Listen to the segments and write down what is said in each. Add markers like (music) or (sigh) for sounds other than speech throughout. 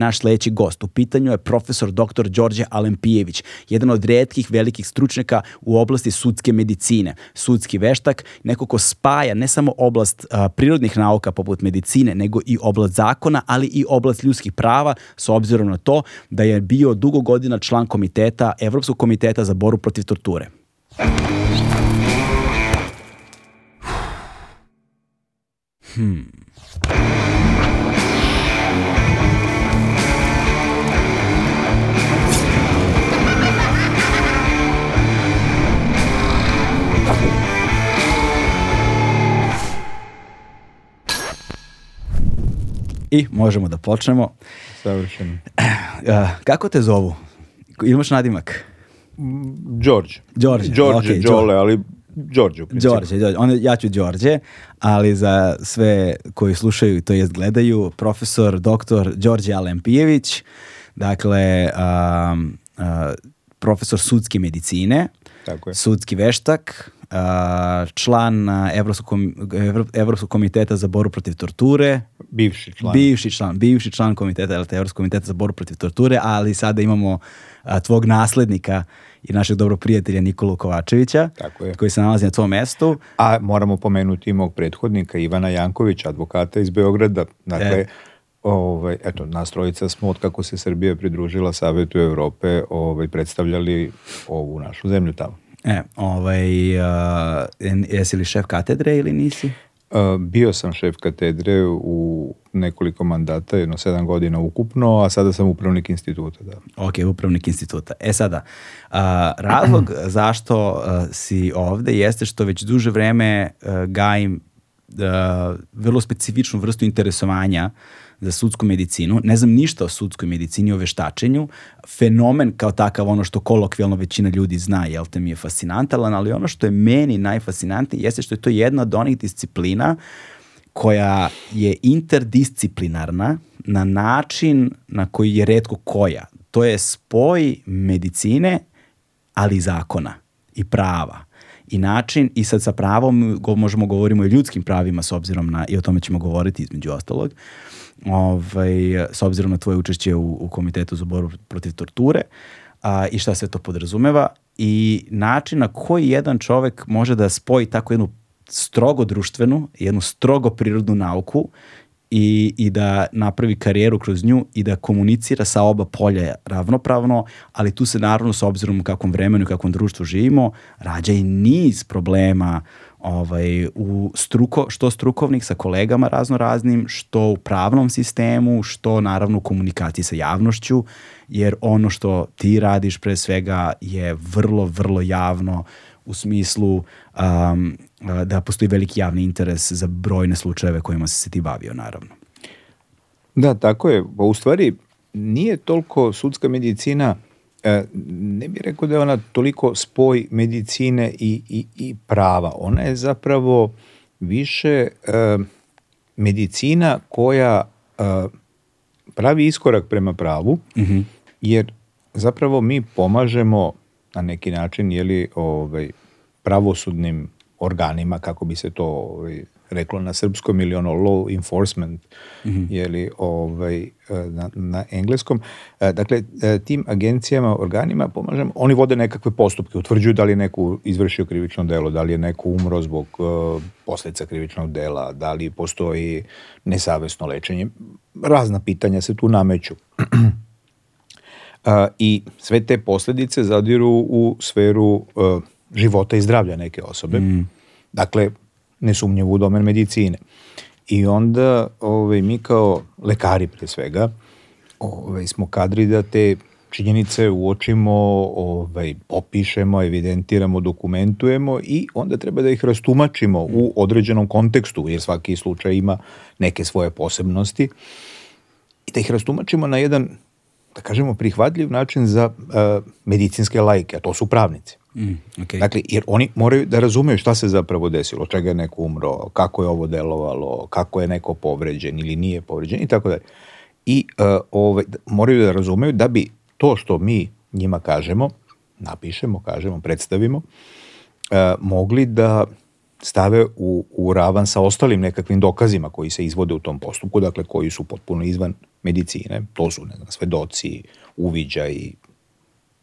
naš sledeći gost. U pitanju je profesor dr. Đorđe Alempijević, jedan od redkih velikih stručnjaka u oblasti sudske medicine, sudski veštak, neko ko spaja ne samo oblast a, prirodnih nauka poput medicine, nego i oblast zakona, ali i oblast ljudskih prava, s obzirom na to da je bio dugo godina član komiteta, Evropskog komiteta za boru protiv torture. Hmm. I možemo da počnemo. Savršeno. Eh, eh, kako te zovu? Imaš nadimak? Đorđe. Đorđe, Đorđe, okay, Đole, ali Đorđe u principu. Đorđe, Đorđe. On, ja ću Đorđe, ali za sve koji slušaju, i to jest gledaju, profesor, doktor Đorđe Alempijević, dakle, um, uh, profesor sudske medicine, Tako je. sudski veštak, član Evropskog komiteta za boru protiv torture. Bivši član. Bivši član, bivši član komiteta, Evropskog komiteta za boru protiv torture, ali sada imamo tvog naslednika i našeg dobrog prijatelja Nikolu Kovačevića, Tako je. koji se nalazi na tvom mestu. A moramo pomenuti i mog prethodnika Ivana Jankovića, advokata iz Beograda. Dakle, e. Ovaj, eto, nas trojica smo, od kako se Srbija pridružila Savetu Evrope, ovaj, predstavljali ovu našu zemlju tamo. E, ovaj, a, jesi li šef katedre ili nisi? A, bio sam šef katedre u nekoliko mandata, jedno sedam godina ukupno, a sada sam upravnik instituta. Da. Ok, upravnik instituta. E sada, a, razlog (clears throat) zašto a, si ovde jeste što već duže vreme a, gajim a, vrlo specifičnu vrstu interesovanja uh, za sudsku medicinu, ne znam ništa o sudskoj medicini, o veštačenju, fenomen kao takav, ono što kolokvijalno većina ljudi zna, jel te mi je fascinantalan, ali ono što je meni najfascinantnije jeste što je to jedna od onih disciplina koja je interdisciplinarna na način na koji je redko koja. To je spoj medicine, ali i zakona i prava i način i sad sa pravom možemo govorimo i ljudskim pravima s obzirom na, i o tome ćemo govoriti između ostalog, uh, ovaj, s obzirom na tvoje učešće u, u Komitetu za borbu protiv torture a, i šta se to podrazumeva i način na koji jedan čovek može da spoji tako jednu strogo društvenu, jednu strogo prirodnu nauku i, i da napravi karijeru kroz nju i da komunicira sa oba polja ravnopravno, ali tu se naravno s obzirom u kakvom vremenu i kakvom društvu živimo, rađa i niz problema uh, ovaj, u struko, što strukovnih sa kolegama raznoraznim, što u pravnom sistemu, što naravno u komunikaciji sa javnošću, jer ono što ti radiš pre svega je vrlo, vrlo javno u smislu um, da postoji veliki javni interes za brojne slučajeve kojima si se ti bavio, naravno. Da, tako je. Pa u stvari, nije toliko sudska medicina E, ne bih rekao da je ona toliko spoj medicine i, i, i prava. Ona je zapravo više e, medicina koja e, pravi iskorak prema pravu, mm -hmm. jer zapravo mi pomažemo na neki način jeli, ovaj, pravosudnim organima, kako bi se to ovaj, reklo na srpskom ili ono law enforcement mm -hmm. jeli, ovaj, e, na, na engleskom. E, dakle, e, tim agencijama, organima pomažem, oni vode nekakve postupke, utvrđuju da li je neko izvršio krivično delo, da li je neko umro zbog uh, posljedica krivičnog dela, da li postoji nesavesno lečenje. Razna pitanja se tu nameću. uh, (clears throat) I sve te posljedice zadiru u sferu života i zdravlja neke osobe. Mm. Dakle, nesumnjivo u domen medicine. I onda ovaj, mi kao lekari pre svega ovaj, smo kadri da te činjenice uočimo, ovaj, opišemo, evidentiramo, dokumentujemo i onda treba da ih rastumačimo u određenom kontekstu, jer svaki slučaj ima neke svoje posebnosti i da ih rastumačimo na jedan, da kažemo, prihvatljiv način za uh, medicinske lajke, a to su pravnici. Mm, okay. Dakle, jer oni moraju da razumeju šta se zapravo desilo, od čega je neko umro, kako je ovo delovalo, kako je neko povređen ili nije povređen i tako dalje. I uh, ovaj, moraju da razumeju da bi to što mi njima kažemo, napišemo, kažemo, predstavimo, uh, mogli da stave u, u ravan sa ostalim nekakvim dokazima koji se izvode u tom postupku, dakle koji su potpuno izvan medicine, to su ne znam, svedoci, uviđaj,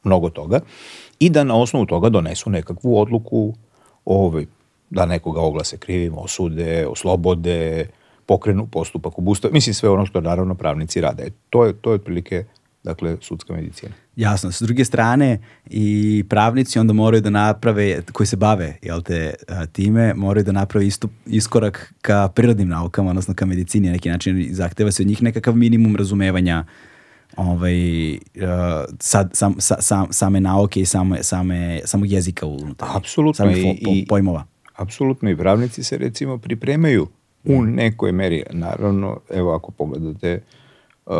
mnogo toga. Uh, i da na osnovu toga donesu nekakvu odluku ovaj, da nekoga oglase krivim, osude, oslobode, pokrenu postupak, obustave, mislim sve ono što naravno pravnici rade. E, to je, to je otprilike dakle, sudska medicina. Jasno, s druge strane i pravnici onda moraju da naprave, koji se bave jel te, e, time, moraju da naprave istup, iskorak ka prirodnim naukama, odnosno ka medicini na neki način, zahteva se od njih nekakav minimum razumevanja uh, ovaj, uh, sad, sam, sam, same nauke i same, same, samog jezika unutar. Apsolutno. Samih po, po, pojmova. Apsolutno i pravnici se recimo pripremaju u nekoj meri. Naravno, evo ako pogledate uh,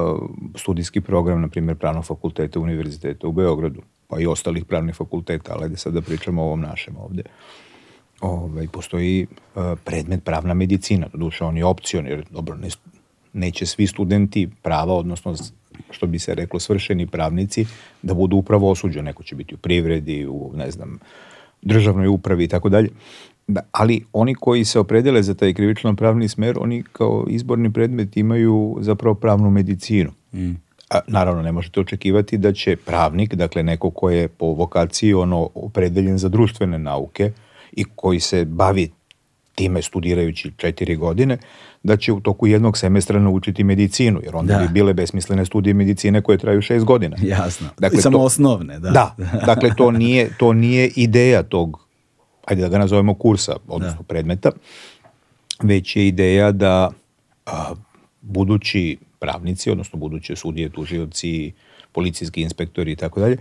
studijski program, na primjer, pravnog fakulteta Univerziteta u Beogradu, pa i ostalih pravnih fakulteta, ali ajde sad da pričamo o ovom našem ovde. Ove, ovaj, postoji uh, predmet pravna medicina, doduše on je opcion, jer dobro, ne, neće svi studenti prava, odnosno što bi se reklo, svršeni pravnici da budu upravo osuđeni. Neko će biti u privredi, u, ne znam, državnoj upravi i tako dalje. Da, ali oni koji se opredele za taj krivično pravni smer, oni kao izborni predmet imaju zapravo pravnu medicinu. Mm. A, naravno, ne možete očekivati da će pravnik, dakle neko ko je po vokaciji ono opredeljen za društvene nauke i koji se bavi time studirajući četiri godine, da će u toku jednog semestra naučiti medicinu, jer onda da. bi bile besmislene studije medicine koje traju šest godina. Jasno. Dakle, I samo to, osnovne, da. Da, (laughs) dakle to nije, to nije ideja tog, ajde da ga nazovemo kursa, odnosno da. predmeta, već je ideja da a, budući pravnici, odnosno buduće sudije, tužioci, policijski inspektori i tako dalje,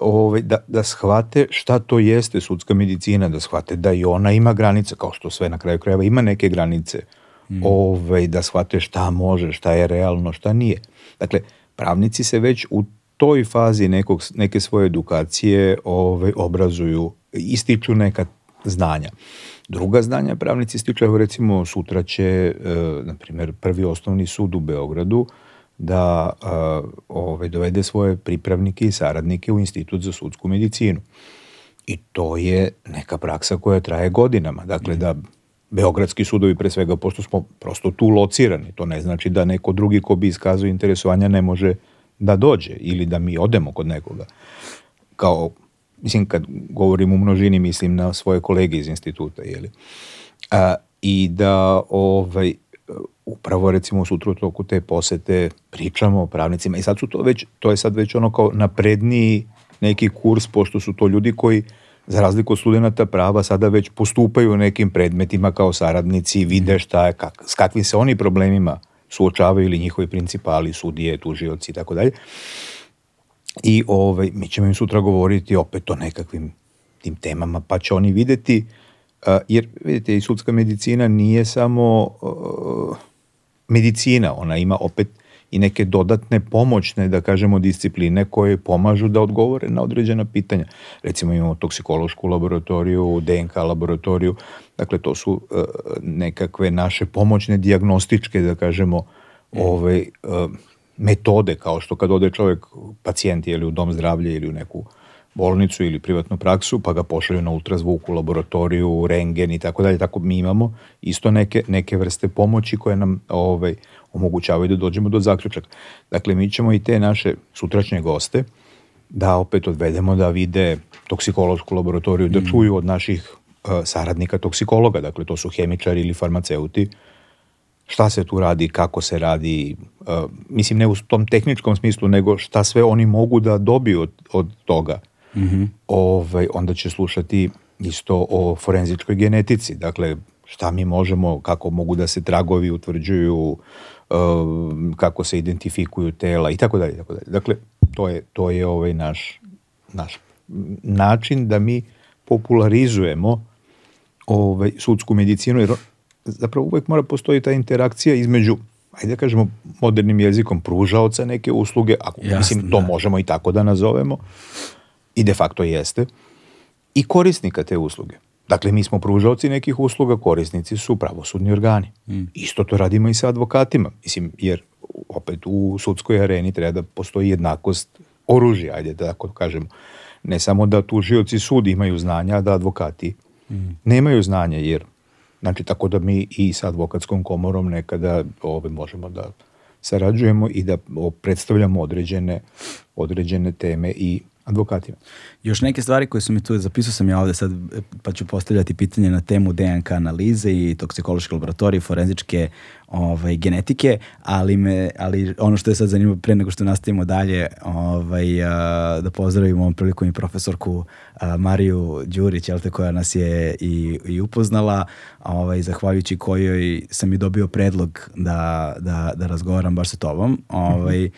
ovaj, da, da shvate šta to jeste sudska medicina, da shvate da i ona ima granice, kao što sve na kraju krajeva ima neke granice mm. ovaj, da shvate šta može, šta je realno, šta nije. Dakle, pravnici se već u toj fazi nekog, neke svoje edukacije ovaj, obrazuju, ističu neka znanja. Druga znanja pravnici stiču, recimo sutra će, e, na primjer, prvi osnovni sud u Beogradu da e, ove, ovaj, dovede svoje pripravnike i saradnike u Institut za sudsku medicinu. I to je neka praksa koja traje godinama. Dakle, mm. da beogradski sudovi pre svega, pošto smo prosto tu locirani. To ne znači da neko drugi ko bi iskazao interesovanja ne može da dođe ili da mi odemo kod nekoga. Kao, mislim, kad govorim u množini, mislim na svoje kolege iz instituta, jeli? A, I da, ovaj, upravo recimo sutra u toku te posete pričamo o pravnicima i sad su to već, to je sad već ono kao napredniji neki kurs, pošto su to ljudi koji uh, za razliku od studenta prava, sada već postupaju u nekim predmetima kao saradnici, vide šta je, kak, s kakvim se oni problemima suočavaju ili njihovi principali, sudije, tužioci i tako dalje. I ovaj, mi ćemo im sutra govoriti opet o nekakvim tim temama, pa će oni videti, uh, jer vidite, i sudska medicina nije samo uh, medicina, ona ima opet i neke dodatne pomoćne, da kažemo, discipline koje pomažu da odgovore na određena pitanja. Recimo imamo toksikološku laboratoriju, DNK laboratoriju, dakle to su e, nekakve naše pomoćne diagnostičke, da kažemo, mm. ove, e, metode, kao što kad ode čovek, pacijent ili u dom zdravlja ili u neku bolnicu ili privatnu praksu, pa ga pošalju na ultrazvuk u laboratoriju, rengen i tako dalje, tako mi imamo isto neke, neke vrste pomoći koje nam ovaj, omogućavaju da dođemo do zaključaka. Dakle, mi ćemo i te naše sutrašnje goste da opet odvedemo da vide toksikološku laboratoriju, da mm. čuju od naših uh, saradnika toksikologa, dakle to su hemičari ili farmaceuti, šta se tu radi, kako se radi, uh, mislim ne u tom tehničkom smislu, nego šta sve oni mogu da dobiju od, od toga. Mm -hmm. ovaj, onda će slušati isto o forenzičkoj genetici, dakle šta mi možemo, kako mogu da se tragovi utvrđuju, Um, kako se identifikuju tela i tako dalje. i Tako dalje. Dakle, to je, to je ovaj naš, naš način da mi popularizujemo ovaj, sudsku medicinu, jer zapravo uvek mora postoji ta interakcija između ajde da kažemo modernim jezikom pružaoca neke usluge, ako Jasne, mislim to da. možemo i tako da nazovemo i de facto jeste i korisnika te usluge. Dakle, mi smo pružalci nekih usluga, korisnici su pravosudni organi. Mm. Isto to radimo i sa advokatima, mislim, jer opet u sudskoj areni treba da postoji jednakost oružja, ajde da tako kažemo. Ne samo da tužioci sud imaju znanja, da advokati mm. nemaju znanja, jer znači tako da mi i sa advokatskom komorom nekada ove, možemo da sarađujemo i da predstavljamo određene, određene teme i advokatima. Još neke stvari koje su mi tu, zapisao sam ja ovde sad, pa ću postavljati pitanje na temu DNK analize i toksikološke laboratorije, forenzičke ovaj, genetike, ali, me, ali ono što je sad zanimljivo pre nego što nastavimo dalje, ovaj, a, da pozdravimo ovom priliku i profesorku a, Mariju Đurić, jel te, koja nas je i, i upoznala, ovaj, zahvaljujući kojoj sam i dobio predlog da, da, da razgovaram baš sa tobom, ovaj,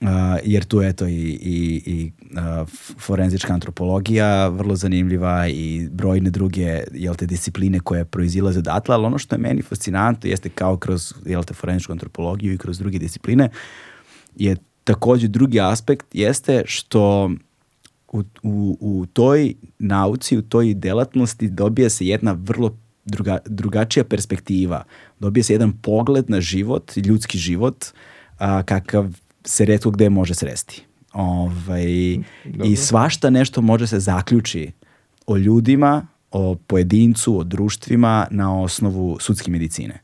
a, jer tu eto i, i, i a, forenzička antropologija, vrlo zanimljiva i brojne druge jel te, discipline koje proizilaze odatle, ali ono što je meni fascinantno jeste kao kroz jel te, forenzičku antropologiju i kroz druge discipline je takođe drugi aspekt jeste što u, u, u toj nauci, u toj delatnosti dobija se jedna vrlo druga, drugačija perspektiva. Dobija se jedan pogled na život, ljudski život, a, kakav se redko gde može sresti. Ovaj, Dobro. I svašta nešto može se zaključi o ljudima, o pojedincu, o društvima na osnovu sudske medicine.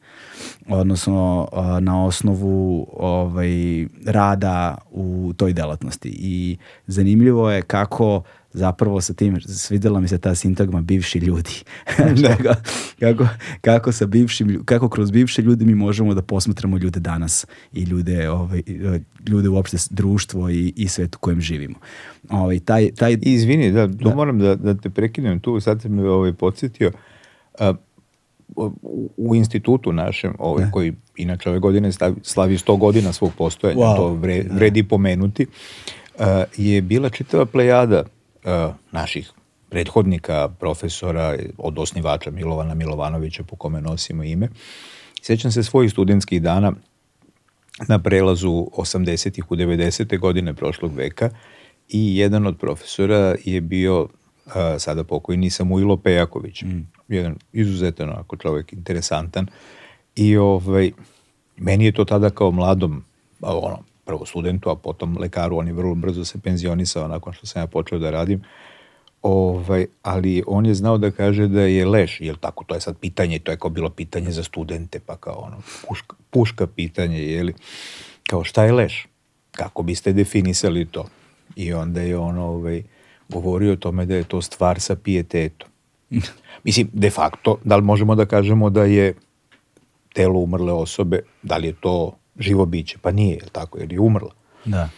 Odnosno na osnovu ovaj, rada u toj delatnosti. I zanimljivo je kako uh, zapravo sa tim, svidjela mi se ta sintagma bivši ljudi. kako, da. (laughs) kako, kako, sa bivšim, kako kroz bivše ljudi mi možemo da posmatramo ljude danas i ljude, ovaj, ljude uopšte društvo i, i svet u kojem živimo. Ovaj, taj, taj... I izvini, da, da, da. moram da, da te prekinem tu, sad sam me ovaj, podsjetio. A, u, u institutu našem, ovaj, da. koji inače ove godine slavi 100 godina svog postojanja, wow. to vre, da. vredi pomenuti, a, je bila čitava plejada E, naših prethodnika, profesora, od osnivača Milovana Milovanovića, po kome nosimo ime. Sećam se svojih studentskih dana na prelazu 80. u 90. godine prošlog veka i jedan od profesora je bio a, e, sada pokojni Samuilo Pejaković. Mm. Jedan izuzetan onako čovek, interesantan. I ovaj, meni je to tada kao mladom ono, prvo studentu, a potom lekaru, on je vrlo brzo se penzionisao nakon što sam ja počeo da radim, ovaj, ali on je znao da kaže da je leš, jel tako, to je sad pitanje, to je kao bilo pitanje za studente, pa kao ono, puška, puška pitanje, li, kao šta je leš, kako biste definisali to? I onda je on ovaj, govorio o tome da je to stvar sa pijetetom. (laughs) Mislim, de facto, da li možemo da kažemo da je telo umrle osobe, da li je to živo biće, pa nije, jel tako, jer je umrla. Da.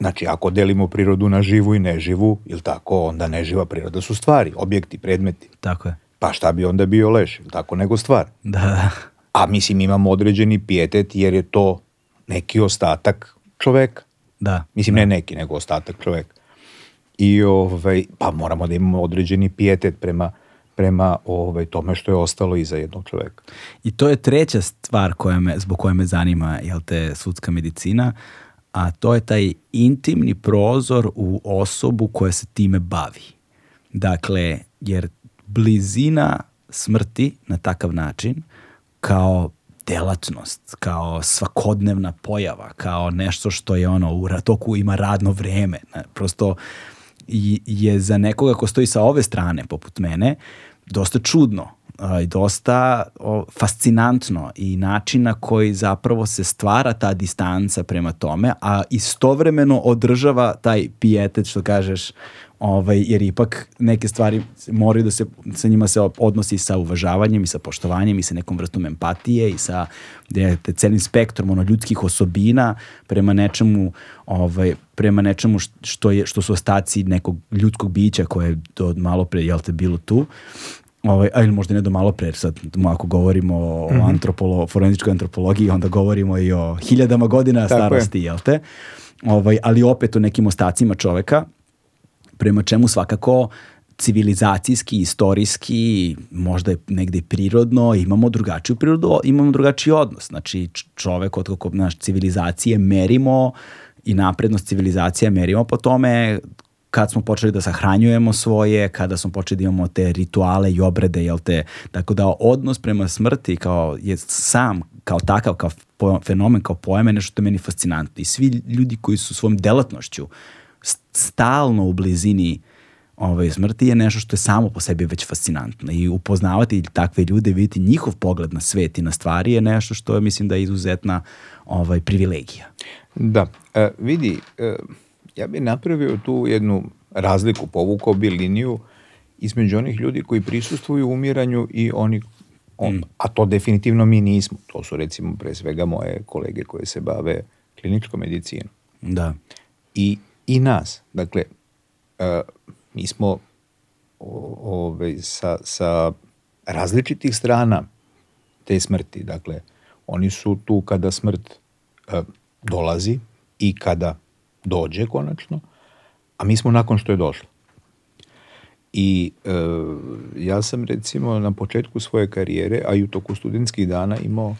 Znači, ako delimo prirodu na živu i neživu, ili tako, onda neživa priroda su stvari, objekti, predmeti. Tako je. Pa šta bi onda bio leš, ili tako, nego stvar. Da, A mislim, imamo određeni pijetet jer je to neki ostatak čoveka. Da. Mislim, da. ne neki, nego ostatak čoveka. I, ovaj, pa moramo da imamo određeni pijetet prema prema ovaj, tome što je ostalo iza jednog čoveka. I to je treća stvar koja me, zbog koje me zanima jel te, sudska medicina, a to je taj intimni prozor u osobu koja se time bavi. Dakle, jer blizina smrti na takav način kao delatnost, kao svakodnevna pojava, kao nešto što je ono u toku ima radno vreme. Prosto je za nekoga ko stoji sa ove strane, poput mene, uh, dosta čudno i dosta fascinantno i način na koji zapravo se stvara ta distanca prema tome, a istovremeno održava taj pijetet što kažeš ovaj, jer ipak neke stvari moraju da se, sa njima se odnosi sa uvažavanjem i sa poštovanjem i sa nekom vrstom empatije i sa de, celim spektrom ono, ljudskih osobina prema nečemu, ovaj, prema nečemu što, je, što su ostaci nekog ljudskog bića koje je do malo pre, jel te, bilo tu. Ovaj, a ili možda ne do malo pre, sad ako govorimo o mm -hmm. antropolo, forenzičkoj antropologiji, onda govorimo i o hiljadama godina Tako starosti, je. jel te? Ovaj, ali opet o nekim ostacima čoveka prema čemu svakako civilizacijski, istorijski, možda je negde prirodno, imamo drugačiju prirodu, imamo drugačiji odnos. Znači, čovek od kako naš civilizacije merimo i naprednost civilizacija merimo po tome kad smo počeli da sahranjujemo svoje, kada smo počeli da imamo te rituale i obrede, jel te? Tako da odnos prema smrti kao je sam, kao takav, kao fenomen, kao pojam je nešto što meni fascinantno. I svi ljudi koji su svom delatnošću uh, stalno u blizini ove ovaj, smrti je nešto što je samo po sebi već fascinantno i upoznavati takve ljude, vidjeti njihov pogled na svet i na stvari je nešto što je, mislim da je izuzetna ovaj, privilegija. Da, e, vidi, e, ja bih napravio tu jednu razliku, povukao bi liniju između onih ljudi koji prisustuju umiranju i oni on, mm. a to definitivno mi nismo. To su recimo pre svega moje kolege koje se bave kliničkom medicinom. Da. I i nas. Dakle, uh, mi smo o, ove, sa, sa različitih strana te smrti. Dakle, oni su tu kada smrt e, dolazi i kada dođe konačno, a mi smo nakon što je došlo. I e, ja sam recimo na početku svoje karijere, a i u toku studentskih dana imao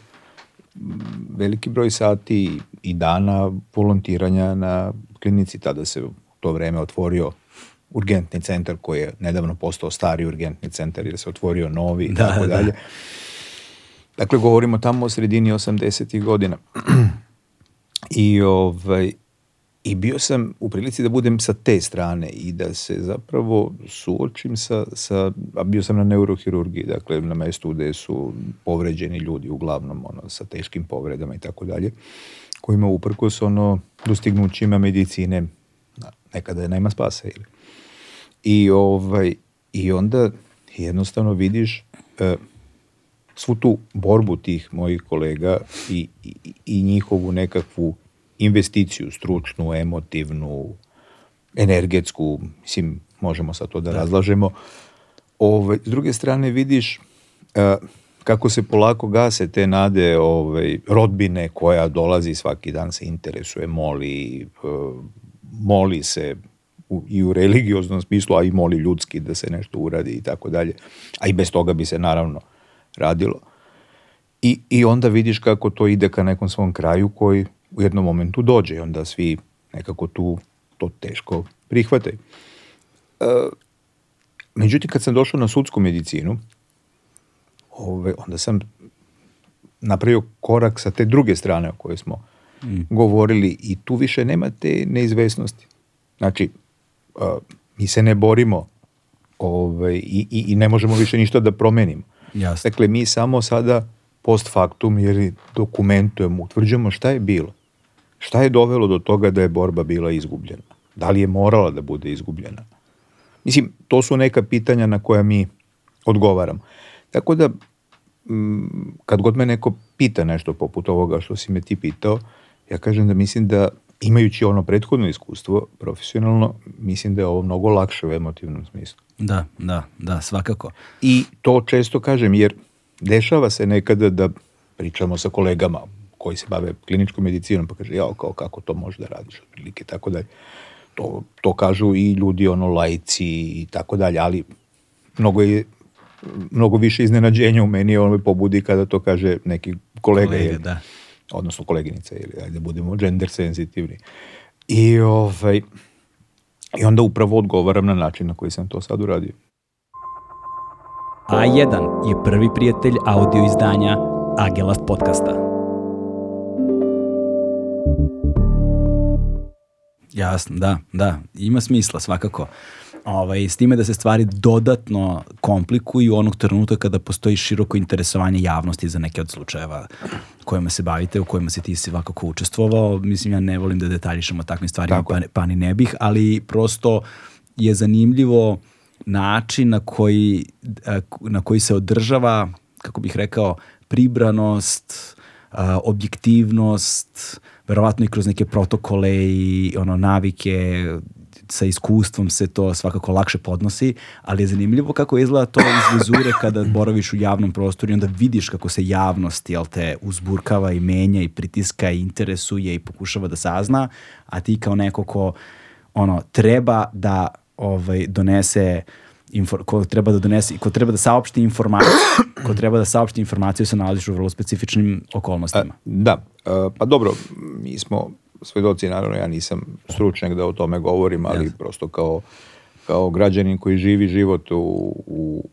veliki broj sati i dana volontiranja na klinici. Tada se u to vreme otvorio urgentni centar koji je nedavno postao stari urgentni centar jer se otvorio novi i da, tako da. dalje. Dakle, govorimo tamo o sredini 80-ih godina. I, ovaj, I bio sam u prilici da budem sa te strane i da se zapravo suočim sa, sa a bio sam na neurohirurgiji, dakle na mestu gde su povređeni ljudi uglavnom ono, sa teškim povredama i tako dalje kojima uprkos ono dostignućima medicine nekada nema spasa ili i ovaj i onda jednostavno vidiš e, svu tu borbu tih mojih kolega i, i, i njihovu nekakvu investiciju stručnu, emotivnu, energetsku, mislim, možemo sa to da, da. razlažemo. Ove, ovaj, s druge strane vidiš uh, kako se polako gase te nade ovaj, rodbine koja dolazi svaki dan se interesuje, moli, eh, moli se u, i u religioznom smislu, a i moli ljudski da se nešto uradi i tako dalje. A i bez toga bi se naravno radilo. I, I onda vidiš kako to ide ka nekom svom kraju koji u jednom momentu dođe i onda svi nekako tu to teško prihvataju. E, međutim, kad sam došao na sudsku medicinu, ovaj, onda sam napravio korak sa te druge strane o kojoj smo mm. govorili i tu više nema te neizvesnosti. Znači, a, mi se ne borimo ovaj, i, i, i ne možemo više ništa da promenimo. Jasne. Dakle, mi samo sada post factum jer dokumentujemo, utvrđujemo šta je bilo. Šta je dovelo do toga da je borba bila izgubljena? Da li je morala da bude izgubljena? Mislim, to su neka pitanja na koja mi odgovaramo. Tako da, mm, kad god me neko pita nešto poput ovoga što si me ti pitao, ja kažem da mislim da imajući ono prethodno iskustvo profesionalno, mislim da je ovo mnogo lakše u emotivnom smislu. Da, da, da, svakako. I to često kažem, jer dešava se nekada da pričamo sa kolegama koji se bave kliničkom medicinom, pa kaže, jao, kao, kako to može da radiš, otprilike, tako da To, to kažu i ljudi, ono, lajci i tako dalje, ali mnogo je mnogo više iznenađenja u meni on me pobudi kada to kaže neki kolega, kolega ili, da. odnosno koleginica ili ajde da budemo gender senzitivni. I, ovaj, I onda upravo odgovaram na način na koji sam to sad uradio. A1 je prvi prijatelj audio izdanja Agelast podcasta. Jasno, da, da, ima smisla svakako. Ovaj, s time da se stvari dodatno komplikuju onog trenutka kada postoji široko interesovanje javnosti za neke od slučajeva kojima se bavite, u kojima se ti svakako učestvovao. Mislim, ja ne volim da detaljišemo o takvim stvarima, Tako. pa, pa ni ne bih, ali prosto je zanimljivo način na koji, na koji se održava, kako bih rekao, pribranost, objektivnost, verovatno i kroz neke protokole i ono navike sa iskustvom se to svakako lakše podnosi, ali je zanimljivo kako izgleda to iz vizure kada boraviš u javnom prostoru i onda vidiš kako se javnost jel te uzburkava i menja i pritiska i interesuje i pokušava da sazna, a ti kao neko ko ono, treba da ovaj, donese infor, ko treba da donese, ko treba da saopšti informaciju, ko treba da saopšti informaciju se nalaziš u vrlo specifičnim okolnostima. A, da, a, e, pa dobro, mi smo svedoci, naravno ja nisam stručnjak da o tome govorim, ali yes. prosto kao, kao građanin koji živi život u, u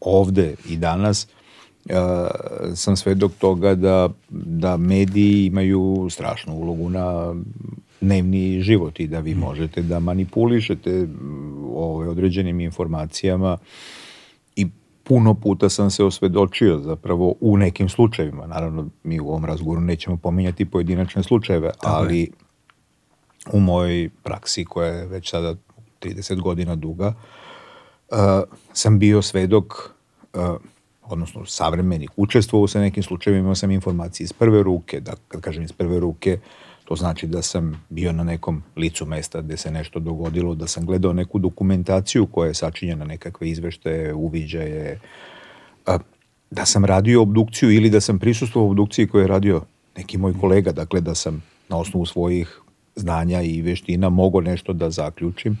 ovde i danas, Uh, sam svedok toga da, da mediji imaju strašnu ulogu na dnevni život i da vi mm. možete da manipulišete ove određenim informacijama uh, puno puta sam se osvedočio zapravo u nekim slučajevima. Naravno, mi u ovom razgovoru nećemo pominjati pojedinačne slučajeve, Tako ali je. u mojoj praksi koja je već sada 30 godina duga, uh, sam bio svedok, uh, odnosno savremenik, učestvovao sa nekim slučajevima, imao sam informacije iz prve ruke, da kad kažem iz prve ruke, uh, To znači da sam bio na nekom licu mesta gde se nešto dogodilo, da sam gledao neku dokumentaciju koja je sačinjena, nekakve izveštaje, uviđaje, da sam radio obdukciju ili da sam prisustvovao obdukciji koju je radio neki moj kolega, dakle da sam na osnovu svojih znanja i veština mogo nešto da zaključim.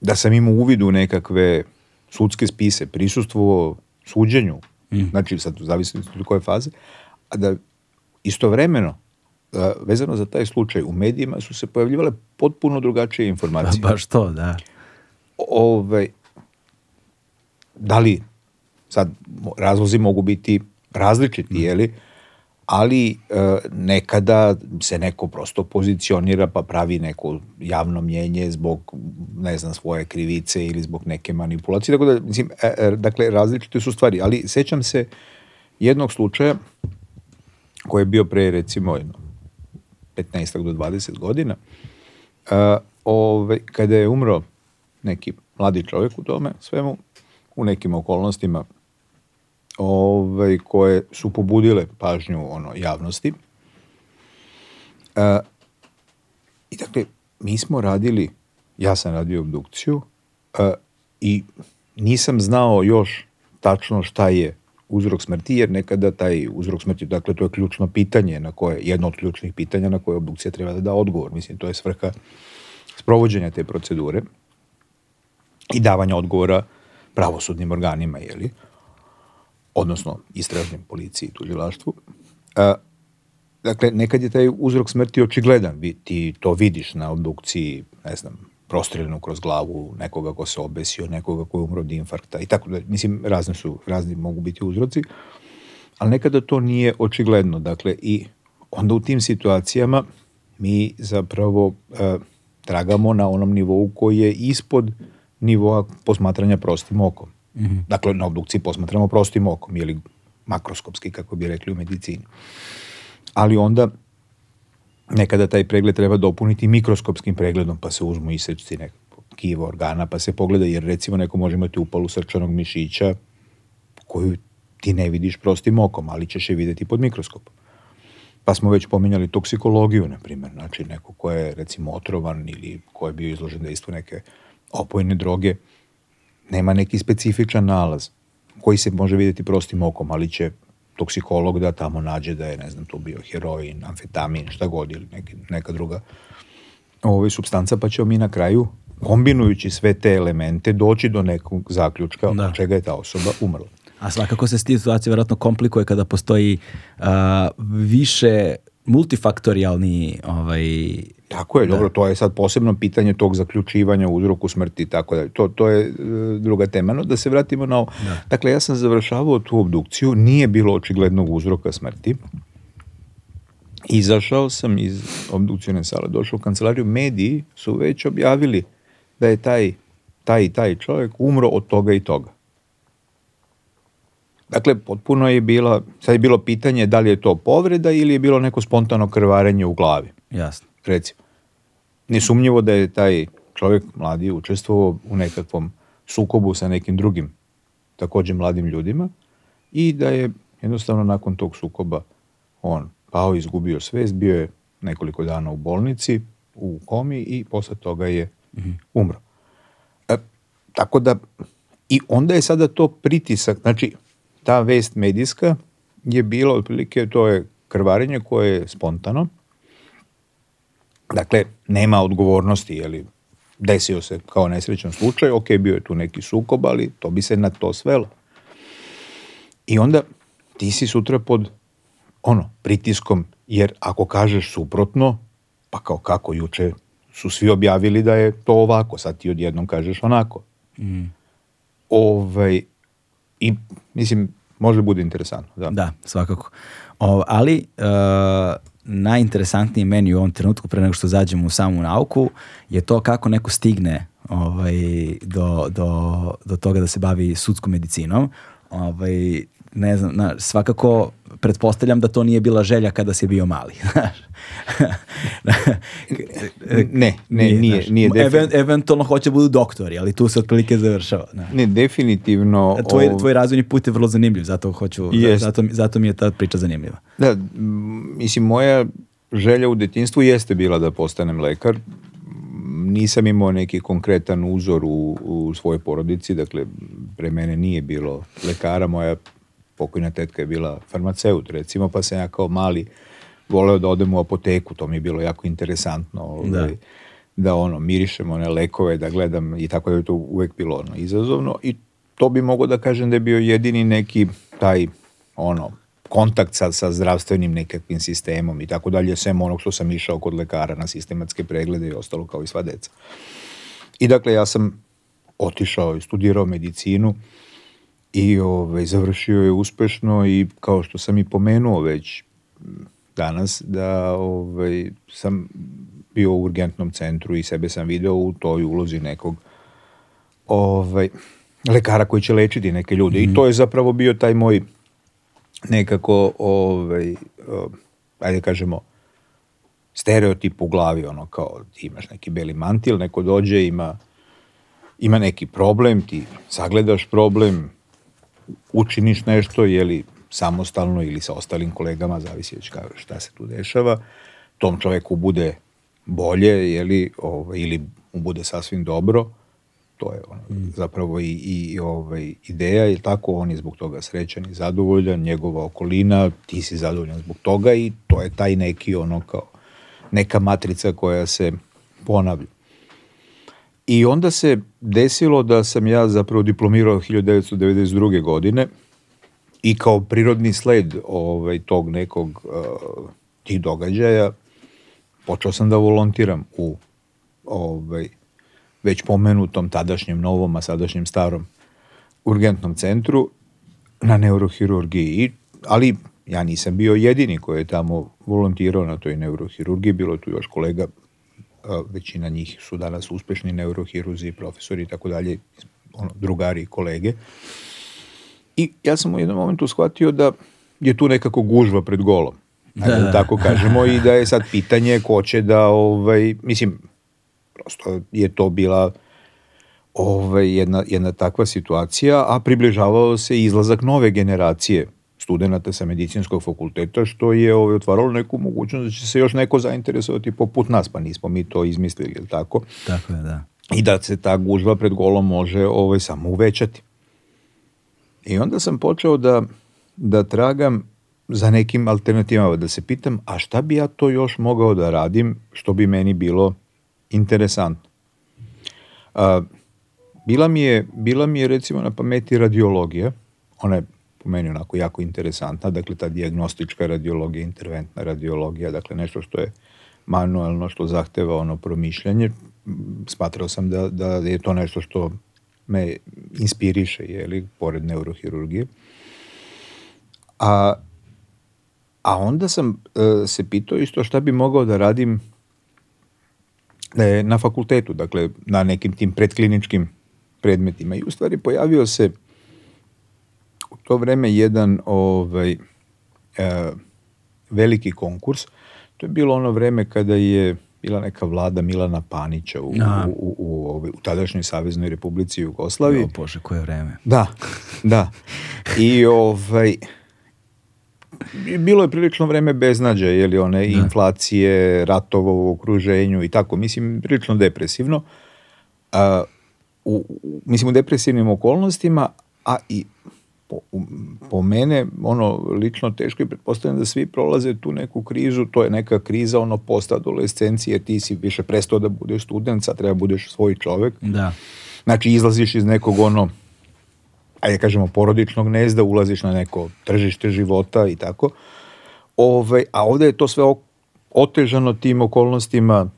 Da sam imao uvidu nekakve sudske spise, prisustvo suđenju, mm. znači sad u zavisnosti od koje faze, a da istovremeno vezano za taj slučaj u medijima su se pojavljivale potpuno drugačije informacije. (laughs) Baš to, da. Ove, ovaj, da li, sad razlozi mogu biti različiti, mm. jeli, ali e, nekada se neko prosto pozicionira pa pravi neko javno mnjenje zbog, ne znam, svoje krivice ili zbog neke manipulacije. Tako da, mislim, e, e, dakle, različite su stvari. Ali sećam se jednog slučaja koji je bio pre, recimo, jedno, 15 do 20 godina, uh, ove, ovaj, kada je umro neki mladi čovjek u tome svemu, u nekim okolnostima ove, ovaj, koje su pobudile pažnju ono, javnosti. Uh, I dakle, mi smo radili, ja sam radio obdukciju uh, i nisam znao još tačno šta je uzrok smrti, jer nekada taj uzrok smrti, dakle to je ključno pitanje na koje, jedno od ključnih pitanja na koje obdukcija treba da da odgovor. Mislim, to je svrha sprovođenja te procedure i davanja odgovora pravosudnim organima, jeli? Odnosno, istražnim policiji i tuđilaštvu. A, dakle, nekad je taj uzrok smrti očigledan. Vi, ti to vidiš na obdukciji, ne znam, prostreljeno kroz glavu, nekoga ko se obesio, nekoga ko je umro od infarkta i tako da, mislim, razni su, razni mogu biti uzroci, ali nekada to nije očigledno, dakle, i onda u tim situacijama mi zapravo e, tragamo na onom nivou koji je ispod nivoa posmatranja prostim okom. Mm -hmm. Dakle, na obdukciji posmatramo prostim okom ili makroskopski, kako bi rekli u medicini. Ali onda nekada taj pregled treba dopuniti mikroskopskim pregledom, pa se uzmu isečci nekog organa, pa se pogleda, jer recimo neko može imati upalu srčanog mišića koju ti ne vidiš prostim okom, ali ćeš je videti pod mikroskopom. Pa smo već pominjali toksikologiju, na primjer, znači neko ko je recimo otrovan ili ko je bio izložen dejstvu neke opojne droge, nema neki specifičan nalaz koji se može videti prostim okom, ali će toksikolog da tamo nađe da je, ne znam, tu bio heroin, amfetamin, šta god ili neki, neka druga ovaj, substanca, pa ćemo mi na kraju, kombinujući sve te elemente, doći do nekog zaključka da. od čega je ta osoba umrla. A svakako se situacija vjerojatno komplikuje kada postoji uh, više multifaktorijalni ovaj, Tako je, da. dobro, to je sad posebno pitanje tog zaključivanja u uzroku smrti i tako dalje. To, to je e, druga tema. No, da se vratimo na ovo. Da. Dakle, ja sam završavao tu obdukciju, nije bilo očiglednog uzroka smrti. Izašao sam iz obdukcijne sale, došao u kancelariju, mediji su već objavili da je taj, taj i taj čovjek umro od toga i toga. Dakle, potpuno je bila, sad je bilo pitanje da li je to povreda ili je bilo neko spontano krvarenje u glavi. Jasno recimo. Nesumnjivo da je taj čovjek mladi učestvovao u nekakvom sukobu sa nekim drugim takođe mladim ljudima i da je jednostavno nakon tog sukoba on pao, izgubio svest, bio je nekoliko dana u bolnici, u komi i posle toga je mhm. umro. E, tako da, i onda je sada to pritisak, znači ta vest medijska je bila otprilike, to je krvarenje koje je spontano, Dakle, nema odgovornosti, je li desio se kao nesrećan slučaj, ok, bio je tu neki sukob, ali to bi se na to svelo. I onda ti si sutra pod ono, pritiskom, jer ako kažeš suprotno, pa kao kako juče su svi objavili da je to ovako, sad ti odjednom kažeš onako. Mm. Ovaj, I mislim, može bude interesantno. Da, da svakako. O, ali, uh, najinteresantnije meni u ovom trenutku, pre nego što zađemo u samu nauku, je to kako neko stigne ovaj, do, do, do toga da se bavi sudskom medicinom. Ovaj, ne znam, na, svakako pretpostavljam da to nije bila želja kada si bio mali. (laughs) ne, ne, nije, nije, nije definitivno. Even, eventualno hoće da budu doktori, ali tu se otprilike završava. Na. ne definitivno. Tvoj, ov... tvoj razvojni put je vrlo zanimljiv, zato, hoću, jest. zato, zato mi je ta priča zanimljiva. Da, mislim, moja želja u detinstvu jeste bila da postanem lekar. Nisam imao neki konkretan uzor u, u svojoj porodici, dakle, pre mene nije bilo lekara, moja pokojna tetka je bila farmaceut, recimo, pa sam ja kao mali voleo da odem u apoteku, to mi je bilo jako interesantno. Ovaj, da da ono mirišem one lekove, da gledam i tako da je to uvek bilo ono izazovno i to bi mogo da kažem da je bio jedini neki taj ono kontakt sa, sa zdravstvenim nekakvim sistemom i tako dalje, sem onog što sam išao kod lekara na sistematske preglede i ostalo kao i sva deca. I dakle, ja sam otišao i studirao medicinu, i ovaj, završio je uspešno i kao što sam i pomenuo već danas da ovaj, sam bio u urgentnom centru i sebe sam video u toj ulozi nekog ovaj, lekara koji će lečiti neke ljude mm. i mhm. to je zapravo bio taj moj nekako ovaj, eh, ajde da kažemo stereotip u glavi ono kao ti imaš neki beli mantil neko dođe ima ima neki problem ti sagledaš problem učiniš nešto, jeli samostalno ili sa ostalim kolegama, zavisi već kao šta se tu dešava, tom čoveku bude bolje, jeli, ovaj, ili mu bude sasvim dobro, to je ono, mm. zapravo i, i, ovaj, ideja, je tako, on je zbog toga srećan i zadovoljan, njegova okolina, ti si zadovoljan zbog toga i to je taj neki ono kao, neka matrica koja se ponavlja. I onda se desilo da sam ja zapravo diplomirao 1992. godine i kao prirodni sled ovaj, tog nekog uh, tih događaja počeo sam da volontiram u ovaj, već pomenutom tadašnjem novom, a sadašnjem starom urgentnom centru na neurohirurgiji. Ali ja nisam bio jedini koji je tamo volontirao na toj neurohirurgiji, bilo tu još kolega većina njih su danas uspešni neurohiruzi, profesori i tako dalje, ono, drugari i kolege. I ja sam u jednom momentu shvatio da je tu nekako gužva pred golom. Da, da, ajde, da. da tako kažemo i da je sad pitanje ko će da, ovaj, mislim, prosto je to bila ovaj, jedna, jedna takva situacija, a približavao se izlazak nove generacije studenta sa medicinskog fakulteta, što je ovaj, otvaralo neku mogućnost da će se još neko zainteresovati poput nas, pa nismo mi to izmislili, ili tako? Tako je, da. I da se ta gužva pred golom može ovaj, samo uvećati. I onda sam počeo da, da tragam za nekim alternativama, da se pitam, a šta bi ja to još mogao da radim što bi meni bilo interesantno. A, bila, mi je, bila mi je recimo na pameti radiologija, ona je po meni onako jako interesantna, dakle ta diagnostička radiologija, interventna radiologija, dakle nešto što je manuelno, što zahteva ono promišljanje, smatrao sam da, da je to nešto što me inspiriše, je li, pored neurohirurgije. A, a onda sam e, se pitao isto šta bi mogao da radim e, na fakultetu, dakle na nekim tim predkliničkim predmetima. I u stvari pojavio se to vreme jedan ovaj, e, veliki konkurs. To je bilo ono vreme kada je bila neka vlada Milana Panića u, A. u, u, u, u, ovaj, u tadašnjoj Saveznoj Republici Jugoslaviji. O Bože, koje vreme. Da, da. I ovaj, bilo je prilično vreme beznađa, je li one da. inflacije, ratova u okruženju i tako, mislim prilično depresivno. A, u, u, mislim u depresivnim okolnostima, a i po, po mene, ono, lično teško i pretpostavljam da svi prolaze tu neku krizu, to je neka kriza, ono, post adolescencije, ti si više prestao da budeš student, sad treba da budeš svoj čovek. Da. Znači, izlaziš iz nekog, ono, ajde da kažemo, porodičnog gnezda, ulaziš na neko tržište života i tako. Ove, ovaj, a ovde je to sve otežano tim okolnostima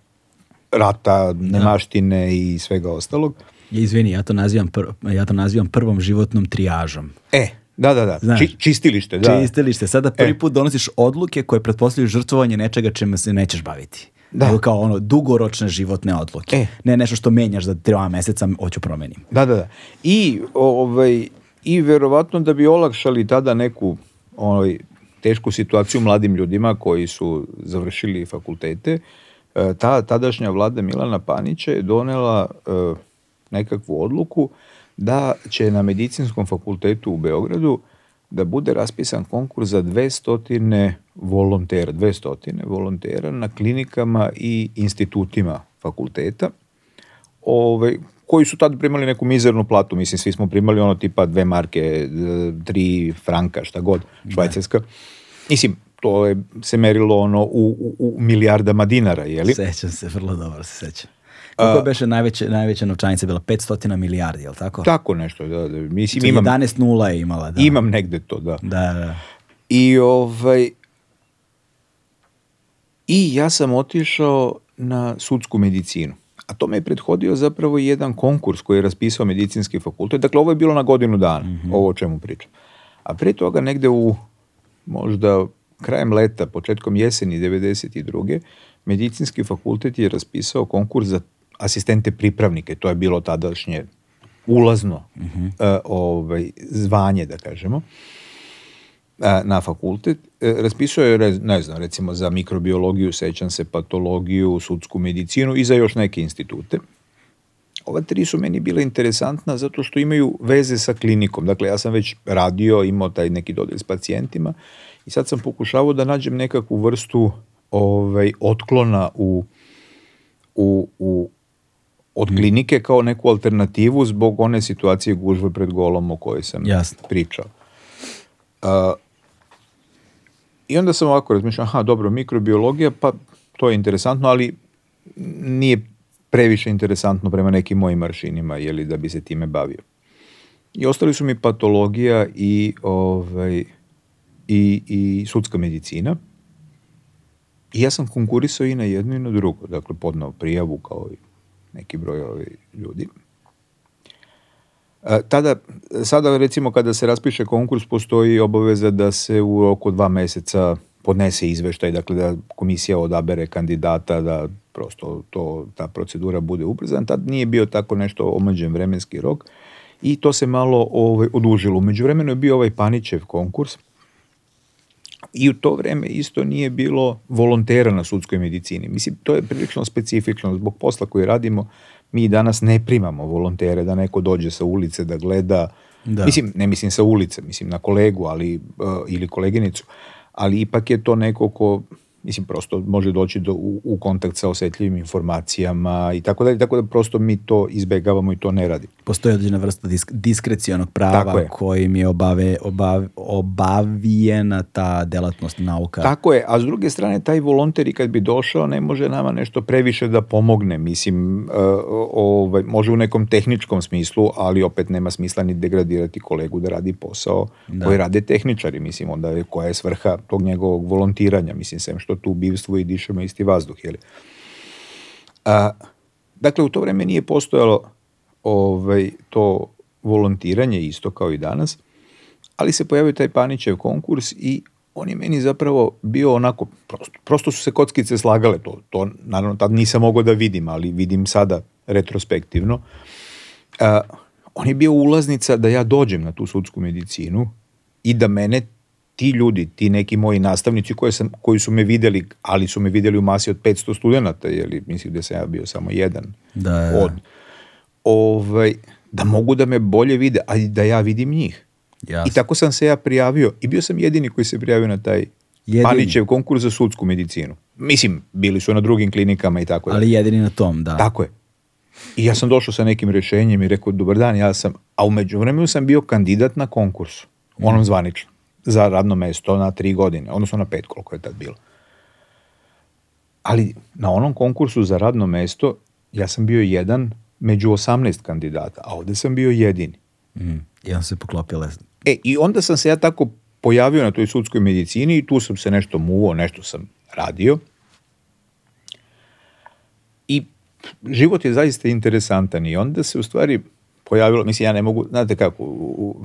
rata, da. nemaštine da. i svega ostalog. Ja Izvini, ja to nazivam, pr, ja to nazivam prvom životnom trijažom. E, da, da, da. Znaš, Či, čistilište, da. Čistilište. Sada prvi e. put donosiš odluke koje pretpostavljaju žrtvovanje nečega čime se nećeš baviti. Da. Nego kao ono, dugoročne životne odluke. E. Ne nešto što menjaš za 3 meseca, hoću promenim. Da, da, da. I, ovaj, i verovatno da bi olakšali tada neku onaj tešku situaciju mladim ljudima koji su završili fakultete, e, ta tadašnja vlada Milana Panića je donela e, nekakvu odluku da će na Medicinskom fakultetu u Beogradu da bude raspisan konkurs za 200 volontera, 200 volontera na klinikama i institutima fakulteta, ove, ovaj, koji su tad primali neku mizernu platu, mislim, svi smo primali ono tipa dve marke, e, tri franka, šta god, da. švajcarska. Mislim, to je se merilo ono u, u, u milijardama dinara, je li? Sećam se, vrlo dobro se sećam. Kako je beše najveće, najveća novčanica bila? 500 milijardi, je l' tako? Tako nešto, da. da. Mislim, imam, 11 nula je imala. Da. Imam negde to, da. da. Da, da. I, ovaj, I ja sam otišao na sudsku medicinu. A to me je prethodio zapravo jedan konkurs koji je raspisao medicinski fakultet. Dakle, ovo je bilo na godinu dana, mm -hmm. ovo o čemu pričam. A pre toga negde u možda krajem leta, početkom jeseni 92. medicinski fakultet je raspisao konkurs za asistente pripravnike, to je bilo tadašnje ulazno uh ovaj, zvanje, da kažemo, e, na fakultet. E, raspisao je, ne znam, recimo za mikrobiologiju, sećam se, patologiju, sudsku medicinu i za još neke institute. Ova tri su meni bila interesantna zato što imaju veze sa klinikom. Dakle, ja sam već radio, imao taj neki dodelj s pacijentima i sad sam pokušavao da nađem nekakvu vrstu ovaj, otklona u, u, u od mm. klinike kao neku alternativu zbog one situacije gužve pred golom o kojoj sam Jasne. pričao. Uh, I onda sam ovako razmišljao, aha, dobro, mikrobiologija, pa to je interesantno, ali nije previše interesantno prema nekim mojim aršinima, jeli, da bi se time bavio. I ostali su mi patologija i, ovaj, i, i sudska medicina. I ja sam konkurisao i na jedno i na drugo. Dakle, podnao prijavu kao i neki broj ovi ljudi. E, tada, sada recimo kada se raspiše konkurs postoji obaveza da se u oko dva meseca podnese izveštaj, dakle da komisija odabere kandidata, da prosto to, ta procedura bude ubrzana. Tad nije bio tako nešto omađen vremenski rok i to se malo ovaj, odužilo. Među vremenu je bio ovaj Panićev konkurs, I u to vreme isto nije bilo volontera na sudskoj medicini. Mislim, to je prilično specifično. Zbog posla koji radimo, mi danas ne primamo volontere da neko dođe sa ulice da gleda. Da. Mislim, ne mislim sa ulice, mislim na kolegu ali, uh, ili koleginicu. Ali ipak je to neko ko mislim prosto može doći do, u, u kontakt sa osetljivim informacijama i tako dalje, tako da prosto mi to izbegavamo i to ne radimo postoji određena vrsta disk, diskrecijonog prava kojim je obave, obav, obavijena ta delatnost nauka. Tako je, a s druge strane taj volonter i kad bi došao ne može nama nešto previše da pomogne, mislim, e, ovaj, može u nekom tehničkom smislu, ali opet nema smisla ni degradirati kolegu da radi posao da. koji rade tehničari, mislim, onda je, koja je svrha tog njegovog volontiranja, mislim, sem što tu ubivstvo i dišemo isti vazduh, jeli. A, dakle, u to vreme nije postojalo ovaj, to volontiranje isto kao i danas, ali se pojavio taj Panićev konkurs i on je meni zapravo bio onako, prosto, prosto su se kockice slagale, to, to naravno tad nisam mogao da vidim, ali vidim sada retrospektivno. A, on je bio ulaznica da ja dođem na tu sudsku medicinu i da mene ti ljudi, ti neki moji nastavnici koje sam, koji su me videli, ali su me videli u masi od 500 studenta, jer mislim da sam ja bio samo jedan da, da od. Da ovaj, da mogu da me bolje vide, a da ja vidim njih. Jasne. I tako sam se ja prijavio i bio sam jedini koji se prijavio na taj jedini. Panićev konkurs za sudsku medicinu. Mislim, bili su na drugim klinikama i tako da. Ali jedini na tom, da. Tako je. I ja sam došao sa nekim rješenjem i rekao, dobar dan, ja sam, a umeđu vremenu sam bio kandidat na konkursu, onom mhm. zvaničnom, za radno mesto na tri godine, odnosno na pet koliko je tad bilo. Ali na onom konkursu za radno mesto ja sam bio jedan među 18 kandidata, a ovde sam bio jedini. Mm, jedan se poklopio lesno. E, i onda sam se ja tako pojavio na toj sudskoj medicini i tu sam se nešto muvao, nešto sam radio. I život je zaista interesantan i onda se u stvari pojavilo, mislim ja ne mogu, znate kako, u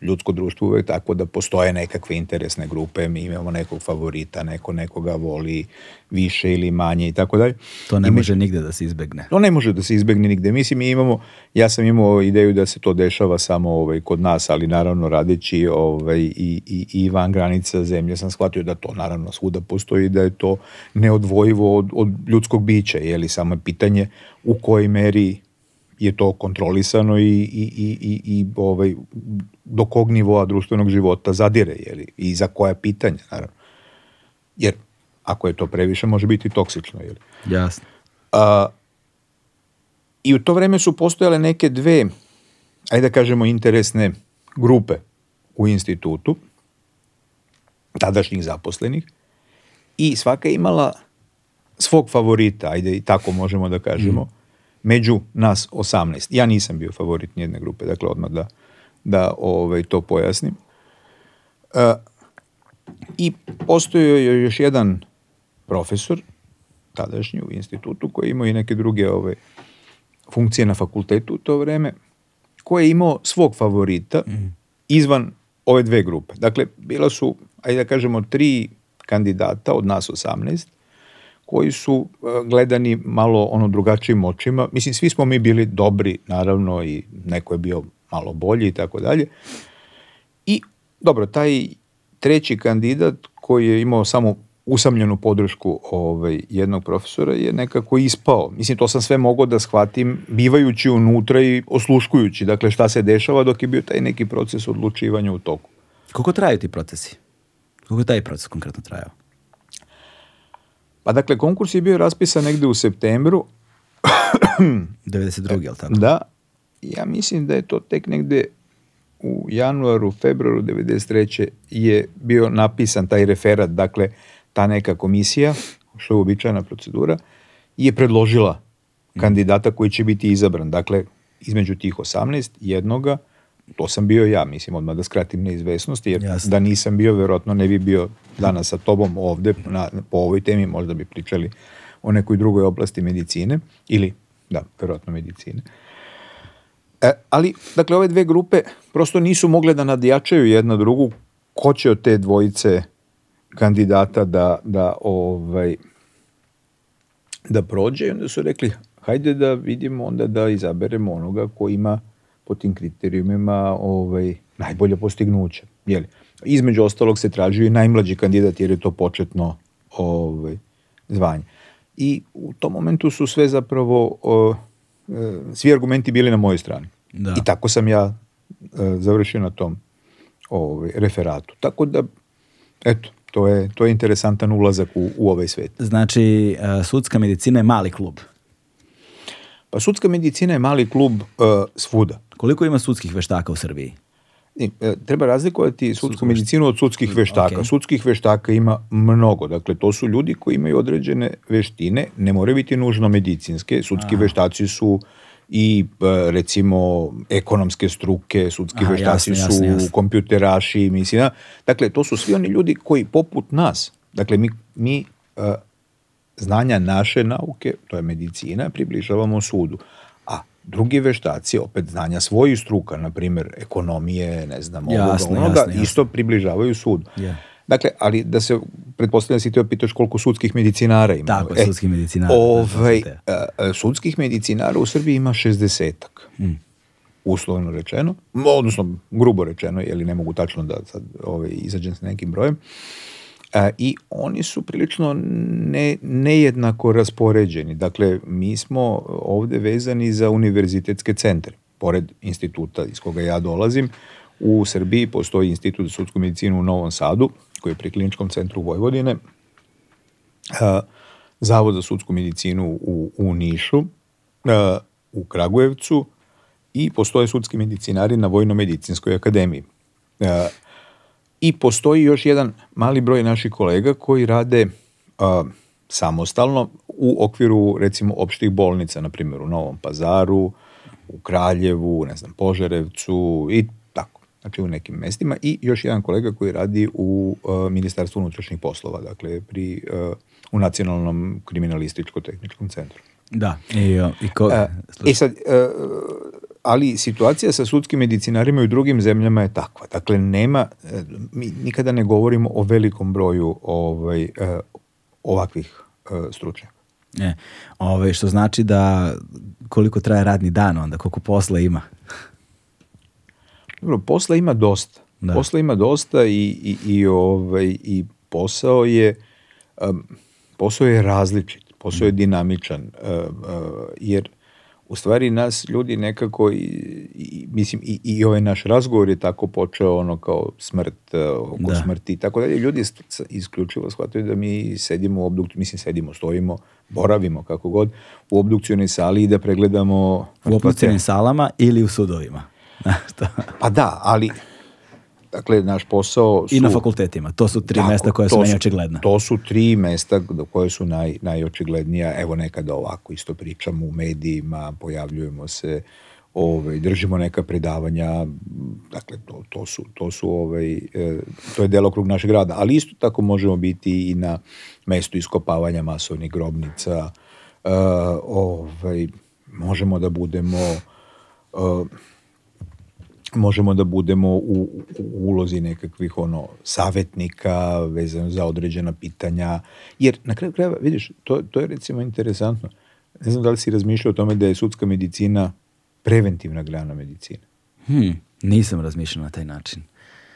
ljudsko društvo uvek tako da postoje nekakve interesne grupe, mi imamo nekog favorita, neko nekoga voli više ili manje i tako dalje. To ne I može mi, nigde da se izbegne. To ne može da se izbegne nigde. Mislim, mi imamo, ja sam imao ideju da se to dešava samo ovaj, kod nas, ali naravno radeći ovaj, i, i, i van granica zemlje sam shvatio da to naravno svuda postoji, da je to neodvojivo od, od ljudskog bića, je li samo pitanje u kojoj meri je to kontrolisano i, i, i, i, i ovaj, do kog nivoa društvenog života zadire jeli, i za koja pitanja, naravno. Jer ako je to previše, može biti toksično. Jeli. Jasno. A, I u to vreme su postojale neke dve, ajde da kažemo, interesne grupe u institutu, tadašnjih zaposlenih, i svaka imala svog favorita, ajde i tako možemo da kažemo, mm među nas 18. Ja nisam bio favorit nijedne grupe, dakle odmah da, da ovaj, to pojasnim. E, I postoji još jedan profesor, tadašnji u institutu, koji je imao i neke druge ove, ovaj, funkcije na fakultetu u to vreme, koji je imao svog favorita mhm. izvan ove dve grupe. Dakle, bila su, ajde da kažemo, tri kandidata od nas 18, koji su e, gledani malo ono drugačijim očima. Mislim, svi smo mi bili dobri, naravno, i neko je bio malo bolji i tako dalje. I, dobro, taj treći kandidat koji je imao samo usamljenu podršku ovaj, jednog profesora je nekako ispao. Mislim, to sam sve mogao da shvatim bivajući unutra i osluškujući, dakle, šta se dešava dok je bio taj neki proces odlučivanja u toku. Koliko traju ti procesi? Koliko je taj proces konkretno trajao? Pa dakle, konkurs je bio raspisan negde u septembru. 92. je li tako? Da. Ja mislim da je to tek negde u januaru, februaru 93. je bio napisan taj referat, dakle, ta neka komisija, što je uobičajena procedura, je predložila mhm. kandidata koji će biti izabran. Dakle, između tih 18, jednoga, to sam bio ja, mislim, odmah da skratim neizvesnosti, jer Jasne. da nisam bio, verovatno ne bi bio danas sa tobom ovde na, po ovoj temi, možda bi pričali o nekoj drugoj oblasti medicine, ili, da, verovatno medicine. E, ali, dakle, ove dve grupe prosto nisu mogle da nadjačaju jedna drugu ko će od te dvojice kandidata da, da, ovaj, da prođe. I onda su rekli, hajde da vidimo onda da izaberemo onoga ko ima po tim kriterijumima ovaj, najbolje postignuće. Jeli? Između ostalog se tražio i najmlađi kandidat jer je to početno ovaj, zvanje. I u tom momentu su sve zapravo, o, e, svi argumenti bili na mojoj strani. Da. I tako sam ja e, završio na tom ovaj, referatu. Tako da, eto, to je, to je interesantan ulazak u, u ovaj svet. Znači, e, sudska medicina je mali klub. Pa sudska medicina je mali klub uh, svuda. Koliko ima sudskih veštaka u Srbiji? E, treba razlikovati sudsku, sudsku medicinu od sudskih mm, veštaka. Okay. Sudskih veštaka ima mnogo. Dakle, to su ljudi koji imaju određene veštine, ne moraju biti nužno medicinske. Sudski Aha. veštaci su i e, recimo ekonomske struke, sudski Aha, veštaci jasne, su jasne, jasne. kompjuteraši, mislim. Da. Dakle, to su svi oni ljudi koji poput nas, dakle, mi, mi znanja naše nauke, to je medicina, približavamo sudu. A drugi veštaci, opet znanja svojih struka, na primjer ekonomije, ne znam, ovoga, jasne, onoga, jasne, jasne. isto približavaju sudu. Yeah. Dakle, ali da se, pretpostavljam da si teo pitaš koliko sudskih medicinara ima. Tako, e, sudskih medicinara. Da, da, da, ovaj, e, e, sudskih medicinara u Srbiji ima 60-ak. Mm. Uslovno rečeno, odnosno grubo rečeno, jer ne mogu tačno da sad ovaj, izađem sa nekim brojem. Uh, I oni su prilično ne, nejednako raspoređeni. Dakle, mi smo ovde vezani za univerzitetske centre. Pored instituta iz koga ja dolazim, u Srbiji postoji institut za sudsku medicinu u Novom Sadu, koji je pri kliničkom centru Vojvodine, Zavod za sudsku medicinu u, u Nišu, u Kragujevcu i postoje sudski medicinari na Vojno-medicinskoj akademiji. I postoji još jedan mali broj naših kolega koji rade a, samostalno u okviru recimo opštih bolnica, na primjer u Novom Pazaru, u Kraljevu, ne znam, Požarevcu i tako, znači u nekim mestima i još jedan kolega koji radi u uh, Ministarstvu unutrašnjih poslova, dakle pri, uh, u Nacionalnom kriminalističko-tehničkom centru. Da, i, i, ko, uh, i sad, uh, ali situacija sa sudskim medicinarima u drugim zemljama je takva. Dakle, nema, e, mi nikada ne govorimo o velikom broju ovaj, e, ovakvih e, stručnjaka. E, ovaj, što znači da koliko traje radni dan onda, koliko posla ima? Dobro, posla ima dosta. Da. Posla ima dosta i, i, i, ovaj, i posao je um, posao je različit, posao je mm. dinamičan, uh, uh, jer u stvari nas ljudi nekako i, i mislim i, i ovaj naš razgovor je tako počeo ono kao smrt e, oko da. smrti tako dalje ljudi isključivo shvataju da mi sedimo u obdukciju mislim sedimo stojimo boravimo kako god u obdukcionoj sali i da pregledamo u obdukcionim salama ili u sudovima (laughs) pa da ali Dakle, naš posao su... I na fakultetima. To su tri tako, mesta koja su najočigledna. To su tri mesta do koje su naj, najočiglednija. Evo nekada ovako isto pričamo u medijima, pojavljujemo se, ove, ovaj, držimo neka predavanja, dakle, to, to su, to su ove, ovaj, to je delokrug našeg rada. Ali isto tako možemo biti i na mestu iskopavanja masovnih grobnica, e, ove, ovaj, možemo da budemo... E, možemo da budemo u, u ulozi nekakvih ono savetnika vezano za određena pitanja. Jer na kraju krajeva, vidiš, to, to je recimo interesantno. Ne znam da li si razmišljao o tome da je sudska medicina preventivna grana medicine. Hmm, nisam razmišljao na taj način.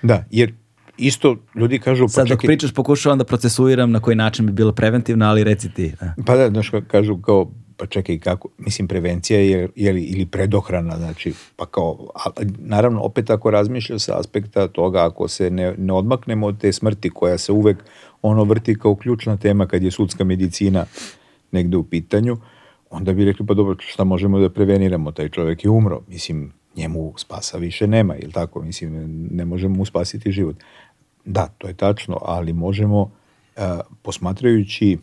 Da, jer isto ljudi kažu... Pa Sad pa dok čekaj, pričaš pokušavam da procesuiram na koji način bi bilo preventivno, ali reci ti. Pa da, znaš, kažu kao pa čekaj kako, mislim prevencija je, je li, ili predohrana, znači, pa kao, a, naravno opet ako razmišljam sa aspekta toga, ako se ne, ne odmaknemo od te smrti koja se uvek ono vrti kao ključna tema kad je sudska medicina negde u pitanju, onda bi rekli pa dobro šta možemo da preveniramo, taj čovek je umro, mislim njemu spasa više nema, ili tako, mislim ne možemo mu spasiti život. Da, to je tačno, ali možemo uh, posmatrajući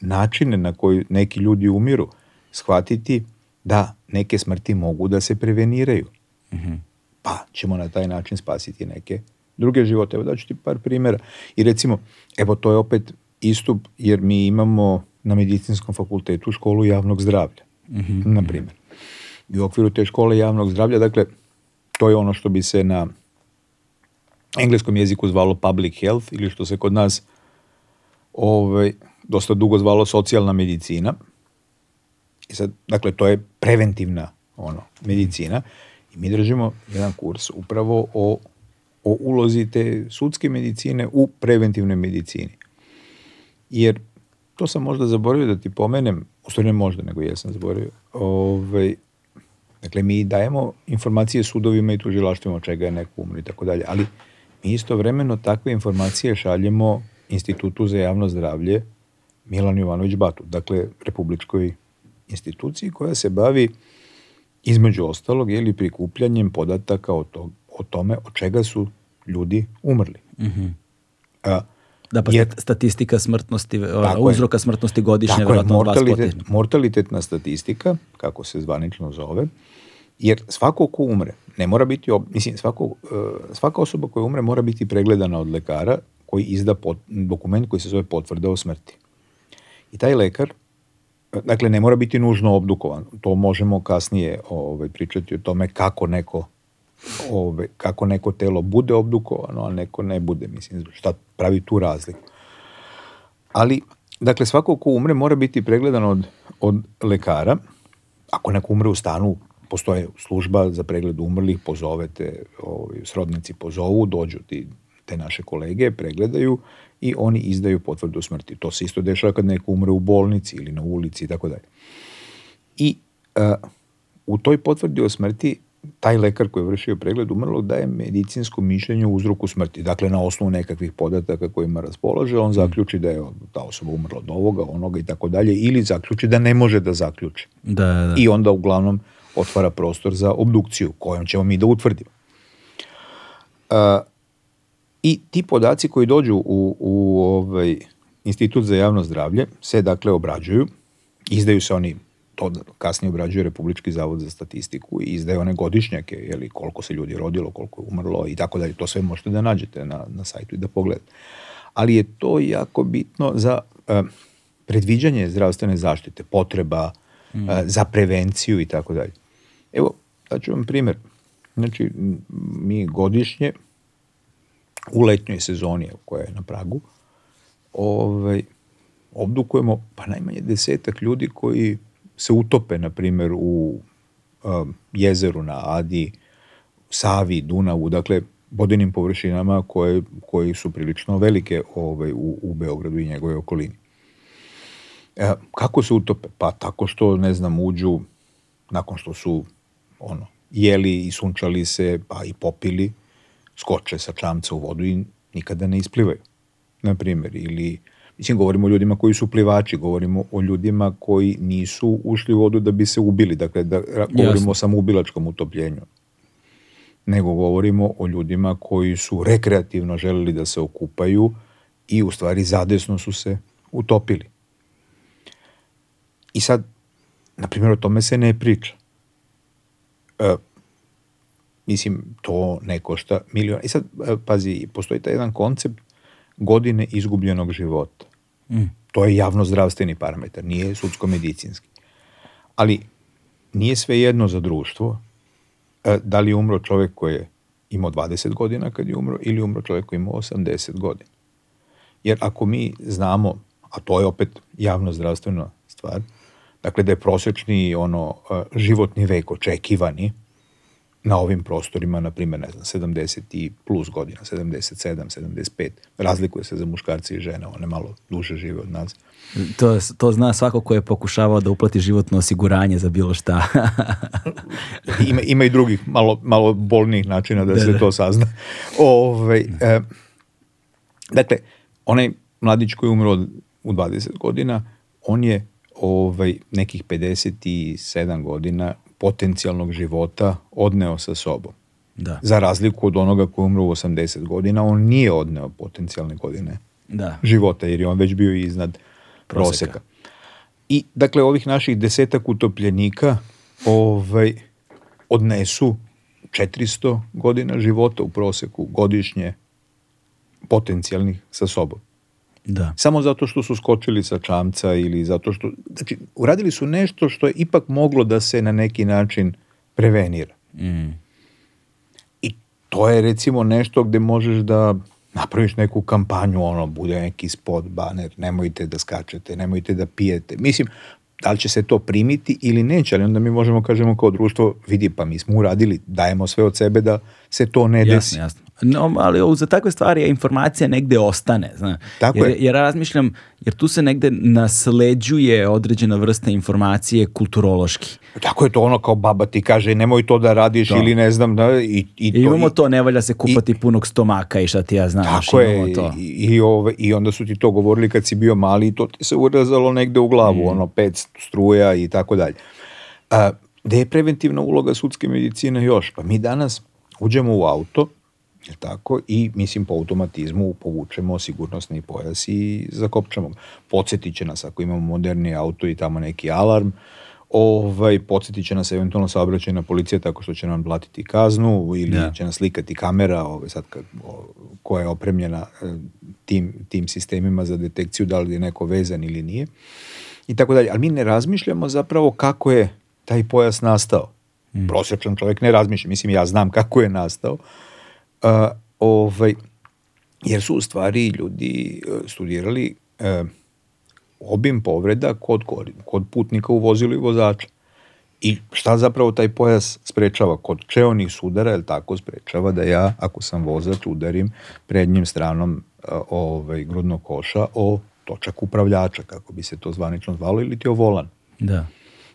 načine na koji neki ljudi umiru, shvatiti da neke smrti mogu da se preveniraju. Mm -hmm. Pa ćemo na taj način spasiti neke druge živote. Evo daću ti par primjera. I recimo, evo to je opet istup jer mi imamo na medicinskom fakultetu školu javnog zdravlja, mm -hmm. na primjer. I u okviru te škole javnog zdravlja, dakle, to je ono što bi se na engleskom jeziku zvalo public health ili što se kod nas ovaj, dosta dugo zvalo socijalna medicina. I sad, dakle, to je preventivna ono, medicina. I mi držimo jedan kurs upravo o, o ulozi te sudske medicine u preventivnoj medicini. Jer to sam možda zaboravio da ti pomenem, u stvari ne možda, nego jesam zaboravio. Ove, ovaj, dakle, mi dajemo informacije sudovima i tužilaštvima čega je neko umri i tako dalje, ali mi istovremeno takve informacije šaljemo Institutu za javno zdravlje Milan Jovanović Batu, dakle republičkoj instituciji koja se bavi između ostalog ili prikupljanjem podataka o, to, o tome od čega su ljudi umrli. Mm -hmm. A, Da, pa jer, statistika smrtnosti, e, uzroka je, smrtnosti godišnje, tako je, mortalitet, mortalitetna statistika, kako se zvanično zove, jer svako ko umre, ne mora biti, mislim, svako, e, svaka osoba koja umre mora biti pregledana od lekara koji izda pot, dokument koji se zove potvrda o smrti. I taj lekar, dakle ne mora biti nužno obdukovan, to možemo kasnije ovaj, pričati o tome kako neko ovaj, kako neko telo bude obdukovano, a neko ne bude, mislim, šta pravi tu razliku. Ali, dakle, svako ko umre mora biti pregledan od, od lekara. Ako neko umre u stanu, postoje služba za pregled umrlih, pozovete, ovaj, srodnici pozovu, dođu ti te naše kolege, pregledaju i oni izdaju potvrdu smrti. To se isto dešava kad neko umre u bolnici ili na ulici i tako dalje. I uh, u toj potvrdi o smrti taj lekar koji je vršio pregled umrlo daje medicinsko mišljenje o uzroku smrti. Dakle, na osnovu nekakvih podataka kojima raspolaže, on zaključi da je ta osoba umrla od ovoga, onoga i tako dalje, ili zaključi da ne može da zaključi. Da, da. da. I onda uglavnom otvara prostor za obdukciju, kojom ćemo mi da utvrdimo. Uh, I ti podaci koji dođu u, u ovaj, Institut za javno zdravlje se dakle obrađuju, izdaju se oni to kasnije obrađuje Republički zavod za statistiku i izdaje one godišnjake, je li, koliko se ljudi rodilo, koliko je umrlo i tako dalje. To sve možete da nađete na, na sajtu i da pogledate. Ali je to jako bitno za eh, predviđanje zdravstvene zaštite, potreba eh, mm. eh, za prevenciju i tako dalje. Evo, daću vam primjer. Znači, mi godišnje u letnjoj sezoni koja je na pragu, ovaj, obdukujemo pa najmanje desetak ljudi koji se utope, na primjer, u um, jezeru na Adi, Savi, Dunavu, dakle, bodinim površinama koje, koji su prilično velike ovaj, u, u Beogradu i njegove okolini. E, kako se utope? Pa tako što, ne znam, uđu nakon što su ono, jeli i sunčali se, pa i popili, skoče sa čamca u vodu i nikada ne isplivaju, na primjer, ili Mislim, govorimo o ljudima koji su plivači, govorimo o ljudima koji nisu ušli u vodu da bi se ubili, dakle, da govorimo Jasne. o samoubilačkom utopljenju. Nego govorimo o ljudima koji su rekreativno želeli da se okupaju i u stvari zadesno su se utopili. I sad, na primjer, o tome se ne priča. E, Mislim, to ne košta milion. I sad, e, pazi, postoji taj jedan koncept godine izgubljenog života. Mm. To je javno zdravstveni parametar, nije sudsko-medicinski. Ali nije sve jedno za društvo e, da li je umro čovek koji je imao 20 godina kad je umro ili umro čovek koji je imao 80 godina. Jer ako mi znamo, a to je opet javno zdravstvena stvar, dakle da je prosečni ono, e, životni vek očekivani, na ovim prostorima, na primjer, ne znam, 70 i plus godina, 77, 75, razlikuje se za muškarce i žene, one malo duže žive od nas. To, to zna svako ko je pokušavao da uplati životno osiguranje za bilo šta. (laughs) ima, ima i drugih, malo, malo bolnijih načina da, da se da. to sazna. Ove, ovaj, da. e, dakle, onaj mladić koji je umro u 20 godina, on je ovaj, nekih 57 godina potencijalnog života odneo sa sobom. Da. Za razliku od onoga koji umru u 80 godina, on nije odneo potencijalne godine da. života, jer je on već bio iznad proseka. proseka. I, dakle, ovih naših desetak utopljenika ovaj, odnesu 400 godina života u proseku godišnje potencijalnih sa sobom. Da. Samo zato što su skočili sa čamca ili zato što... Znači, uradili su nešto što je ipak moglo da se na neki način prevenira. Mm. I to je recimo nešto gde možeš da napraviš neku kampanju, ono, bude neki spot, baner, nemojte da skačete, nemojte da pijete. Mislim, da li će se to primiti ili neće, ali onda mi možemo kažemo kao društvo, vidi, pa mi smo uradili, dajemo sve od sebe da se to ne jasne, desi. Jasno, jasno. No, ali za takve stvari informacija negde ostane. Zna. Tako jer, je. jer razmišljam, jer tu se negde nasleđuje određena vrsta informacije kulturološki. Tako je to ono kao baba ti kaže nemoj to da radiš to. ili ne znam. Da, i, i to, imamo to, ne valja se kupati i, punog stomaka i šta ti ja znam. Tako je, to. I, i, ove, i onda su ti to govorili kad si bio mali i to ti se urazalo negde u glavu, mm. ono pet struja i tako dalje. A, gde je preventivna uloga sudske medicine još? Pa mi danas uđemo u auto, je tako? I, mislim, po automatizmu povučemo sigurnosni pojas i zakopčamo. Podsjetit će nas ako imamo moderni auto i tamo neki alarm, ovaj, podsjetit će nas eventualno saobraćajna policija tako što će nam blatiti kaznu ili da. će nas slikati kamera ovaj, sad kad, o, koja je opremljena e, tim, tim sistemima za detekciju da li je neko vezan ili nije i tako dalje. Ali mi ne razmišljamo zapravo kako je taj pojas nastao. Mm. Prosječan čovjek ne razmišlja. Mislim, ja znam kako je nastao, A, ovaj, jer su u stvari ljudi e, studirali e, obim povreda kod, kod putnika u vozilu i vozača. I šta zapravo taj pojas sprečava? Kod čeonih sudara, je tako, sprečava da ja, ako sam vozač, udarim prednjim stranom e, ovaj, grudnog koša o točak upravljača, kako bi se to zvanično zvalo, ili ti o volan. Da.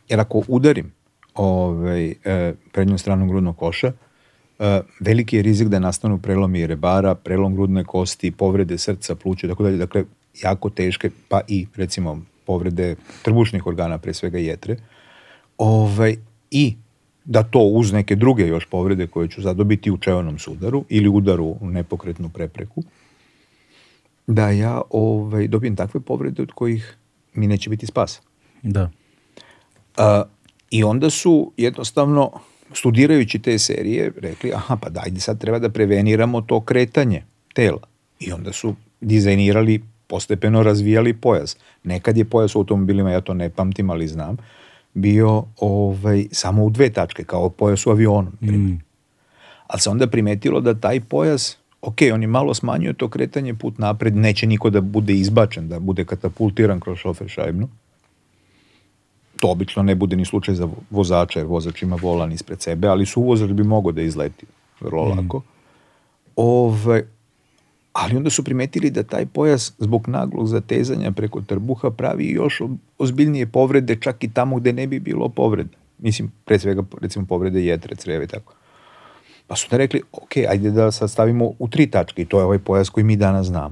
Jer ako udarim ovaj, e, prednjom stranom grudnog koša, Eh, veliki je rizik da nastanu prelomi rebara, prelom grudne kosti, povrede srca, pluća, tako dalje. Dakle, jako teške, pa i recimo povrede trbušnih organa, pre svega jetre. Ove, ovaj, I da to uz neke druge još povrede koje ću zadobiti u čeonom sudaru ili udaru u nepokretnu prepreku, da ja ovaj, dobijem takve povrede od kojih mi neće biti spas. Da. A, eh, I onda su jednostavno studirajući te serije rekli, aha, pa dajde sad treba da preveniramo to kretanje tela. I onda su dizajnirali, postepeno razvijali pojas. Nekad je pojas u automobilima, ja to ne pamtim, ali znam, bio ovaj, samo u dve tačke, kao pojas u avionu. Mm. Ali se onda primetilo da taj pojas, ok, on je malo smanjio to kretanje, put napred, neće niko da bude izbačen, da bude katapultiran kroz šofer šajbnu, to obično ne bude ni slučaj za vozača, jer vozač ima volan ispred sebe, ali su uvozač bi mogao da izleti vrlo mm. lako. Ove, ali onda su primetili da taj pojas zbog naglog zatezanja preko trbuha pravi još ozbiljnije povrede čak i tamo gde ne bi bilo povreda. Mislim, pre svega, recimo, povrede jetre, creve i tako. Pa su da rekli, ok, ajde da sad stavimo u tri tačke i to je ovaj pojas koji mi danas znamo.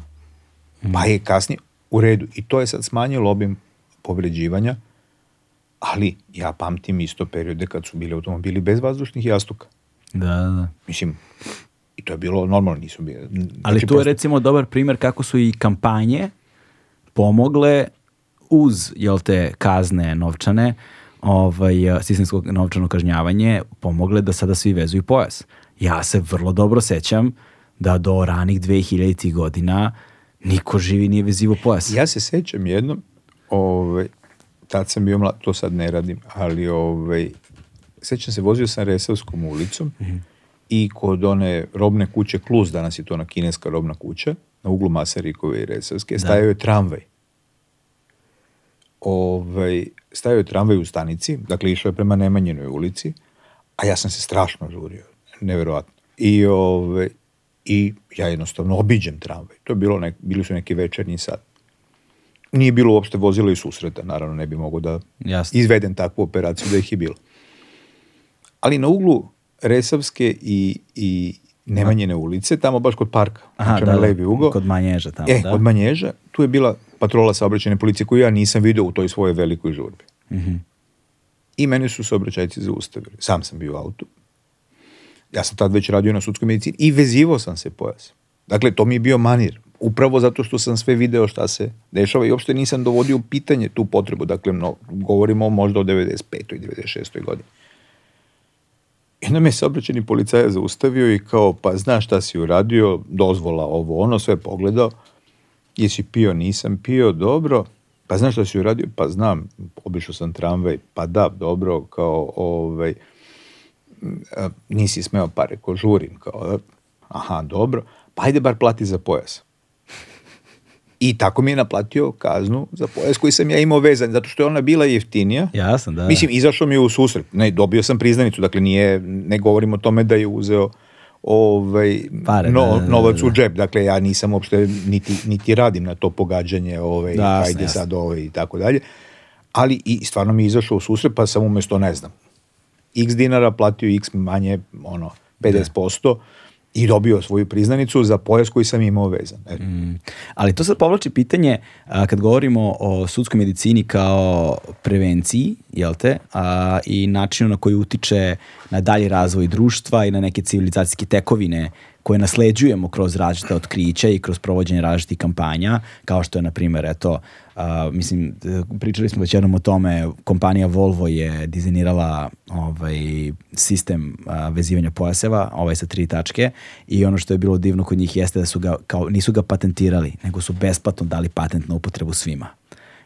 Mm. Pa mhm. je kasnije u redu. I to je sad smanjilo obim povređivanja ali ja pamtim isto periode kad su bili automobili bez vazdušnih jastuka. Da, da. da. Mislim, i to je bilo normalno, nisu bili. Znači, ali tu je recimo dobar primer kako su i kampanje pomogle uz, jel te, kazne novčane, ovaj, sistemsko novčano kažnjavanje, pomogle da sada svi vezuju pojas. Ja se vrlo dobro sećam da do ranih 2000 godina niko živi nije vezivo pojas. Ja se sećam jednom, ovaj, tad sam bio mlad, to sad ne radim, ali ovaj, sećam se, vozio sam Resavskom ulicom mhm. i kod one robne kuće Kluz, danas je to ona kineska robna kuća, na uglu Masarikove i Resavske, da. stajao je tramvaj. Ovaj, stajao je tramvaj u stanici, dakle išao je prema Nemanjenoj ulici, a ja sam se strašno žurio, neverovatno. I, ovaj, i ja jednostavno obiđem tramvaj. To je bilo nek, bili su neki večernji sat nije bilo uopšte vozila i susreta, naravno ne bi mogo da Jasne. izvedem takvu operaciju da ih je bilo. Ali na uglu Resavske i, i Nemanjene ulice, tamo baš kod parka, Aha, znači da, da, levi ugo. Kod Manježa tamo, e, da. kod Manježa, tu je bila patrola saobraćajne policije koju ja nisam video u toj svojoj velikoj žurbi. Mm -hmm. I meni su saobraćajci zaustavili. Sam sam bio u autu. Ja sam tad već radio na sudskoj medicini i vezivao sam se pojas. Dakle, to mi je bio manir upravo zato što sam sve video šta se dešava i uopšte nisam dovodio pitanje tu potrebu. Dakle, no, govorimo možda o 95. i 96. godini. I onda me je saobraćeni policaja zaustavio i kao, pa znaš šta si uradio, dozvola ovo, ono, sve pogledao. Jesi pio, nisam pio, dobro. Pa znaš šta si uradio? Pa znam, obišao sam tramvaj, pa da, dobro, kao, ovaj, nisi smeo pare, ko žurim, kao, aha, dobro, pa ajde bar plati za pojas. I tako mi je naplatio kaznu za pojas koji sam ja imao vezan, zato što je ona bila jeftinija. Jasno, da. Mislim, izašao mi je u susret. Ne, dobio sam priznanicu, dakle nije, ne govorim o tome da je uzeo ovaj, Pare, no, da, da, da, da. novac u džep. Dakle, ja nisam uopšte, niti, niti radim na to pogađanje, ovaj, da, jasno, ajde jasno. sad ovaj i tako dalje. Ali i stvarno mi je izašao u susret, pa sam umesto, ne znam, x dinara platio x manje, ono, 50%. Da i dobio svoju priznanicu za pojas koji sam imao vezan. Mm. Ali to sad povlači pitanje a, kad govorimo o sudskoj medicini kao prevenciji, jel te, a, i načinu na koji utiče na dalji razvoj društva i na neke civilizacijske tekovine koje nasleđujemo kroz različite otkrića i kroz provođenje različitih kampanja, kao što je, na primjer, eto, Uh, mislim, e, pričali smo već jednom o tome, kompanija Volvo je dizajnirala ovaj, sistem uh, vezivanja pojaseva, ovaj sa tri tačke i ono što je bilo divno kod njih jeste da su ga, kao, nisu ga patentirali, nego su besplatno dali patent na upotrebu svima.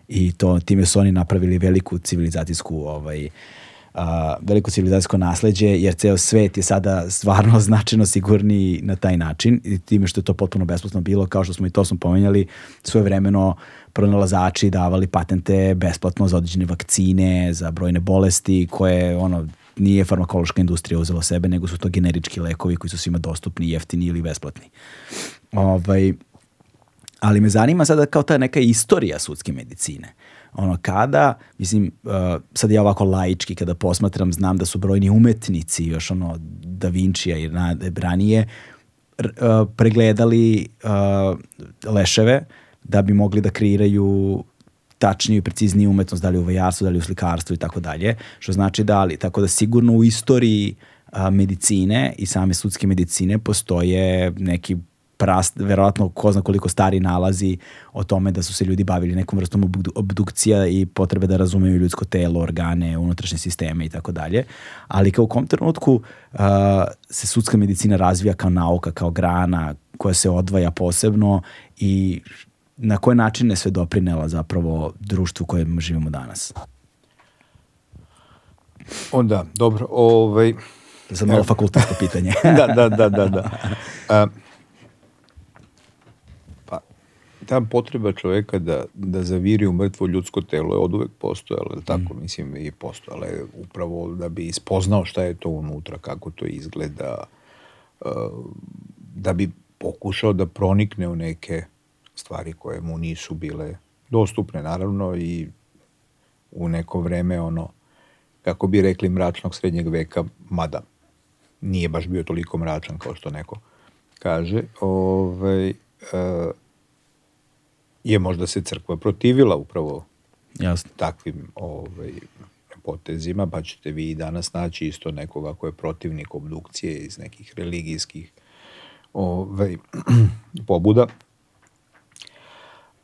I to, time su oni napravili veliku civilizacijsku ovaj, Uh, veliko civilizacijsko nasleđe, jer ceo svet je sada stvarno (laughs) značajno sigurniji na taj način i time što je to potpuno besplatno bilo, kao što smo i to smo pomenjali, svoje vremeno pronalazači davali patente besplatno za određene vakcine, za brojne bolesti koje ono nije farmakološka industrija uzela sebe, nego su to generički lekovi koji su svima dostupni, jeftini ili besplatni. Ovaj, ali me zanima sada kao ta neka istorija sudske medicine. Ono, kada, mislim, uh, sad ja ovako laički kada posmatram, znam da su brojni umetnici, još ono, Da Vincija i ranije, uh, pregledali uh, leševe, da bi mogli da kreiraju tačniju i precizniju umetnost, da li u vajarstvu, da li u slikarstvu i tako dalje, što znači da li, tako da sigurno u istoriji a, medicine i same sudske medicine postoje neki prast, verovatno ko zna koliko stari nalazi o tome da su se ljudi bavili nekom vrstom obdukcija i potrebe da razumeju ljudsko telo, organe, unutrašnje sisteme i tako dalje. Ali kao u kom trenutku uh, se sudska medicina razvija kao nauka, kao grana koja se odvaja posebno i na koje načine sve doprinela zapravo društvu u kojem živimo danas? Onda, dobro, ovaj... Za malo fakultetsko (laughs) pitanje. da, da, da, da, da. (laughs) A, pa, ta potreba čoveka da, da zaviri u mrtvo ljudsko telo je od uvek postojala, je tako? Mm. Mislim, i postojala je upravo da bi ispoznao šta je to unutra, kako to izgleda, da bi pokušao da pronikne u neke stvari koje mu nisu bile dostupne naravno i u neko vreme ono kako bi rekli mračnog srednjeg veka mada nije baš bio toliko mračan kao što neko kaže ovaj, e, je možda se crkva protivila upravo Jasno. takvim ovaj, potezima, pa ćete vi i danas naći isto nekoga ko je protivnik obdukcije iz nekih religijskih ovaj, (clears throat) pobuda.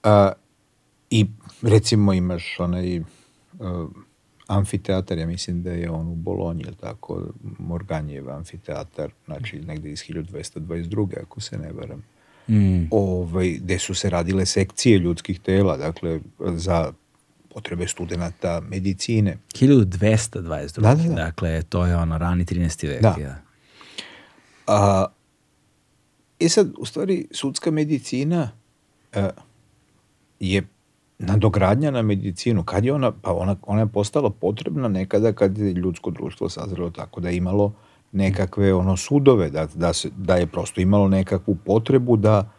A, I recimo imaš onaj uh, amfiteatar, ja mislim da je on u Bolonji, ili tako, Morganjev amfiteatar, znači negde iz 1222. ako se ne varam. Mm. Ovaj, gde su se radile sekcije ljudskih tela, dakle, za potrebe studenta medicine. 1222. Da, da, da. Dakle, to je ono rani 13. vek. Da. Ja. A, I e sad, u stvari, sudska medicina... Uh, je nadogradnja na medicinu. Kad je ona, pa ona, ona je postala potrebna nekada kad je ljudsko društvo sazrelo tako da je imalo nekakve ono sudove, da, da, se, da je prosto imalo nekakvu potrebu da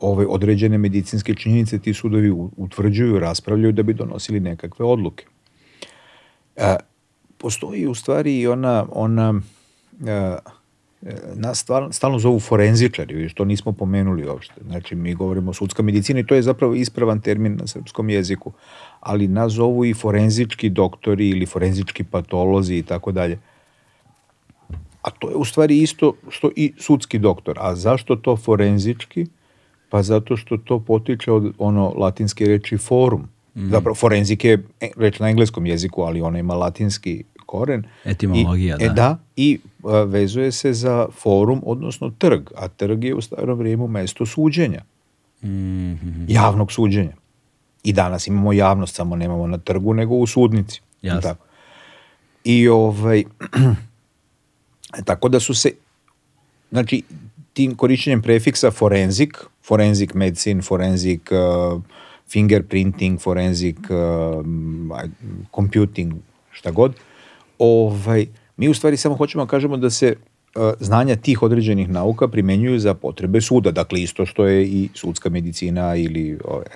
ove određene medicinske činjenice ti sudovi utvrđuju, raspravljaju da bi donosili nekakve odluke. A, e, postoji u stvari i ona, ona a, e, na stvarno, stalno zovu forenzičari, to nismo pomenuli uopšte. Znači, mi govorimo o sudska medicina i to je zapravo ispravan termin na srpskom jeziku, ali nas zovu i forenzički doktori ili forenzički patolozi i tako dalje. A to je u stvari isto što i sudski doktor. A zašto to forenzički? Pa zato što to potiče od ono latinske reči forum. Mm. Zapravo forenzike je e, reč na engleskom jeziku, ali ona ima latinski koren. Etimologija, I, e, da. E, da, i a, vezuje se za forum, odnosno trg, a trg je u starom vrijeme mesto suđenja, mm -hmm. javnog suđenja. I danas imamo javnost, samo nemamo na trgu, nego u sudnici. Jasno. Tako. I ovaj, (clears throat) tako da su se, znači, tim korišćenjem prefiksa forenzik, forenzik medicine, forenzik uh, fingerprinting, forenzik uh, computing, šta god, ovaj, mi u stvari samo hoćemo da kažemo da se znanja tih određenih nauka primenjuju za potrebe suda, dakle isto što je i sudska medicina ili ove.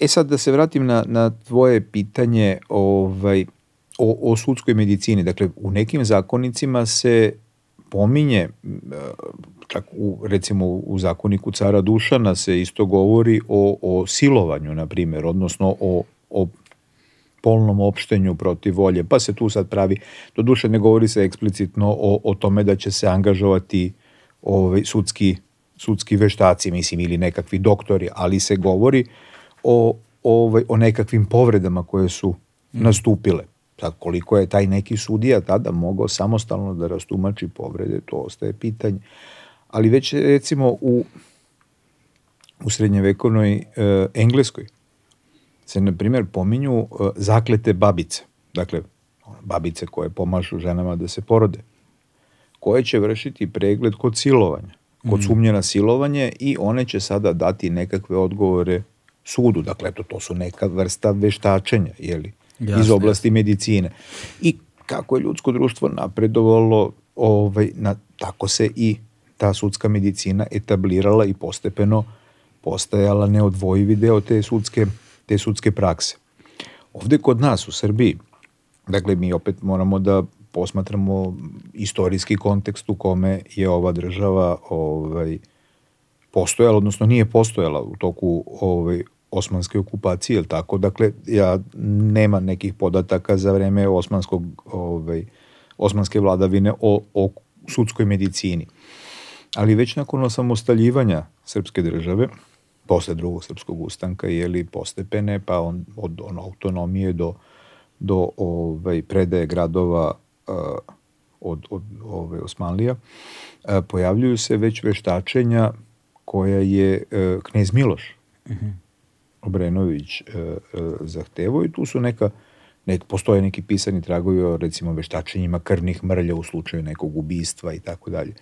E sad da se vratim na, na tvoje pitanje ovaj, o, o sudskoj medicini. Dakle, u nekim zakonicima se pominje, čak u, recimo u zakoniku cara Dušana se isto govori o, o silovanju, na primjer, odnosno o, o polnom opštenju protiv volje, pa se tu sad pravi, do duše ne govori se eksplicitno o, o tome da će se angažovati ovaj, sudski, sudski veštaci, mislim, ili nekakvi doktori, ali se govori o, ovaj, o nekakvim povredama koje su mm. nastupile. Sad, koliko je taj neki sudija tada mogao samostalno da rastumači povrede, to ostaje pitanje. Ali već recimo u, u srednjevekovnoj e, Engleskoj, se, na primjer, pominju e, zaklete babice. Dakle, babice koje pomažu ženama da se porode. Koje će vršiti pregled kod silovanja, kod mm. sumnje na silovanje i one će sada dati nekakve odgovore sudu. Dakle, eto, to su neka vrsta veštačenja, jeli, Jasne. iz oblasti medicine. I kako je ljudsko društvo napredovalo, ovaj, na, tako se i ta sudska medicina etablirala i postepeno postajala neodvojivi deo te sudske medicine te sudske prakse. Ovde kod nas u Srbiji, dakle mi opet moramo da posmatramo istorijski kontekst u kome je ova država ovaj, postojala, odnosno nije postojala u toku ovaj, osmanske okupacije, ili tako? Dakle, ja nema nekih podataka za vreme osmanskog, ovaj, osmanske vladavine o, o sudskoj medicini. Ali već nakon osamostaljivanja srpske države, posle drugog srpskog ustanka je li postepene, pa on, od on, autonomije do, do ovaj, predaje gradova uh, od, od ove Osmanlija, uh, pojavljuju se već veštačenja koja je uh, knez Miloš uh mhm. -huh. Obrenović uh, uh, zahtevao i tu su neka nek, postoje neki pisani tragovi o recimo veštačenjima krvnih mrlja u slučaju nekog ubistva i tako dalje.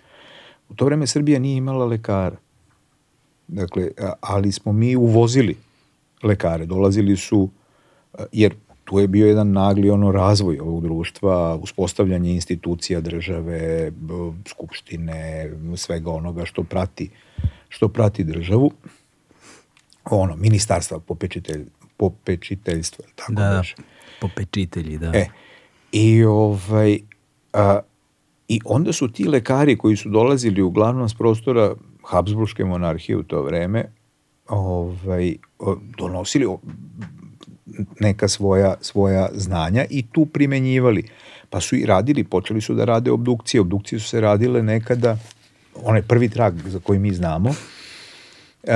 U to vreme Srbija nije imala lekara Dakle, ali smo mi uvozili lekare, dolazili su, jer tu je bio jedan nagli ono razvoj ovog društva, uspostavljanje institucija države, skupštine, svega onoga što prati, što prati državu. Ono, ministarstva popečitelj, popečiteljstva, tako da, beže. Da, popečitelji, da. E, I ovaj, a, I onda su ti lekari koji su dolazili uglavnom s prostora Habsburgske monarhije u to vreme ovaj, donosili neka svoja, svoja znanja i tu primenjivali. Pa su i radili, počeli su da rade obdukcije. Obdukcije su se radile nekada, onaj prvi trag za koji mi znamo, e,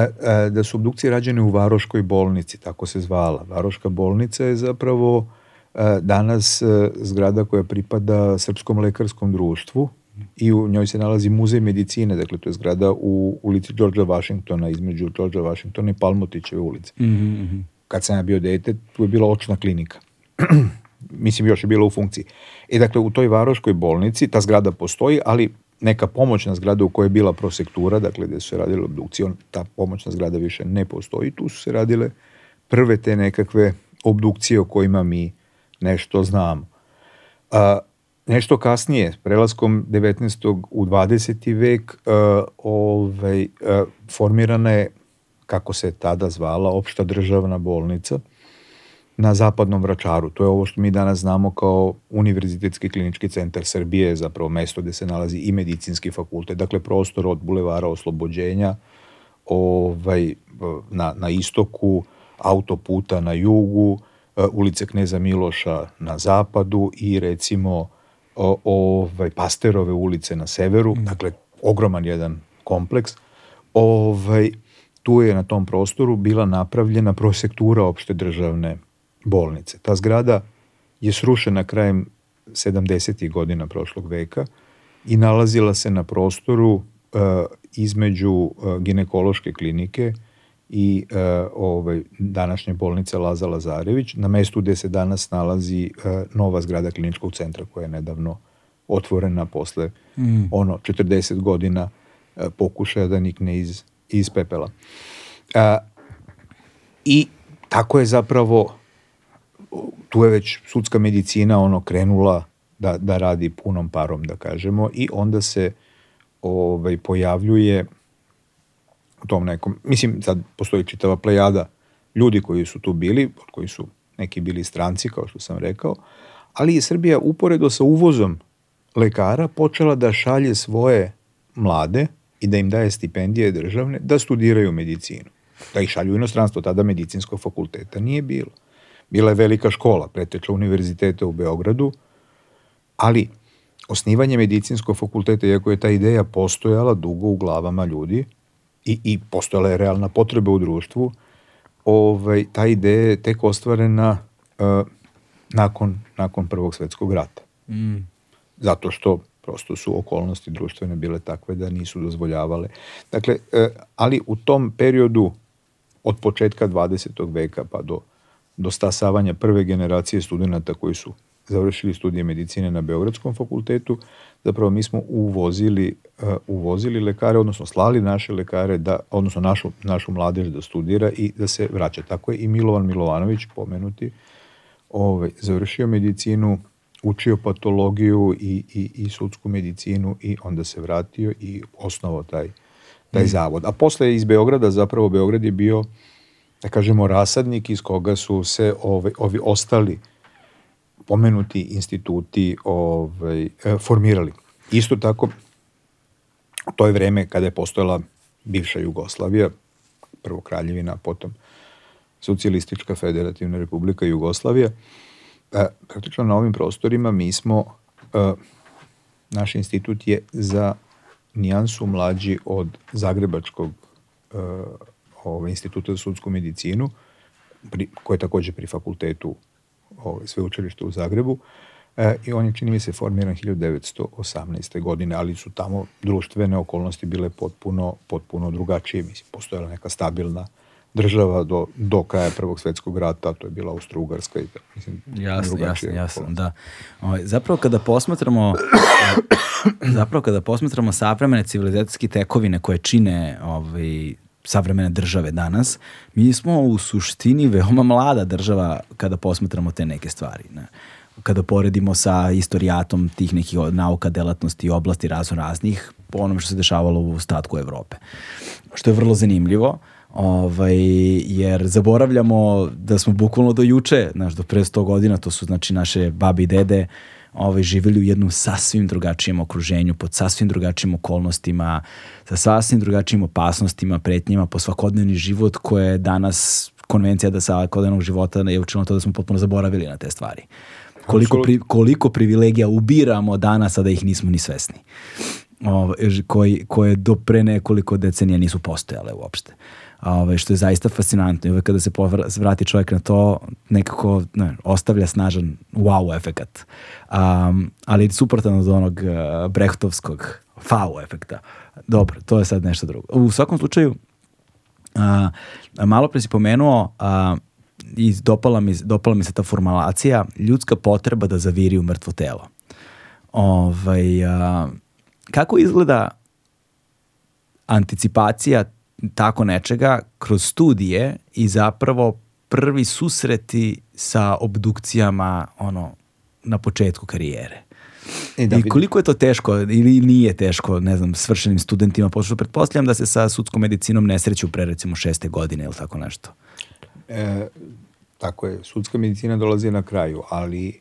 e, da su obdukcije rađene u Varoškoj bolnici, tako se zvala. Varoška bolnica je zapravo e, danas zgrada koja pripada Srpskom lekarskom društvu, i u njoj se nalazi muzej medicine, dakle to je zgrada u ulici George Washingtona, između George Washingtona i Palmotićeve ulice. Mm -hmm. Kad sam ja bio dete, tu je bila očna klinika. (clears throat) Mislim, još je bila u funkciji. E, dakle, u toj varoškoj bolnici ta zgrada postoji, ali neka pomoćna zgrada u kojoj je bila prosektura, dakle gde su se radile obdukcije, ta pomoćna zgrada više ne postoji, tu su se radile prve te nekakve obdukcije o kojima mi nešto znamo. A, nešto kasnije, prelaskom 19. u 20. vek, e, ovaj, e, formirana je, kako se tada zvala, opšta državna bolnica na zapadnom vračaru. To je ovo što mi danas znamo kao Univerzitetski klinički centar Srbije, zapravo mesto gde se nalazi i medicinski fakultet, dakle prostor od bulevara oslobođenja ovaj, na, na istoku, autoputa na jugu, e, ulice Kneza Miloša na zapadu i recimo ovaj, Pasterove ulice na severu, mm. dakle ogroman jedan kompleks. Ovaj, tu je na tom prostoru bila napravljena prosektura opšte državne bolnice. Ta zgrada je srušena krajem 70. godina prošlog veka i nalazila se na prostoru e, između e, ginekološke klinike – i e, ovaj, današnje bolnice Laza Lazarević, na mestu gde se danas nalazi e, nova zgrada kliničkog centra koja je nedavno otvorena posle mm. ono 40 godina e, pokušaja da nikne iz, iz pepela. E, I tako je zapravo tu je već sudska medicina ono krenula da, da radi punom parom, da kažemo, i onda se ovaj, pojavljuje u tom nekom, mislim sad postoji čitava plejada ljudi koji su tu bili, od koji su neki bili stranci kao što sam rekao, ali je Srbija uporedo sa uvozom lekara počela da šalje svoje mlade i da im daje stipendije državne da studiraju medicinu. Da ih šalju u inostranstvo, tada medicinskog fakulteta nije bilo. Bila je velika škola, preteča univerziteta u Beogradu, ali osnivanje medicinskog fakulteta, iako je ta ideja postojala dugo u glavama ljudi, i, i postojala je realna potreba u društvu, ovaj, ta ideja je tek ostvarena uh, nakon, nakon Prvog svetskog rata. Mm. Zato što prosto su okolnosti društvene bile takve da nisu dozvoljavale. Dakle, uh, ali u tom periodu od početka 20. veka pa do, do stasavanja prve generacije studenta koji su završili studije medicine na Beogradskom fakultetu, zapravo mi smo uvozili, uh, uvozili lekare, odnosno slali naše lekare, da, odnosno našu, našu mladež da studira i da se vraća. Tako je i Milovan Milovanović pomenuti, ovaj, završio medicinu, učio patologiju i, i, i sudsku medicinu i onda se vratio i osnovao taj, taj mm. zavod. A posle iz Beograda, zapravo Beograd je bio, da kažemo, rasadnik iz koga su se ovi, ovaj, ovi ostali uh, pomenuti instituti ovaj, e, formirali. Isto tako, to je vreme kada je postojala bivša Jugoslavija, prvo kraljevina, potom Socialistička federativna republika Jugoslavija, e, praktično na ovim prostorima mi smo, e, naš institut je za nijansu mlađi od Zagrebačkog e, ove, ovaj, instituta za sudsku medicinu, koji je takođe pri fakultetu ovaj, sveučilištu u Zagrebu e, i on je, čini mi se, formiran 1918. godine, ali su tamo društvene okolnosti bile potpuno, potpuno drugačije. Mislim, postojala neka stabilna država do, do kraja Prvog svetskog rata, to je bila Austro-Ugarska i tako, mislim, jasno, jasno, jasno, da. O, ovaj, zapravo kada posmatramo (coughs) zapravo kada posmatramo savremene civilizacijske tekovine koje čine ovaj, savremene države danas, mi smo u suštini veoma mlada država kada posmatramo te neke stvari. Ne? Kada poredimo sa istorijatom tih nekih nauka, delatnosti i oblasti razno raznih, po onom što se dešavalo u ostatku Evrope. Što je vrlo zanimljivo, ovaj, jer zaboravljamo da smo bukvalno do juče, znaš, do pre 100 godina, to su znači naše babi i dede, uh, ovaj, živjeli u jednom sasvim drugačijem okruženju, pod sasvim drugačijim okolnostima, sa sasvim drugačijim opasnostima, pretnjima po svakodnevni život koje je danas konvencija da svakodnevnog života je učinila to da smo potpuno zaboravili na te stvari. Koliko, pri, koliko privilegija ubiramo danas, a da ih nismo ni svesni. O, koji, koje do pre nekoliko decenija nisu postojale uopšte. Uh, Ove, ovaj, što je zaista fascinantno i uvek kada se vrati čovjek na to nekako ne, ostavlja snažan wow efekat. Um, ali suprotan od onog uh, eh, brehtovskog wow efekta. Dobro, to je sad nešto drugo. U svakom slučaju, uh, malo pre si pomenuo uh, i dopala mi, dopala mi se ta formulacija ljudska potreba da zaviri u mrtvo telo. Ovaj, uh, kako izgleda anticipacija tako nečega kroz studije i zapravo prvi susreti sa obdukcijama ono, na početku karijere. E, da, I, da bi... I koliko je to teško ili nije teško, ne znam, svršenim studentima, pošto pretpostavljam da se sa sudskom medicinom ne sreću pre recimo šeste godine ili tako nešto. E, tako je, sudska medicina dolazi na kraju, ali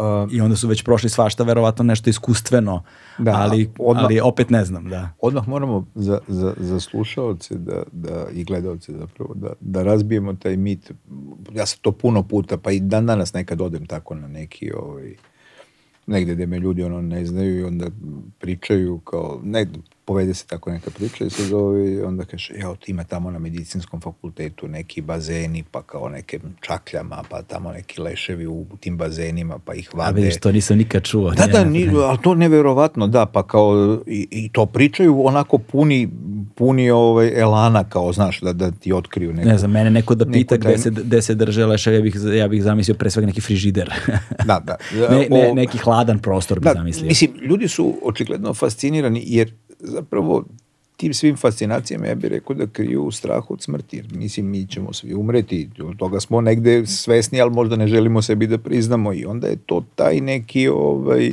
Uh, I onda su već prošli svašta, verovatno nešto iskustveno, da, ali, odmah, ali opet ne znam. Da. Odmah moramo za, za, za slušalce da, da, i gledalce zapravo da, da razbijemo taj mit. Ja sam to puno puta, pa i dan danas nekad odem tako na neki ovaj, negde gde me ljudi ono ne znaju i onda pričaju kao, ne, povede se tako neka priča i se zove, onda kaže, evo, ima tamo na medicinskom fakultetu neki bazeni, pa kao neke čakljama, pa tamo neki leševi u tim bazenima, pa ih vade. A vidiš, to nisam nikad čuo. Da, da, ni, ali to neverovatno, da, pa kao, i, i to pričaju onako puni, puni ovaj elana, kao, znaš, da, da ti otkriju neko. Ne znam, mene neko da pita neko gde, se, gde se drže leševi, ja bih, ja bih zamislio pre svega neki frižider. (laughs) da, da. ne, ne, neki hladan prostor bih da, zamislio. Mislim, ljudi su očigledno fascinirani, jer zapravo tim svim fascinacijama, ja bih rekao da kriju strah od smrti. mislim, mi ćemo svi umreti, od toga smo negde svesni, ali možda ne želimo sebi da priznamo. I onda je to taj neki, ovaj,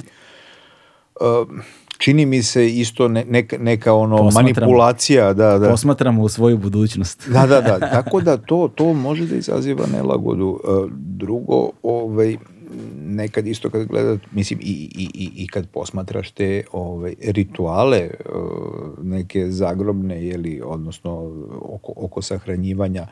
um, čini mi se isto neka, neka ono posmatram, manipulacija. Da, da. Posmatramo u svoju budućnost. (laughs) da, da, da. Tako da to, to može da izaziva nelagodu. Drugo, ovaj, nekad isto kad gledat, mislim i, i, i, i kad posmatraš te ove, rituale e, neke zagrobne, jeli, odnosno oko, oko sahranjivanja,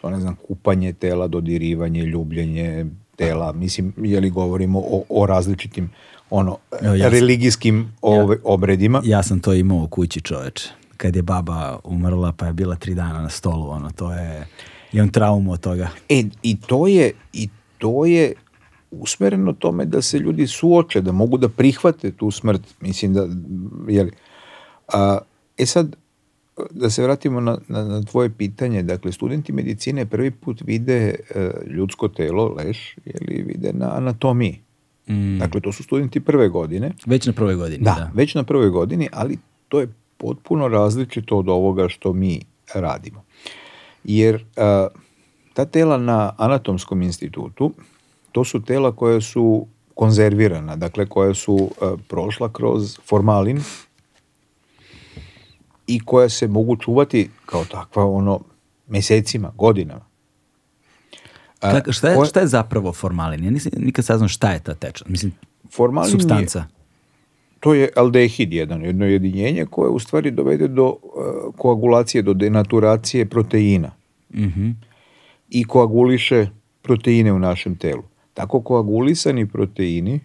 to ne znam, kupanje tela, dodirivanje, ljubljenje tela, mislim, jeli govorimo o, o različitim ono, no, ja, religijskim ove, ja, obredima. Ja sam to imao u kući čoveče kad je baba umrla pa je bila tri dana na stolu, ono, to je, imam traumu od toga. E, i to je, i to je usmereno tome da se ljudi suoče, da mogu da prihvate tu smrt, mislim da, jeli. A, e sad, da se vratimo na, na, na tvoje pitanje, dakle, studenti medicine prvi put vide e, ljudsko telo, leš, jeli, vide na anatomiji. Mm. Dakle, to su studenti prve godine. Već na prvoj godini. Da, da, već na prvoj godini, ali to je potpuno različito od ovoga što mi radimo. Jer a, ta tela na anatomskom institutu, to su tela koje su konzervirana, dakle koje su e, prošla kroz formalin i koja se mogu čuvati kao takva ono mesecima, godinama. Kako, šta, je, šta je zapravo formalin? Ja nisam nikad saznam šta je ta tečna. Mislim, formalin substanca. Je, to je aldehid jedan, jedno jedinjenje koje u stvari dovede do uh, koagulacije, do denaturacije proteina. Mm -hmm. I koaguliše proteine u našem telu. Tako koagulisani proteini,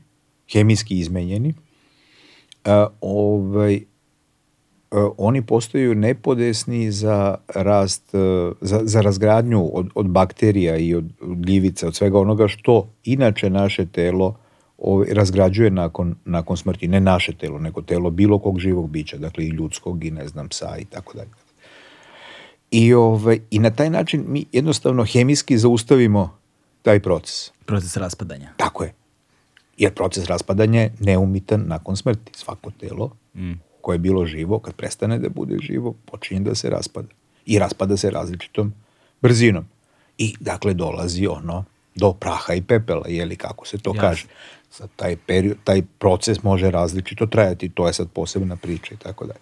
hemijski izmenjeni, ovaj, oni postaju nepodesni za rast, za, za razgradnju od, od bakterija i od, gljivica, od svega onoga što inače naše telo ovaj, razgrađuje nakon, nakon smrti. Ne naše telo, nego telo bilo kog živog bića, dakle i ljudskog i ne znam psa i tako dalje. I, ovaj, I na taj način mi jednostavno hemijski zaustavimo taj proces. Proces raspadanja. Tako je. Jer proces raspadanja je neumitan nakon smrti. Svako telo mm. koje je bilo živo, kad prestane da bude živo, počinje da se raspada. I raspada se različitom brzinom. I dakle dolazi ono do praha i pepela, jeli kako se to Jasne. kaže. Sad, taj, period, taj proces može različito trajati, to je sad posebna priča i tako dalje.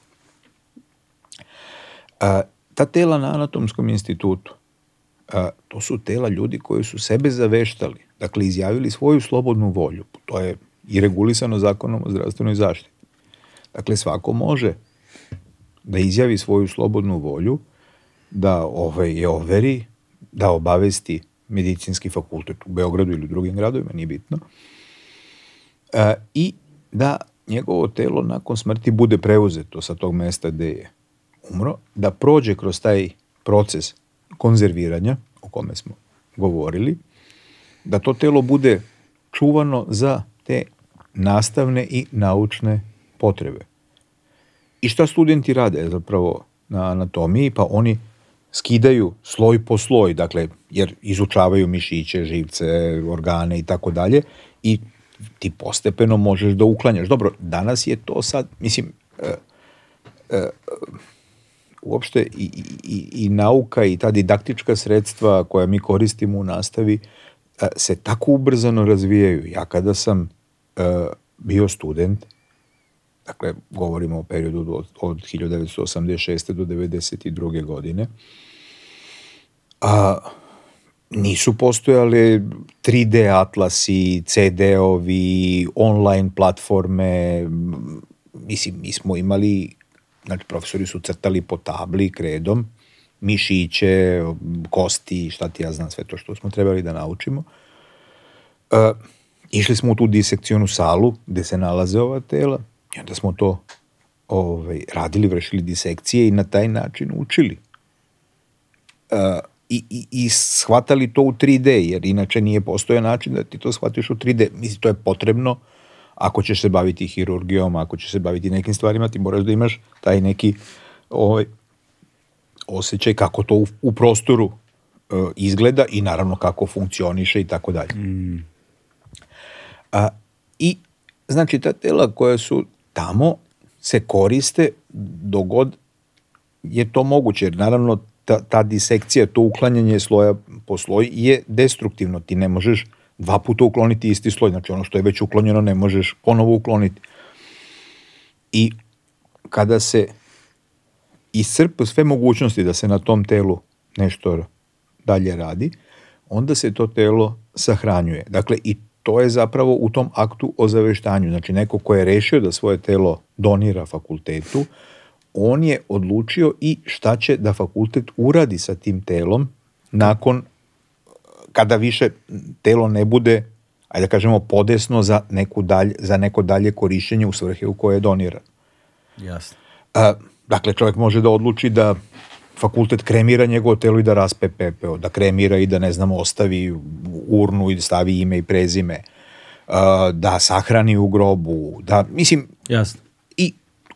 A, ta tela na anatomskom institutu a, to su tela ljudi koji su sebe zaveštali, dakle izjavili svoju slobodnu volju, to je i regulisano zakonom o zdravstvenoj zaštiti. Dakle, svako može da izjavi svoju slobodnu volju, da ovaj, je overi, da obavesti medicinski fakultet u Beogradu ili u drugim gradovima, nije bitno, a, i da njegovo telo nakon smrti bude preuzeto sa tog mesta gde je umro, da prođe kroz taj proces konzerviranja, o kome smo govorili, da to telo bude čuvano za te nastavne i naučne potrebe. I šta studenti rade zapravo na anatomiji? Pa oni skidaju sloj po sloj, dakle, jer izučavaju mišiće, živce, organe i tako dalje i ti postepeno možeš da uklanjaš. Dobro, danas je to sad, mislim, e, e, uopšte i, i, i nauka i ta didaktička sredstva koja mi koristimo u nastavi e, se tako ubrzano razvijaju. Ja kada sam uh, bio student, dakle govorimo o periodu od, od 1986. do 92. godine, a, nisu postojale 3D atlasi, CD-ovi, online platforme, mislim, mi smo imali Znači, profesori su crtali po tabli kredom mišiće, kosti, šta ti ja znam, sve to što smo trebali da naučimo. E, išli smo u tu disekcionu salu gde se nalaze ova tela i onda smo to ovaj, radili, vršili disekcije i na taj način učili. E, i, i, i shvatali to u 3D, jer inače nije postoje način da ti to shvatiš u 3D. Mislim, to je potrebno uh, ako ćeš se baviti hirurgijom, ako ćeš se baviti nekim stvarima, ti moraš da imaš taj neki ovaj, osjećaj kako to u, u prostoru e, izgleda i naravno kako funkcioniše i tako dalje. Mm. A, I znači ta tela koja su tamo se koriste dogod je to moguće, jer naravno ta, ta disekcija, to uklanjanje sloja po sloj je destruktivno. Ti ne možeš dva puta ukloniti isti sloj, znači ono što je već uklonjeno ne možeš ponovo ukloniti. I kada se iscrpe sve mogućnosti da se na tom telu nešto dalje radi, onda se to telo sahranjuje. Dakle, i to je zapravo u tom aktu o zaveštanju. Znači, neko ko je rešio da svoje telo donira fakultetu, on je odlučio i šta će da fakultet uradi sa tim telom nakon kada više telo ne bude ajde da kažemo podesno za, neku dalje, za neko dalje korišćenje u svrhe u koje je doniran. Jasno. A, dakle, čovjek može da odluči da fakultet kremira njegovo telo i da raspe pepeo, da kremira i da, ne znam, ostavi urnu i stavi ime i prezime, a, da sahrani u grobu, da, mislim... Jasno. I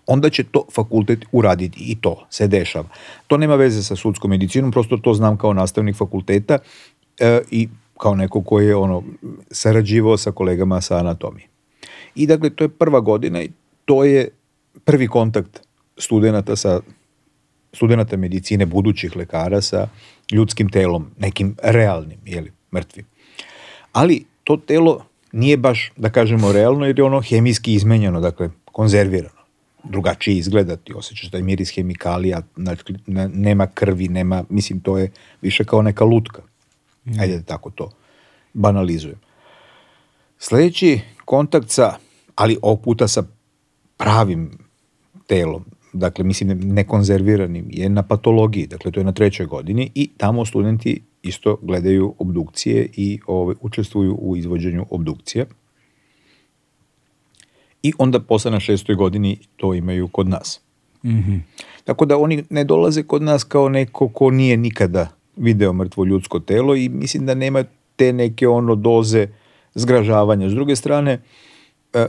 onda će to fakultet uraditi i to se dešava. To nema veze sa sudskom medicinom, prosto to znam kao nastavnik fakulteta e, i kao neko koji je ono, sarađivao sa kolegama sa anatomije. I dakle, to je prva godina i to je prvi kontakt studenta sa studenta medicine, budućih lekara sa ljudskim telom, nekim realnim, jeli, mrtvim. Ali to telo nije baš, da kažemo, realno jer je ono hemijski izmenjeno, dakle, konzervirano. Drugačije izgledati, ti osjećaš taj miris hemikalija, nema krvi, nema, mislim, to je više kao neka lutka. Mm. Ajde da tako to banalizujem. Sljedeći kontakt sa, ali ovog puta sa pravim telom, dakle mislim nekonzerviranim, je na patologiji, dakle to je na trećoj godini i tamo studenti isto gledaju obdukcije i ove, ovaj, učestvuju u izvođenju obdukcije. I onda posle na šestoj godini to imaju kod nas. Mm -hmm. Tako da oni ne dolaze kod nas kao neko ko nije nikada video mrtvo ljudsko telo i mislim da nema te neke ono doze zgražavanja. S druge strane, e,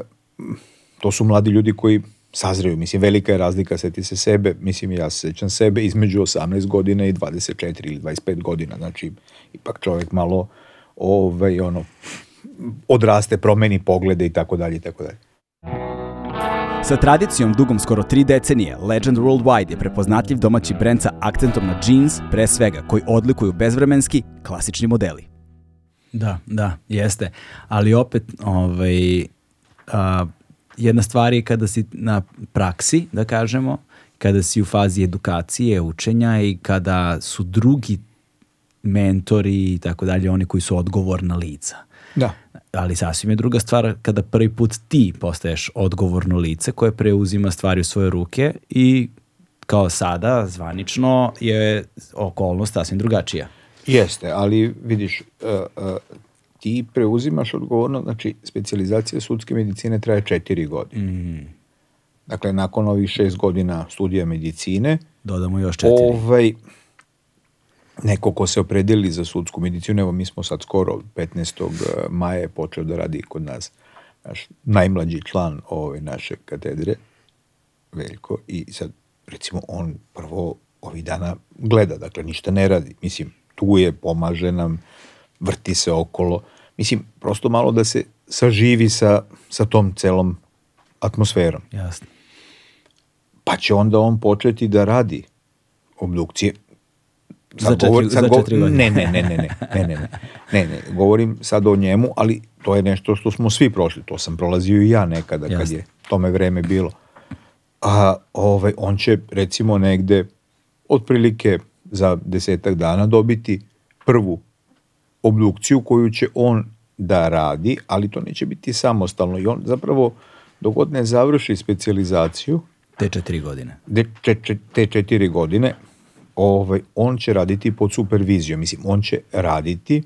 to su mladi ljudi koji sazreju, mislim, velika je razlika, seti se sebe, mislim, ja se sećam sebe između 18 godina i 24 ili 25 godina, znači, ipak čovjek malo, ovaj, ono, odraste, promeni poglede i tako dalje i tako dalje. Sa tradicijom dugom skoro tri decenije, Legend Worldwide je prepoznatljiv domaći brend sa akcentom na jeans, pre svega, koji odlikuju bezvremenski, klasični modeli. Da, da, jeste. Ali opet, ovaj, a, jedna stvar je kada si na praksi, da kažemo, kada si u fazi edukacije, učenja i kada su drugi mentori i tako dalje, oni koji su odgovorna lica. Da. Ali sasvim je druga stvar kada prvi put ti postaješ odgovorno lice koje preuzima stvari u svoje ruke i kao sada zvanično je okolnost sasvim drugačija. Jeste, ali vidiš, uh, uh, ti preuzimaš odgovornost, znači specializacija sudske medicine traje četiri godine. Mm. Dakle, nakon ovih šest godina studija medicine... Dodamo još četiri. Ovaj, neko ko se opredeli za sudsku medicinu, evo mi smo sad skoro 15. Eh, maja počeo da radi kod nas naš najmlađi član ove naše katedre, Veljko, i sad recimo on prvo ovih dana gleda, dakle ništa ne radi, mislim tu je, pomaže nam, vrti se okolo, mislim prosto malo da se saživi sa, sa tom celom atmosferom. Jasno. Pa će onda on početi da radi obdukcije, Sad za četiri, govorim, sad za četiri govor, ne, ne, ne, ne, ne, ne, ne, ne, ne, govorim sad o njemu, ali to je nešto što smo svi prošli, to sam prolazio i ja nekada Jasne. kad je tome vreme bilo. A ovaj, on će recimo negde otprilike za desetak dana dobiti prvu obdukciju koju će on da radi, ali to neće biti samostalno i on zapravo dok završi specializaciju te četiri godine. De, te, te četiri godine ovaj, on će raditi pod supervizijom. Mislim, on će raditi,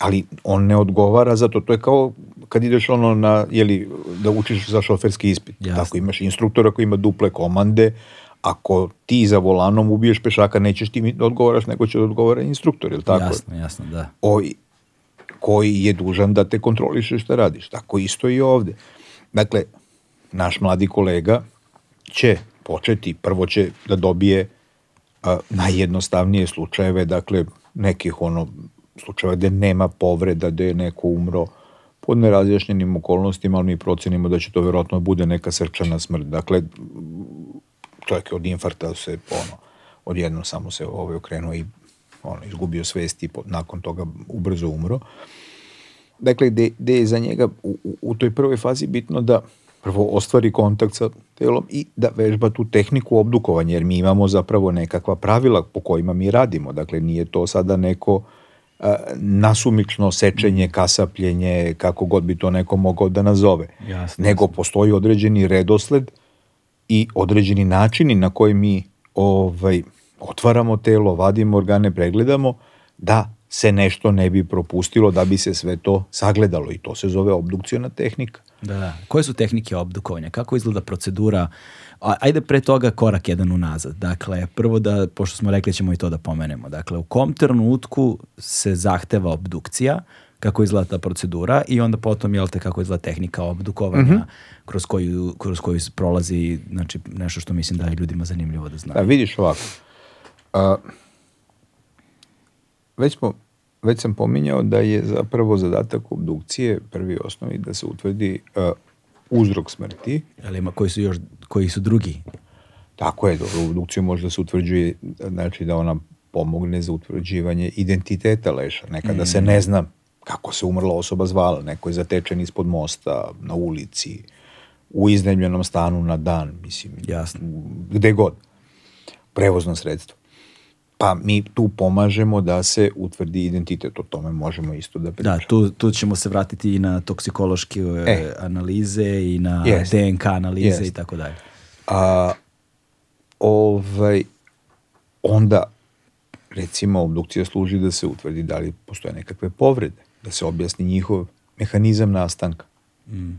ali on ne odgovara za to. To je kao kad ideš ono na, jeli, da učiš za šoferski ispit. Jasne. Tako imaš instruktora koji ima duple komande, ako ti za volanom ubiješ pešaka, nećeš ti da odgovaraš, nego će da odgovara instruktor, ili tako? Jasno, jasno, da. O, koji je dužan da te kontroliše šta radiš. Tako isto i ovde. Dakle, naš mladi kolega će početi, prvo će da dobije a, najjednostavnije slučajeve, dakle nekih ono slučajeva gde nema povreda, gde je neko umro pod nerazjašnjenim okolnostima, ali mi procenimo da će to verovatno bude neka srčana smrt. Dakle, čovjek je od infarta se, ono, odjednom samo se ovaj okrenuo i ono, izgubio svest i po, nakon toga ubrzo umro. Dakle, gde, gde je za njega u, u toj prvoj fazi bitno da prvo ostvari kontakt sa telom i da vežba tu tehniku obdukovanja, jer mi imamo zapravo nekakva pravila po kojima mi radimo. Dakle, nije to sada neko e, nasumično sečenje, kasapljenje, kako god bi to neko mogao da nazove. Jasne, Nego postoji određeni redosled i određeni načini na koji mi ovaj, otvaramo telo, vadimo organe, pregledamo, da se nešto ne bi propustilo da bi se sve to sagledalo i to se zove obdukciona tehnika. Da, da. Koje su tehnike obdukovanja? Kako izgleda procedura? Ajde pre toga korak jedan unazad. Dakle, prvo da, pošto smo rekli da ćemo i to da pomenemo. Dakle, u kom trenutku se zahteva obdukcija, kako izgleda ta procedura i onda potom, jel te, kako izgleda tehnika obdukovanja mm -hmm. kroz, koju, kroz koju prolazi, znači, nešto što mislim da je ljudima zanimljivo da znaju. Da, vidiš ovako. Uh, već, smo, već sam pominjao da je zapravo zadatak obdukcije prvi osnovi da se utvrdi uh, uzrok smrti. Ali ima koji su još, koji su drugi? Tako je, dobro, može možda se utvrđuje, znači da ona pomogne za utvrđivanje identiteta leša. Nekada mm. se ne mhm. zna kako se umrla osoba zvala, neko je zatečen ispod mosta, na ulici, u iznajmljenom stanu na dan, mislim, Jasno. gde god. Prevozno sredstvo pa mi tu pomažemo da se utvrdi identitet, o tome možemo isto da pričamo. Da, tu, tu ćemo se vratiti i na toksikološke e. e. analize i na yes. DNK analize yes. i tako dalje. A, ovaj, onda recimo obdukcija služi da se utvrdi da li postoje nekakve povrede, da se objasni njihov mehanizam nastanka. Mm.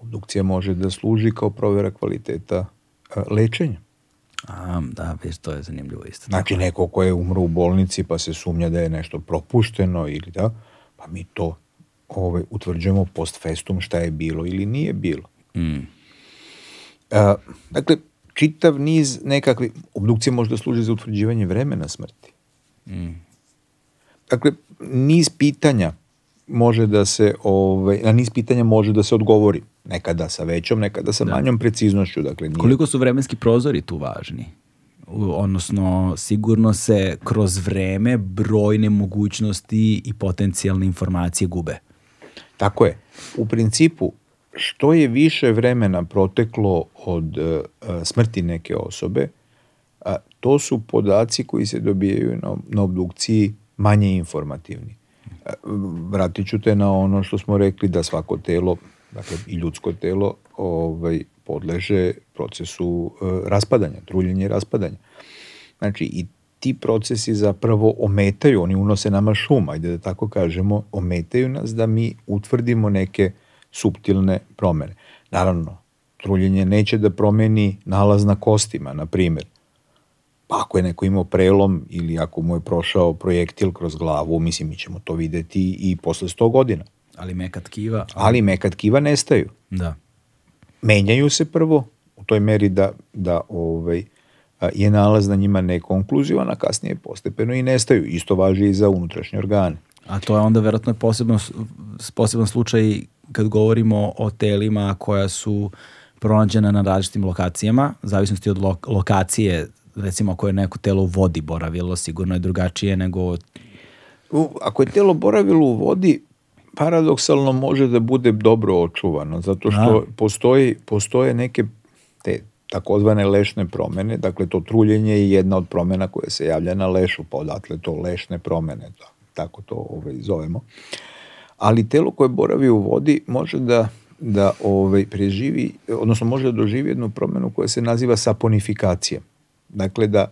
Obdukcija može da služi kao provera kvaliteta a, e, lečenja. A, da, viš, to je zanimljivo isto. Znači, neko ko je umro u bolnici pa se sumnja da je nešto propušteno ili da, pa mi to ove, ovaj, utvrđujemo post festum šta je bilo ili nije bilo. Mm. A, dakle, čitav niz nekakve, obdukcije možda služi za utvrđivanje vremena smrti. Mm. Dakle, niz pitanja može da se, ovaj, na niz pitanja može da se odgovori. Nekada sa većom, nekada sa da. manjom preciznošću. Dakle, nije... Koliko su vremenski prozori tu važni? odnosno sigurno se kroz vreme brojne mogućnosti i potencijalne informacije gube. Tako je. U principu, što je više vremena proteklo od uh, smrti neke osobe, a, to su podaci koji se dobijaju na, na obdukciji manje informativni vratit ću te na ono što smo rekli da svako telo, dakle i ljudsko telo, ovaj, podleže procesu e, raspadanja, truljenja i raspadanja. Znači i ti procesi zapravo ometaju, oni unose nama šuma, ajde da tako kažemo, ometaju nas da mi utvrdimo neke subtilne promene. Naravno, truljenje neće da promeni nalaz na kostima, na primjer, pa ako je neko imao prelom ili ako mu je prošao projektil kroz glavu, mislim, mi ćemo to videti i posle 100 godina. Ali meka tkiva... Ali meka tkiva nestaju. Da. Menjaju se prvo u toj meri da, da ovaj, je nalaz na njima nekonkluzivan, a kasnije postepeno i nestaju. Isto važi i za unutrašnje organe. A to je onda verovatno posebno, poseban slučaj kad govorimo o telima koja su pronađena na različitim lokacijama, zavisnosti od lokacije recimo ako je neko telo u vodi boravilo, sigurno je drugačije nego... U, ako je telo boravilo u vodi, paradoksalno može da bude dobro očuvano, zato što da. postoji, postoje neke te takozvane lešne promene, dakle to truljenje je jedna od promena koja se javlja na lešu, pa odatle to lešne promene, to, da, tako to ovaj, zovemo. Ali telo koje boravi u vodi može da da ovaj, preživi, odnosno može da doživi jednu promenu koja se naziva saponifikacija. Dakle, da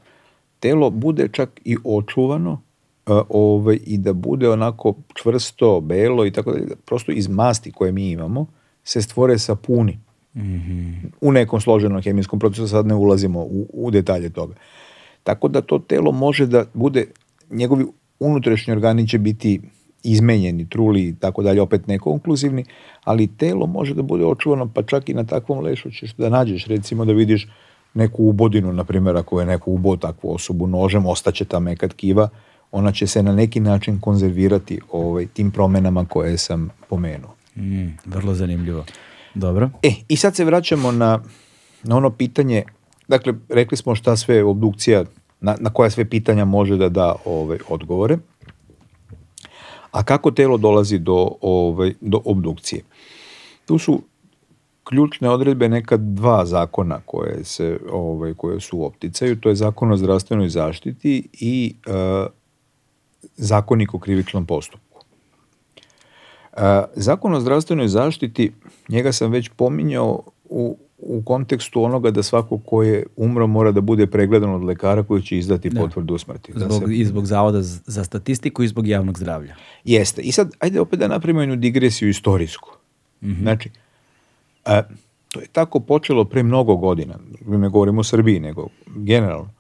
telo bude čak i očuvano e, ovaj, i da bude onako čvrsto, belo i tako dalje. Prosto iz masti koje mi imamo se stvore sapuni. Mm -hmm. U nekom složenom hemijskom procesu sad ne ulazimo u, u detalje toga. Tako da to telo može da bude, njegovi unutrašnji organi će biti izmenjeni, truli i tako dalje, opet nekonkluzivni, ali telo može da bude očuvano, pa čak i na takvom lešu ćeš da nađeš, recimo da vidiš neku ubodinu, na primjer, ako je neko ubo takvu osobu nožem, ostaće ta meka tkiva, ona će se na neki način konzervirati ovaj, tim promenama koje sam pomenuo. Mm, vrlo zanimljivo. Dobro. E, i sad se vraćamo na, na ono pitanje, dakle, rekli smo šta sve obdukcija, na, na koja sve pitanja može da da ovaj, odgovore, a kako telo dolazi do, ovaj, do obdukcije. Tu su ključne odredbe neka dva zakona koje, se, ovaj, koje su u opticaju, to je zakon o zdravstvenoj zaštiti i e, zakonik o krivičnom postupku. E, zakon o zdravstvenoj zaštiti, njega sam već pominjao u, u kontekstu onoga da svako ko je umro mora da bude pregledan od lekara koji će izdati da. potvrdu o smrti. Da zbog, da se... I zbog Zavoda za statistiku i zbog javnog zdravlja. Jeste. I sad, ajde opet da napravimo jednu digresiju istorijsku. Mm -hmm. Znači, E, to je tako počelo pre mnogo godina, ne govorimo o Srbiji, nego generalno,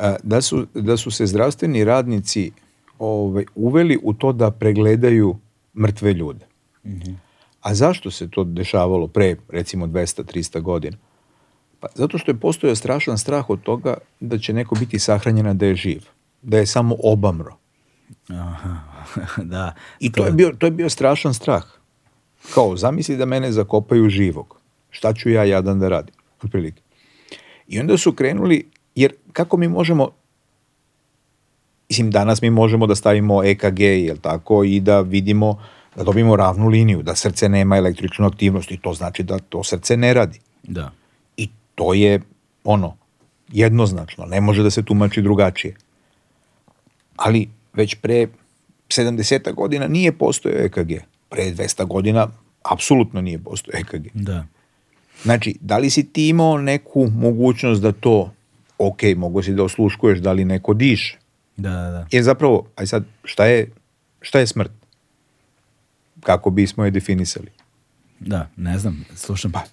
e, da, su, da su se zdravstveni radnici ovaj, uveli u to da pregledaju mrtve ljude. Mm-hmm. A zašto se to dešavalo pre, recimo, 200-300 godina? Pa, zato što je postojao strašan strah od toga da će neko biti sahranjen da je živ, da je samo obamro. Aha, (laughs) da. I to je, bio, to je bio strašan strah. Kao, zamisli da mene zakopaju živog. Šta ću ja jadan da radim? Otprilike. I onda su krenuli, jer kako mi možemo Mislim, danas mi možemo da stavimo EKG, jel tako, i da vidimo, da dobijemo ravnu liniju, da srce nema električnu aktivnost i to znači da to srce ne radi. Da. I to je, ono, jednoznačno, ne može da se tumači drugačije. Ali već pre 70 godina nije postojao EKG pre 200 godina apsolutno nije postao EKG. Da. Znači, da li si ti imao neku mogućnost da to, ok, mogo si da osluškuješ da li neko diše? Da, da, da. Jer zapravo, aj sad, šta je, šta je smrt? Kako bismo je definisali? Da, ne znam, slušam. Pa,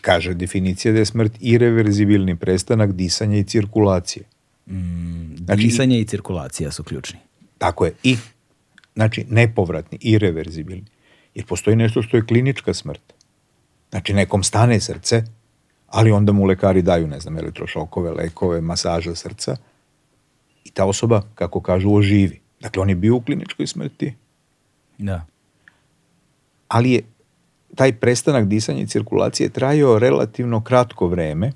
kaže definicija da je smrt irreverzibilni prestanak disanja i cirkulacije. Mm, znači, disanje i cirkulacija su ključni. Tako je. I Znači, nepovratni, irreverzibilni. Jer postoji nešto što je klinička smrt. Znači, nekom stane srce, ali onda mu lekari daju, ne znam, elektrošokove, lekove, masaža srca i ta osoba, kako kažu, oživi. Dakle, on je bio u kliničkoj smrti. Da. Ali je taj prestanak disanja i cirkulacije trajao relativno kratko vreme,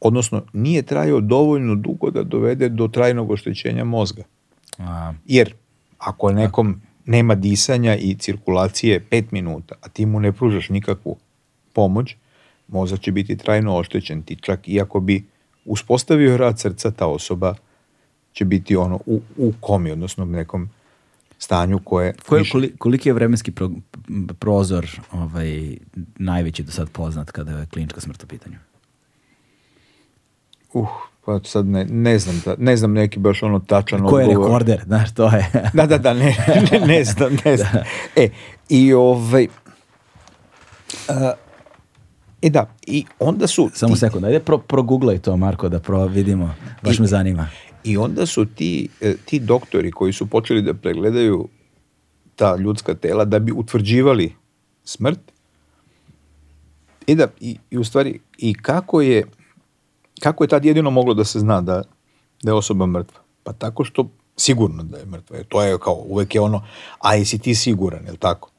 odnosno nije trajao dovoljno dugo da dovede do trajnog oštećenja mozga. A. Jer ako nekom nema disanja i cirkulacije 5 minuta, a ti mu ne pružaš nikakvu pomoć, mozak će biti trajno oštećen. Ti čak i ako bi uspostavio rad srca, ta osoba će biti ono u, u komi, odnosno u nekom stanju koje... koje koli, koliki je vremenski pro, prozor ovaj, najveći do sad poznat kada je klinička smrt u pitanju? Uh, pa sad ne, ne znam, da, ne znam neki baš ono tačan Ko je odgovor. rekorder, znaš, to je. da, da, da, ne, ne, ne znam, ne da. znam. Da. E, i ovaj... Uh, e da, i onda su... Samo ti... sekund, ajde pro, proguglaj to, Marko, da pro vidimo, baš I, me zanima. I onda su ti, e, ti doktori koji su počeli da pregledaju ta ljudska tela da bi utvrđivali smrt, e da, i, i u stvari, i kako je kako je tad jedino moglo da se zna da, da je osoba mrtva? Pa tako što sigurno da je mrtva. To je kao, uvek je ono, a jesi ti siguran, je li tako?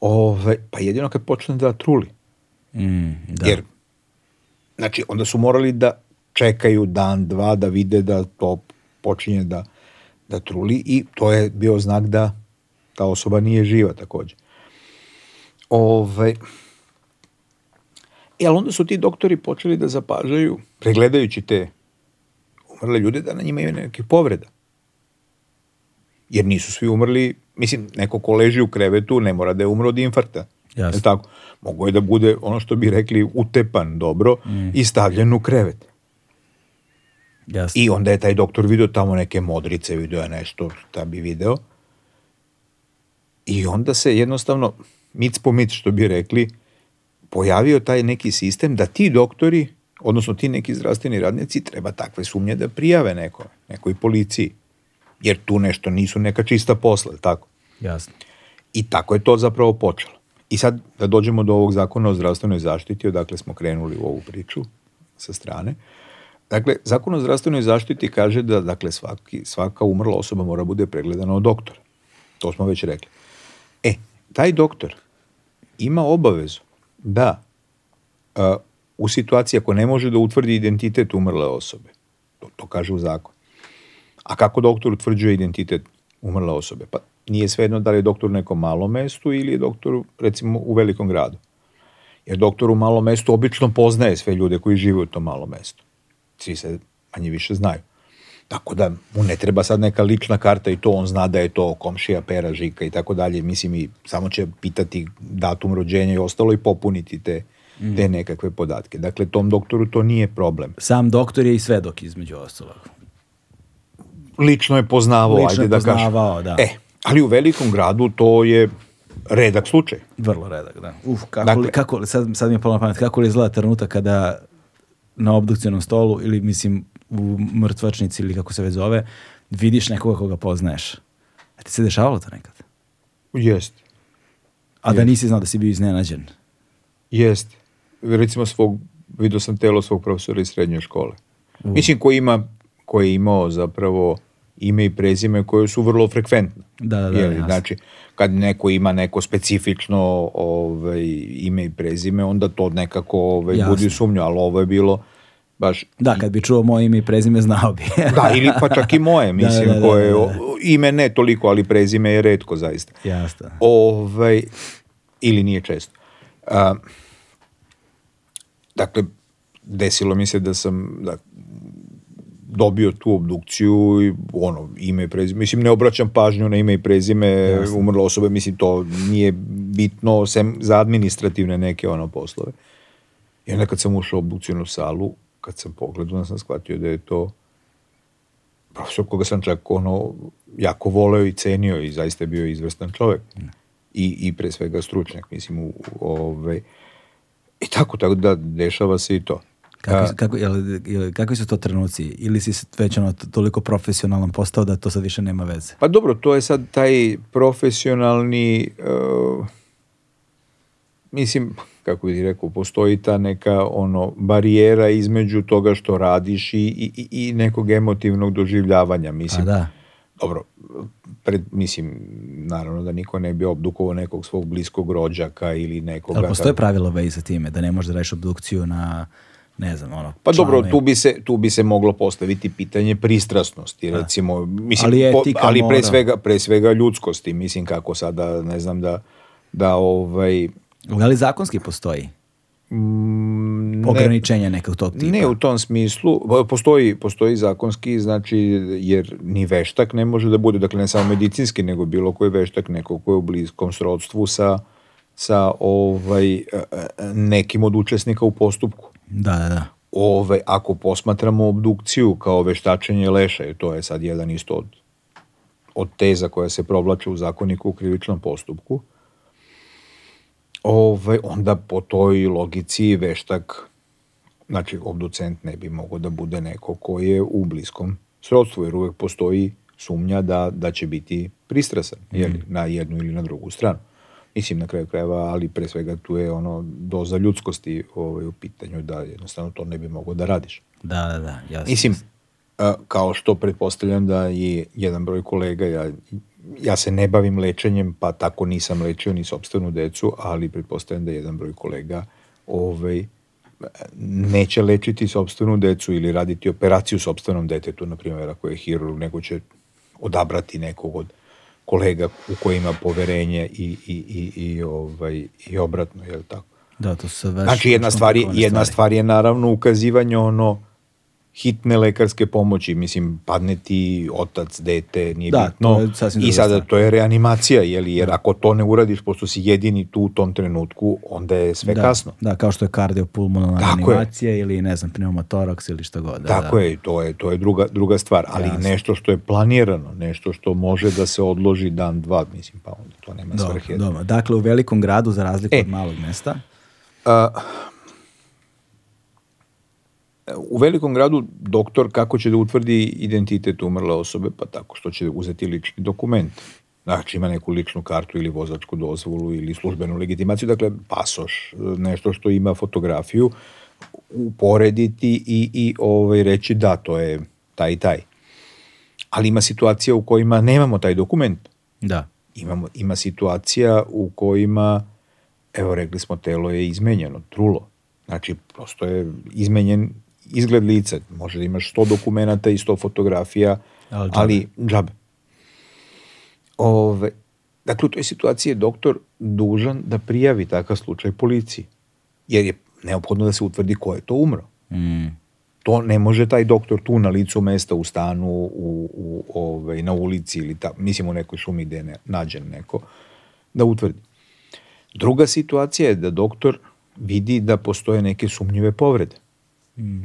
Ove, pa jedino kad počne da truli. Mm, da. Jer, znači, onda su morali da čekaju dan, dva, da vide da to počinje da, da truli i to je bio znak da ta osoba nije živa takođe. Ove, E, onda su ti doktori počeli da zapažaju, pregledajući te umrle ljude, da na njima ima nekih povreda. Jer nisu svi umrli, mislim, neko ko leži u krevetu ne mora da je umro od infarkta. Jasno. Tako? Mogu je da bude, ono što bi rekli, utepan dobro mm. i stavljen u krevet. Jasno. I onda je taj doktor video tamo neke modrice, video je nešto da bi video. I onda se jednostavno, mic po mic što bi rekli, pojavio taj neki sistem da ti doktori, odnosno ti neki zdravstveni radnici, treba takve sumnje da prijave neko, nekoj policiji. Jer tu nešto nisu neka čista posla, tako? Jasno. I tako je to zapravo počelo. I sad da dođemo do ovog zakona o zdravstvenoj zaštiti, odakle smo krenuli u ovu priču sa strane. Dakle, zakon o zdravstvenoj zaštiti kaže da dakle, svaki, svaka umrla osoba mora bude pregledana od doktora. To smo već rekli. E, taj doktor ima obavezu Da. A, e, u situaciji ako ne može da utvrdi identitet umrle osobe. To, to kaže u zakon. A kako doktor utvrđuje identitet umrle osobe? Pa nije svejedno da li je doktor u nekom malom mestu ili je doktor recimo u velikom gradu. Jer doktor u malom mestu obično poznaje sve ljude koji žive u tom malom mestu. Svi se manje više znaju. Tako da mu ne treba sad neka lična karta i to on zna da je to komšija Pera Žika i tako dalje. Mislim i samo će pitati datum rođenja i ostalo i popuniti te mm. te nekakve podatke. Dakle, tom doktoru to nije problem. Sam doktor je i svedok između ostalog. Lično je poznavao, Lično ajde je da kažem. Lično je poznavao, da. E, ali u velikom gradu to je redak slučaj. Vrlo redak, da. Uf, kako, dakle, li, kako sad, sad mi je palo na pamet, kako li izgleda trenutak kada na obdukcijnom stolu ili, mislim, u mrtvačnici ili kako se već zove, vidiš nekoga koga poznaješ. A e, ti se dešavalo to nekad? Jest. A da Jest. nisi znao da si bio iznenađen? Jest. Recimo svog, vidio sam telo svog profesora iz srednje škole. Uh. Mislim koji ima, koji je imao zapravo ime i prezime koje su vrlo frekventne. Da, da, da. Jeli, znači, kad neko ima neko specifično ovaj, ime i prezime, onda to nekako ovaj, budi sumnju, ali ovo je bilo Baš. Da, kad bi čuo moje ime i prezime, znao bi. (laughs) da, ili pa čak i moje, da, da, mislim, da, da, da, koje, da. ime ne toliko, ali prezime je retko zaista. Jasno. ovaj ili nije često. A, dakle, desilo mi se da sam da, dobio tu obdukciju i ono, ime i prezime. Mislim, ne obraćam pažnju na ime i prezime Jasne. umrle osobe, mislim, to nije bitno, sem za administrativne neke ono poslove. I onda kad sam ušao u obdukcijnu salu, kad sam pogledao, sam shvatio da je to profesor koga sam čak ono jako voleo i cenio i zaista bio izvrstan čovjek. I, i pre svega stručnjak, mislim, u, ove, i tako, tako da dešava se i to. Kako, kako, jel, jel, kakvi su to trenuci? Ili si već ono toliko profesionalan postao da to sad više nema veze? Pa dobro, to je sad taj profesionalni... Uh, mislim, kako bih rekao, postoji ta neka ono barijera između toga što radiš i, i, i nekog emotivnog doživljavanja. Mislim, A pa da. Dobro, pred, mislim, naravno da niko ne bi obdukovao nekog svog bliskog rođaka ili nekoga... Ali postoje pravilo već za time, da ne možeš da radiš obdukciju na ne znam, ono... Pa članovi. dobro, tu bi, se, tu bi se moglo postaviti pitanje pristrasnosti, da. recimo, mislim, ali, etika po, ali pre, svega, pre svega ljudskosti, mislim, kako sada, ne znam, da, da ovaj, Da li zakonski postoji? Mm, ograničenja nekog tog tipa. Ne u tom smislu, pa, postoji, postoji zakonski, znači, jer ni veštak ne može da bude, dakle ne samo medicinski, nego bilo koji veštak, neko ko je u bliskom srodstvu sa, sa ovaj, e, e, nekim od učesnika u postupku. Da, da, da. Ovaj, ako posmatramo obdukciju kao veštačenje leša, to je sad jedan isto od, od teza koja se provlače u zakoniku u krivičnom postupku, uh, Ove, ovaj, onda po toj logici veštak, znači obducent ne bi mogao da bude neko ko je u bliskom srodstvu, jer uvek postoji sumnja da, da će biti pristrasan mm. jeli, mhm. na jednu ili na drugu stranu. Mislim na kraju krajeva, ali pre svega tu je ono doza ljudskosti ovaj, u pitanju da jednostavno to ne bi mogao da radiš. Da, da, da. Jasno. Mislim, kao što pretpostavljam da i jedan broj kolega, ja, ja se ne bavim lečenjem, pa tako nisam lečio ni sobstvenu decu, ali pretpostavljam da jedan broj kolega ovaj, neće lečiti sobstvenu decu ili raditi operaciju sobstvenom detetu, na primjer, ako je hirurg, nego će odabrati nekog od kolega u kojima ima poverenje i, i, i, i, ovaj, i obratno, je li tako? Da, to se već... Znači, jedna stvar, je, jedna stvari. stvar je naravno ukazivanje ono hitne lekarske pomoći, mislim, padne ti otac, dete, nije da, bitno. To je I sada to je reanimacija, jeli, jer ako to ne uradiš, pošto si jedini tu u tom trenutku, onda je sve da, kasno. Da, kao što je kardiopulmonalna Tako reanimacija je. ili, ne znam, pneumotoraks ili što god. Da, Tako da. je, to je, to je druga, druga stvar, ali Jasne. nešto što je planirano, nešto što može da se odloži dan, dva, mislim, pa onda to nema dobro, svrhe. Dobro, dakle, u velikom gradu, za razliku e, od malog mesta... A, u velikom gradu doktor kako će da utvrdi identitet umrle osobe? Pa tako što će uzeti lični dokument. Znači ima neku ličnu kartu ili vozačku dozvolu ili službenu legitimaciju, dakle pasoš, nešto što ima fotografiju, uporediti i, i ovaj, reći da, to je taj i taj. Ali ima situacija u kojima nemamo taj dokument. Da. Imamo, ima situacija u kojima, evo rekli smo, telo je izmenjeno, trulo. Znači, prosto je izmenjen izgled lica, može da imaš 100 dokumenta i 100 fotografija, ali, ali džabe. Ove, dakle, u toj situaciji je doktor dužan da prijavi takav slučaj policiji, jer je neophodno da se utvrdi ko je to umro. Mm. To ne može taj doktor tu na licu mesta u stanu, u, u, ove, na ulici ili ta, mislim u nekoj šumi gde je ne, nađen neko, da utvrdi. Druga situacija je da doktor vidi da postoje neke sumnjive povrede. Mm.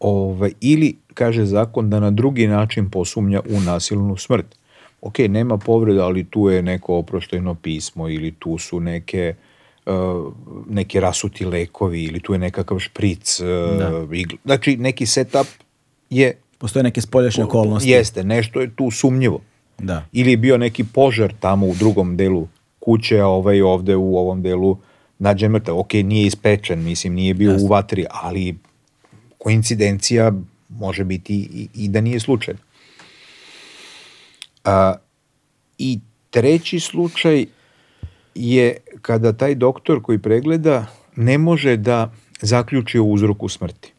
Ove, ovaj, ili, kaže zakon, da na drugi način posumnja u nasilnu smrt. Ok, nema povreda, ali tu je neko oproštajno pismo ili tu su neke eh, neki rasuti lekovi ili tu je nekakav špric. Uh, da. Znači, neki setup je... Postoje neke spoljašnje okolnosti. Jeste, nešto je tu sumnjivo. Da. Ili je bio neki požar tamo u drugom delu kuće, a ovaj ovde u ovom delu nađen mrtav. Ok, nije ispečen, mislim, nije bio Jasne. u vatri, ali koincidencija može biti i, i da nije slučajno. A, I treći slučaj je kada taj doktor koji pregleda ne može da zaključi o uzroku smrti.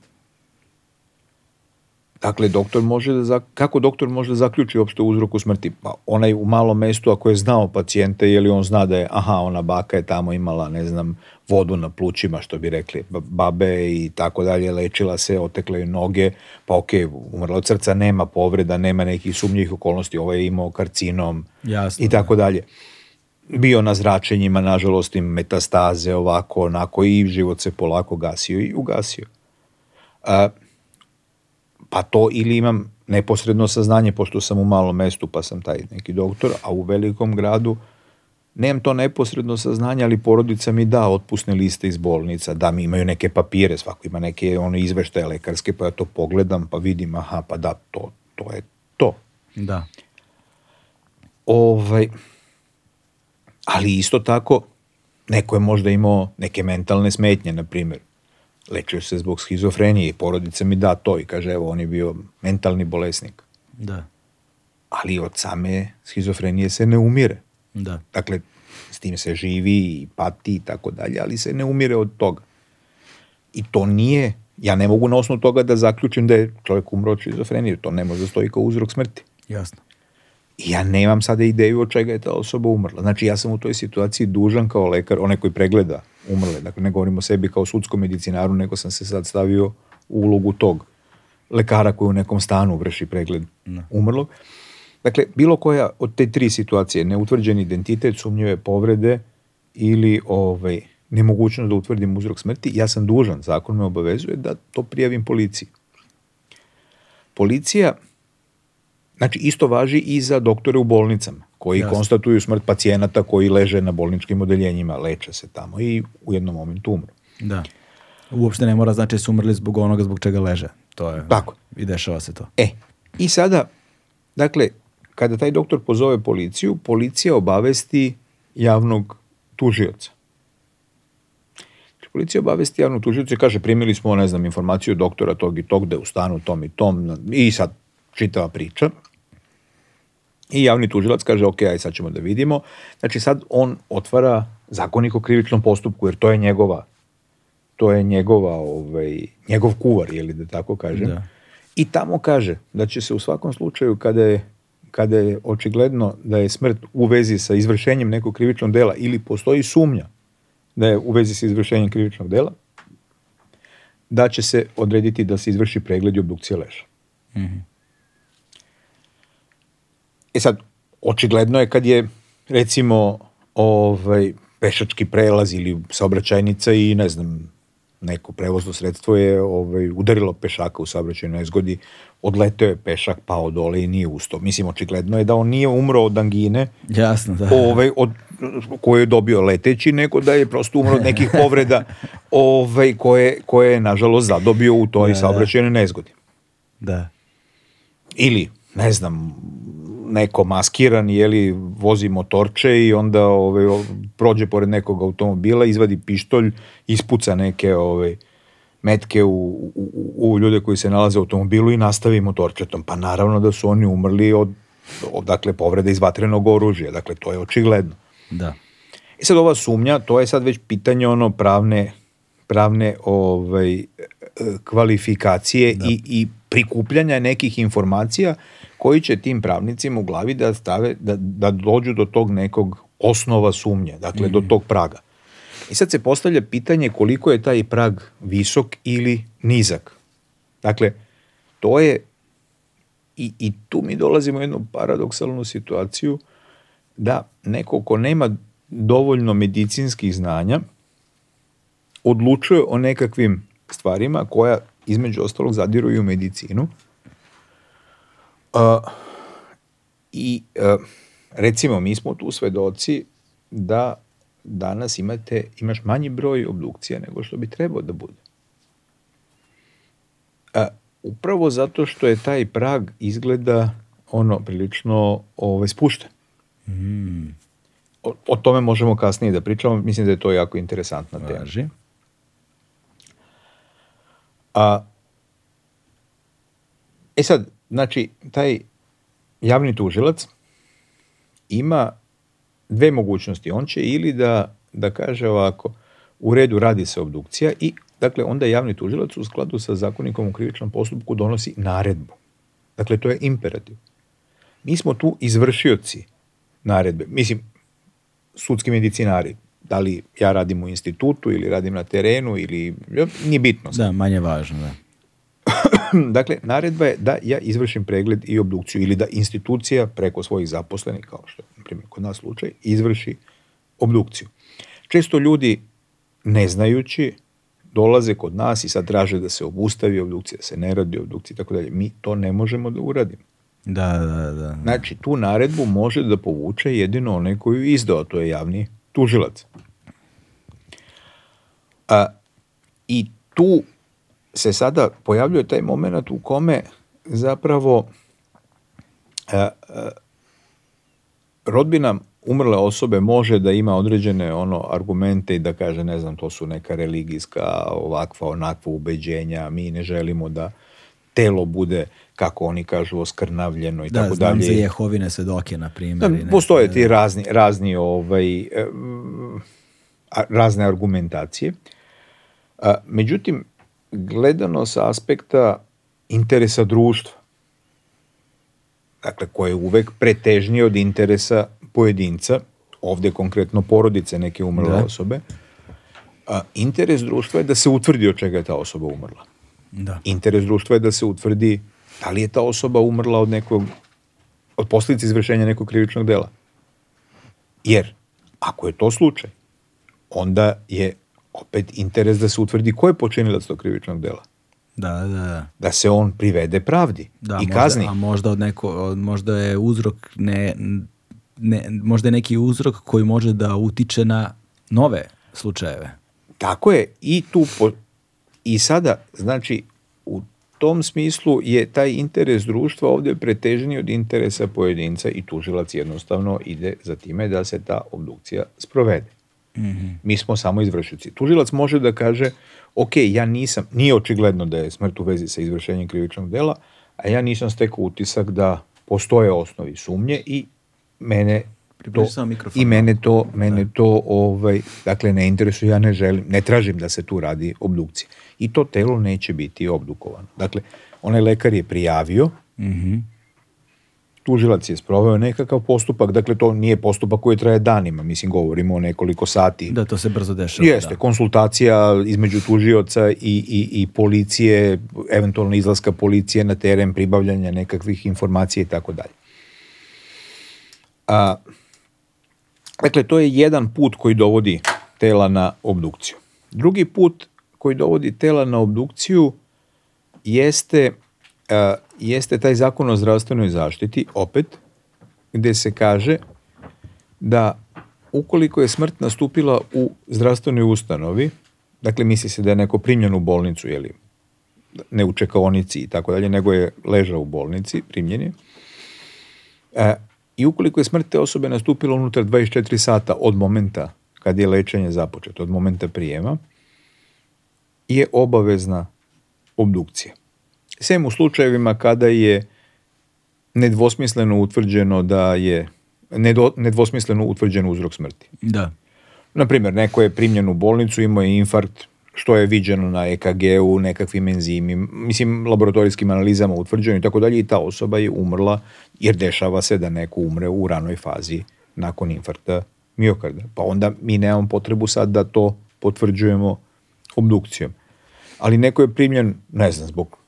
Dakle, doktor može da, kako doktor može da zaključi uopšte uzroku smrti? Pa onaj u malom mestu, ako je znao pacijenta, je li on zna da je, aha, ona baka je tamo imala, ne znam, vodu na plućima, što bi rekli, babe i tako dalje, lečila se, otekle noge, pa ok, umrla od srca, nema povreda, nema nekih sumnjivih okolnosti, ovo je imao karcinom Jasno, i tako dalje. Bio na zračenjima, nažalost, im metastaze, ovako, onako, i život se polako gasio i ugasio. A, pa to ili imam neposredno saznanje, pošto sam u malom mestu pa sam taj neki doktor, a u velikom gradu nemam to neposredno saznanje, ali porodica mi da otpusne liste iz bolnica, da mi imaju neke papire, svako ima neke one izveštaje lekarske, pa ja to pogledam, pa vidim, aha, pa da, to, to je to. Da. Ovaj, ali isto tako, neko je možda imao neke mentalne smetnje, na primjer, lečio se zbog schizofrenije i porodica mi da to i kaže, evo, on je bio mentalni bolesnik. Da. Ali od same schizofrenije se ne umire Da. Dakle, s tim se živi i pati i tako dalje, ali se ne umire od toga. I to nije, ja ne mogu na osnovu toga da zaključim da je čovjek umro od šizofrenije, to ne može da stoji kao uzrok smrti. Jasno. ja nemam sada ideju od čega je ta osoba umrla. Znači ja sam u toj situaciji dužan kao lekar, onaj koji pregleda umrle, dakle ne govorim o sebi kao sudskom medicinaru, nego sam se sad stavio u ulogu tog lekara koji u nekom stanu vrši pregled da. umrlog. No Dakle, bilo koja od te tri situacije, neutvrđeni identitet, sumnjive povrede ili ovaj, nemogućnost da utvrdim uzrok smrti, ja sam dužan, zakon me obavezuje da to prijavim policiji. Policija, znači isto važi i za doktore u bolnicama, koji Jasne. konstatuju smrt pacijenata koji leže na bolničkim odeljenjima, leče se tamo i u jednom momentu umru. Da. Uopšte ne mora znači da su umrli zbog onoga zbog čega leže. To je, Tako. I dešava se to. E, i sada, dakle, Kada taj doktor pozove policiju, policija obavesti javnog tužioca. Policija obavesti javnog tužioca i kaže primili smo, ne znam, informaciju doktora tog i tog, da je u stanu tom i tom i sad čitava priča. I javni tužilac kaže, ok, aj sad ćemo da vidimo. Znači sad on otvara zakonik o krivičnom postupku, jer to je njegova, to je njegova, ovaj, njegov kuvar, je li da tako kažem. Da. I tamo kaže da će se u svakom slučaju kada je kada je očigledno da je smrt u vezi sa izvršenjem nekog krivičnog dela ili postoji sumnja da je u vezi sa izvršenjem krivičnog dela, da će se odrediti da se izvrši pregled i obdukcija leža. Mm -hmm. E sad, očigledno je kad je recimo ovaj, pešački prelaz ili saobraćajnica i ne znam, neko prevozno sredstvo je ovaj, udarilo pešaka u saobraćajnoj nezgodi, odleteo je pešak, pao dole i nije ustao. Mislim, očigledno je da on nije umro od angine, Jasno, da. ovaj, od, koju je dobio leteći, nego da je prosto umro od nekih (laughs) povreda ovaj, koje, koje je, nažalost, zadobio u toj da, da. saobraćajnoj nezgodi. Da. Ili, ne znam, neko maskiran, jeli, vozi motorče i onda ovaj, prođe pored nekog automobila, izvadi pištolj, ispuca neke ove metke u, u, u ljude koji se nalaze u automobilu i nastavi motorčetom. Pa naravno da su oni umrli od, od dakle, povrede iz vatrenog oružja. Dakle, to je očigledno. Da. I e sad ova sumnja, to je sad već pitanje ono pravne, pravne ovaj, kvalifikacije da. i, i prikupljanja nekih informacija koji će tim pravnicima u glavi da stave, da, da dođu do tog nekog osnova sumnje, dakle mm. do mhm. tog praga. I sad se postavlja pitanje koliko je taj prag visok ili nizak. Dakle, to je i, i tu mi dolazimo u jednu paradoksalnu situaciju da neko ko nema dovoljno medicinskih znanja odlučuje o nekakvim stvarima koja između ostalog zadiruju u medicinu, Uh, I eh, recimo, mi smo tu svedoci da danas imate, imaš manji broj obdukcija nego što bi trebao da bude. A, upravo zato što je taj prag izgleda ono prilično ovaj, spušten. Mm. O, o tome možemo kasnije da pričamo, mislim da je to jako interesantna tema. Važi. A, e sad, Znači, taj javni tužilac ima dve mogućnosti. On će ili da, da kaže ovako, u redu radi se obdukcija i dakle onda javni tužilac u skladu sa zakonikom u krivičnom postupku donosi naredbu. Dakle, to je imperativ. Mi smo tu izvršioci naredbe. Mislim, sudski medicinari, da li ja radim u institutu ili radim na terenu ili nije bitno. Da, manje važno, da. (clears throat) dakle, naredba je da ja izvršim pregled i obdukciju ili da institucija preko svojih zaposlenih, kao što je, na primjer, kod nas slučaj, izvrši obdukciju. Često ljudi, neznajući dolaze kod nas i sad traže da se obustavi obdukcija, da se ne radi obdukcija i tako dalje. Mi to ne možemo da uradimo. Da, da, da. da. Znači, tu naredbu može da povuče jedino onaj koju izdao, to je javni tužilac. A, I tu se sada pojavljuje taj moment u kome zapravo a, e, a, e, rodbina umrle osobe može da ima određene ono argumente i da kaže ne znam to su neka religijska ovakva onakva ubeđenja mi ne želimo da telo bude kako oni kažu oskrnavljeno i da, tako dalje. Da, za Jehovine svedoke na primjer. Da, postoje da ti razni razni ovaj razne argumentacije. međutim gledano sa aspekta interesa društva, dakle, koje je uvek pretežnije od interesa pojedinca, ovde konkretno porodice neke umrle da. osobe, a, interes društva je da se utvrdi od čega je ta osoba umrla. Da. Interes društva je da se utvrdi da li je ta osoba umrla od nekog, od posljedica izvršenja nekog krivičnog dela. Jer, ako je to slučaj, onda je opet interes da se utvrdi ko je počinilac tog krivičnog dela. Da, da, da. Da se on privede pravdi da, i možda, kazni. A možda, od neko, možda je uzrok ne, ne, možda je neki uzrok koji može da utiče na nove slučajeve. Tako je. I tu po, i sada, znači, u tom smislu je taj interes društva ovde pretežniji od interesa pojedinca i tužilac jednostavno ide za time da se ta obdukcija sprovede mm Mi smo samo izvršici. Tužilac može da kaže, ok, ja nisam, nije očigledno da je smrt u vezi sa izvršenjem krivičnog dela, a ja nisam stekao utisak da postoje osnovi sumnje i mene to, i mene to, mene da. to ovaj, dakle, ne interesuje, ja ne želim, ne tražim da se tu radi obdukcija. I to telo neće biti obdukovano. Dakle, onaj lekar je prijavio, mm -hmm tužilac je sproveo nekakav postupak, dakle to nije postupak koji traje danima, mislim govorimo o nekoliko sati. Da, to se brzo dešava. Jeste, da. konsultacija između tužioca i, i, i policije, eventualno izlaska policije na teren, pribavljanja nekakvih informacija i tako dalje. A, dakle, to je jedan put koji dovodi tela na obdukciju. Drugi put koji dovodi tela na obdukciju jeste a, jeste taj zakon o zdravstvenoj zaštiti, opet, gde se kaže da ukoliko je smrt nastupila u zdravstvenoj ustanovi, dakle misli se da je neko primljen u bolnicu, jeli, ne u čekaonici i tako dalje, nego je ležao u bolnici, primljen je, e, i ukoliko je smrt te osobe nastupila unutar 24 sata od momenta kad je lečenje započeto, od momenta prijema, je obavezna obdukcija sem u slučajevima kada je nedvosmisleno utvrđeno da je nedo, nedvosmisleno utvrđen uzrok smrti. Da. Naprimjer, neko je primljen u bolnicu, imao je infarkt, što je viđeno na EKG-u, nekakvim enzimima, mislim, laboratorijskim analizama utvrđeno i tako dalje, i ta osoba je umrla jer dešava se da neko umre u ranoj fazi nakon infarkta miokarda. Pa onda mi nemamo potrebu sad da to potvrđujemo obdukcijom. Ali neko je primljen, ne znam, zbog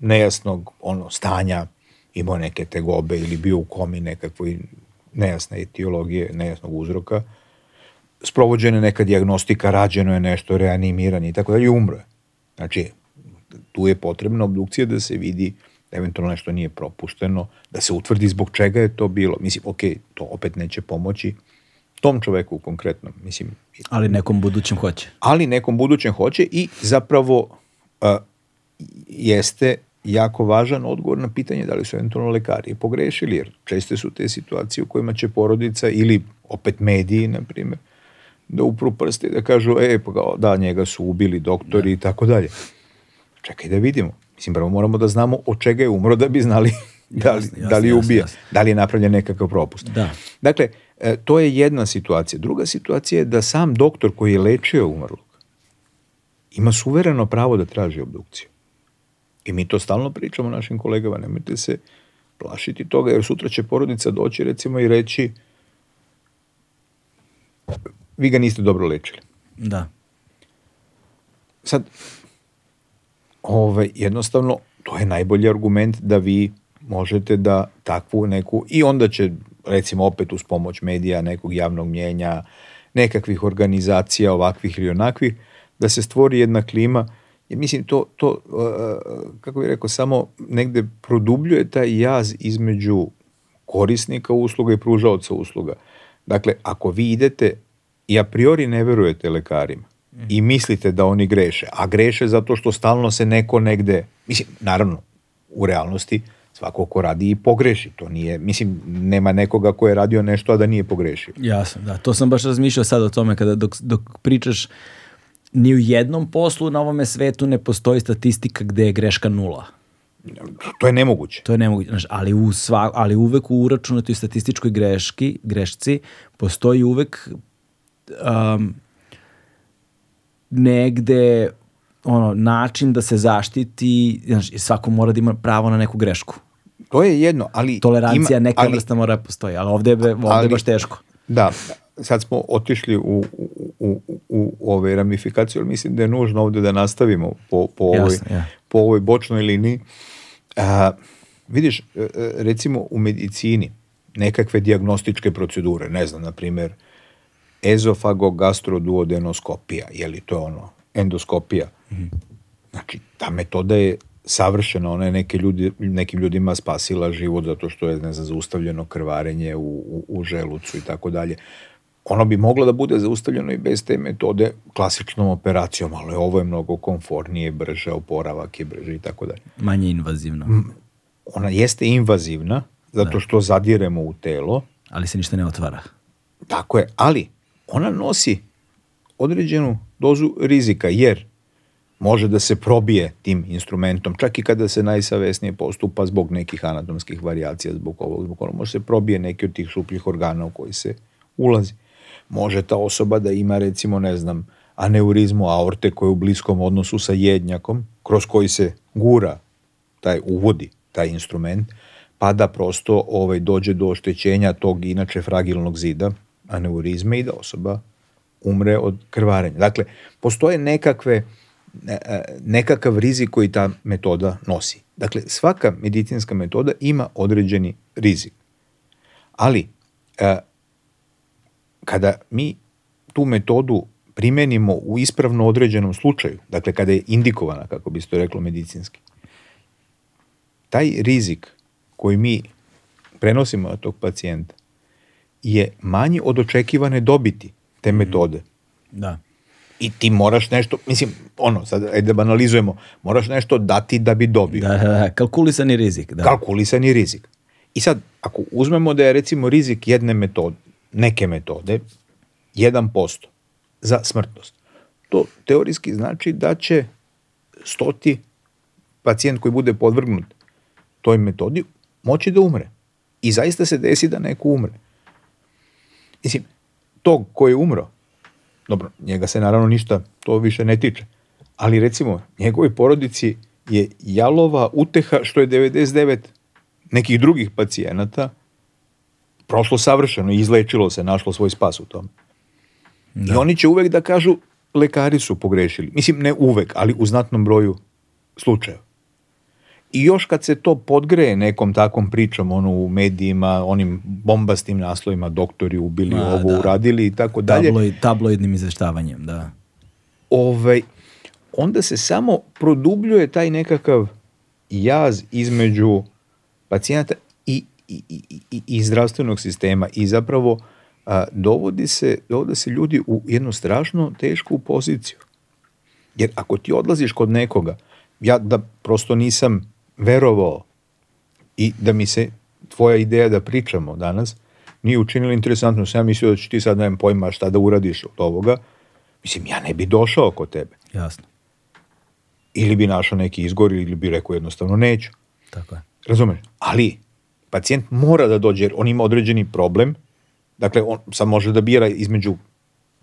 nejasnog ono stanja imao neke tegobe ili bio u komi nekakvoj nejasne etiologije, nejasnog uzroka. Sprovođena je neka diagnostika, rađeno je nešto, reanimiran i tako dalje i umro je. Znači, tu je potrebna obdukcija da se vidi da eventualno nešto nije propušteno, da se utvrdi zbog čega je to bilo. Mislim, ok, to opet neće pomoći tom čoveku konkretno. Mislim, ali nekom budućem hoće. Ali nekom budućem hoće i zapravo uh, jeste jako važan odgovor na pitanje da li su eventualno lekari pogrešili, jer česte su te situacije u kojima će porodica ili opet mediji, na primjer, da upru prste i da kažu, e, pa da, njega su ubili doktori da. i tako dalje. Čekaj da vidimo. Mislim, prvo moramo da znamo od čega je umro da bi znali da li, jasne, da li ubija, jasne, da li je napravljen nekakav propust. Da. Dakle, e, to je jedna situacija. Druga situacija je da sam doktor koji je lečio umrlog ima suvereno pravo da traži obdukciju. I mi to stalno pričamo našim kolegama, nemojte se plašiti toga, jer sutra će porodica doći recimo i reći vi ga niste dobro lečili. Da. Sad, ovaj, jednostavno, to je najbolji argument da vi možete da takvu neku, i onda će recimo opet uz pomoć medija, nekog javnog mjenja, nekakvih organizacija ovakvih ili onakvih, da se stvori jedna klima Ja mislim to, to e, e, kako bih rekao, samo negde produbljuje taj jaz između korisnika usluga i pružaoca usluga. Dakle, ako vi idete i a priori ne verujete lekarima i mhm. mislite da oni greše, a greše zato što stalno se neko negde, mislim, naravno, u realnosti svako ko radi i pogreši, to nije, mislim, nema nekoga ko je radio nešto, a da nije pogrešio. Jasno, da, to sam baš razmišljao sad o tome, kada dok, dok pričaš, ni u jednom poslu na ovome svetu ne postoji statistika gde je greška nula. To je nemoguće. To je nemoguće, znaš, ali, u sva, ali uvek u uračunatoj statističkoj greški, grešci postoji uvek um, negde ono, način da se zaštiti, znaš, svako mora da ima pravo na neku grešku. To je jedno, ali... Tolerancija ima, neka ali, vrsta mora da postoji, ali ovde je, ovde je baš teško. Da, sad smo otišli u, u, u, u ove ramifikacije, ali mislim da je nužno ovdje da nastavimo po, po, ovoj, ja. po ovoj bočnoj liniji. A, vidiš, e, e, recimo u medicini nekakve diagnostičke procedure, ne znam, na primjer, ezofagogastroduodenoskopija, je li to ono, endoskopija. Mm. Znači, ta metoda je savršena, ona je neke ljudi, nekim ljudima spasila život zato što je, ne znam, zaustavljeno krvarenje u, u, u želucu i tako dalje ono bi moglo da bude zaustavljeno i bez te metode klasičnom operacijom, ali ovo je mnogo konfornije, brže, oporavak je brže i tako dalje. Manje invazivno. Ona jeste invazivna, zato da. što zadiremo u telo. Ali se ništa ne otvara. Tako je, ali ona nosi određenu dozu rizika, jer može da se probije tim instrumentom, čak i kada se najsavesnije postupa zbog nekih anatomskih variacija, zbog ovog, zbog onog, može se probije neki od tih supljih organa u koji se ulazi može ta osoba da ima recimo ne znam aneurizmu aorte koja je u bliskom odnosu sa jednjakom kroz koji se gura taj uvodi taj instrument pa da prosto ovaj, dođe do oštećenja tog inače fragilnog zida aneurizme i da osoba umre od krvarenja. Dakle, postoje nekakve, e, e, nekakav rizik koji ta metoda nosi. Dakle, svaka medicinska metoda ima određeni rizik. Ali, e, kada mi tu metodu primenimo u ispravno određenom slučaju, dakle kada je indikovana, kako bi se to reklo medicinski, taj rizik koji mi prenosimo na tog pacijenta je manji od očekivane dobiti te mhm. metode. Da. I ti moraš nešto, mislim, ono, sad ajde da banalizujemo, moraš nešto dati da bi dobio. Da, da, da kalkulisani rizik. Da. Kalkulisani rizik. I sad, ako uzmemo da je recimo rizik jedne metode, neke metode 1% za smrtnost. To teorijski znači da će stoti pacijent koji bude podvrgnut toj metodi moći da umre. I zaista se desi da neko umre. Mislim, tog koji je umro, dobro, njega se naravno ništa to više ne tiče, ali recimo njegovoj porodici je jalova uteha što je 99 nekih drugih pacijenata prošlo savršeno, izlečilo se, našlo svoj spas u tom. Da. I oni će uvek da kažu, lekari su pogrešili. Mislim, ne uvek, ali u znatnom broju slučajeva. I još kad se to podgreje nekom takvom pričom, ono u medijima, onim bombastim naslovima, doktori ubili A, ovo, da. uradili i tako dalje. Tabloid, tabloidnim izveštavanjem, da. Ovaj, onda se samo produbljuje taj nekakav jaz između pacijenta i, i, i, zdravstvenog sistema i zapravo a, dovodi se, dovode se ljudi u jednu strašno tešku poziciju. Jer ako ti odlaziš kod nekoga, ja da prosto nisam verovao i da mi se tvoja ideja da pričamo danas nije učinila interesantno. Sam ja mislio da će ti sad nemam pojma šta da uradiš od ovoga. Mislim, ja ne bi došao kod tebe. Jasno. Ili bi našao neki izgor ili bi rekao jednostavno neću. Tako je. Razumeš? Ali pacijent mora da dođe jer on ima određeni problem, dakle on sad može da bira između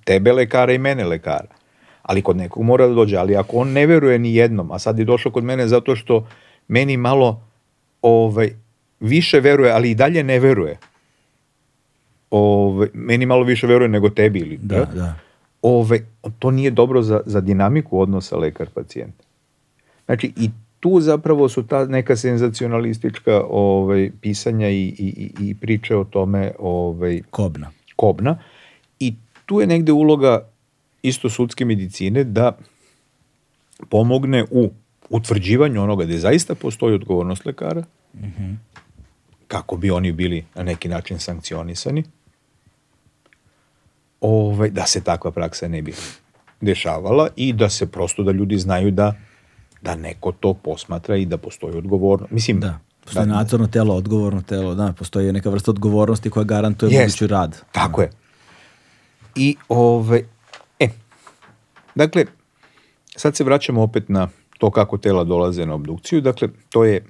tebe lekara i mene lekara, ali kod nekog mora da dođe, ali ako on ne veruje ni jednom, a sad je došao kod mene zato što meni malo ovaj, više veruje, ali i dalje ne veruje, ovaj, meni malo više veruje nego tebi ili da, da. da. Ove, ovaj, to nije dobro za, za dinamiku odnosa lekar-pacijent. Znači i tu zapravo su ta neka senzacionalistička ovaj, pisanja i, i, i priče o tome ovaj, kobna. kobna. I tu je negde uloga isto sudske medicine da pomogne u utvrđivanju onoga da zaista postoji odgovornost lekara, mm -hmm. kako bi oni bili na neki način sankcionisani, ovaj, da se takva praksa ne bi dešavala i da se prosto da ljudi znaju da da neko to posmatra i da postoji odgovorno. Mislim, da. da- postoji da, nadzorno telo, odgovorno telo, da, postoji neka vrsta odgovornosti koja garantuje jest, budući rad. Tako da. je. I ove, ovaj, e, dakle, sad se vraćamo opet na to kako tela dolaze na obdukciju. Dakle, to je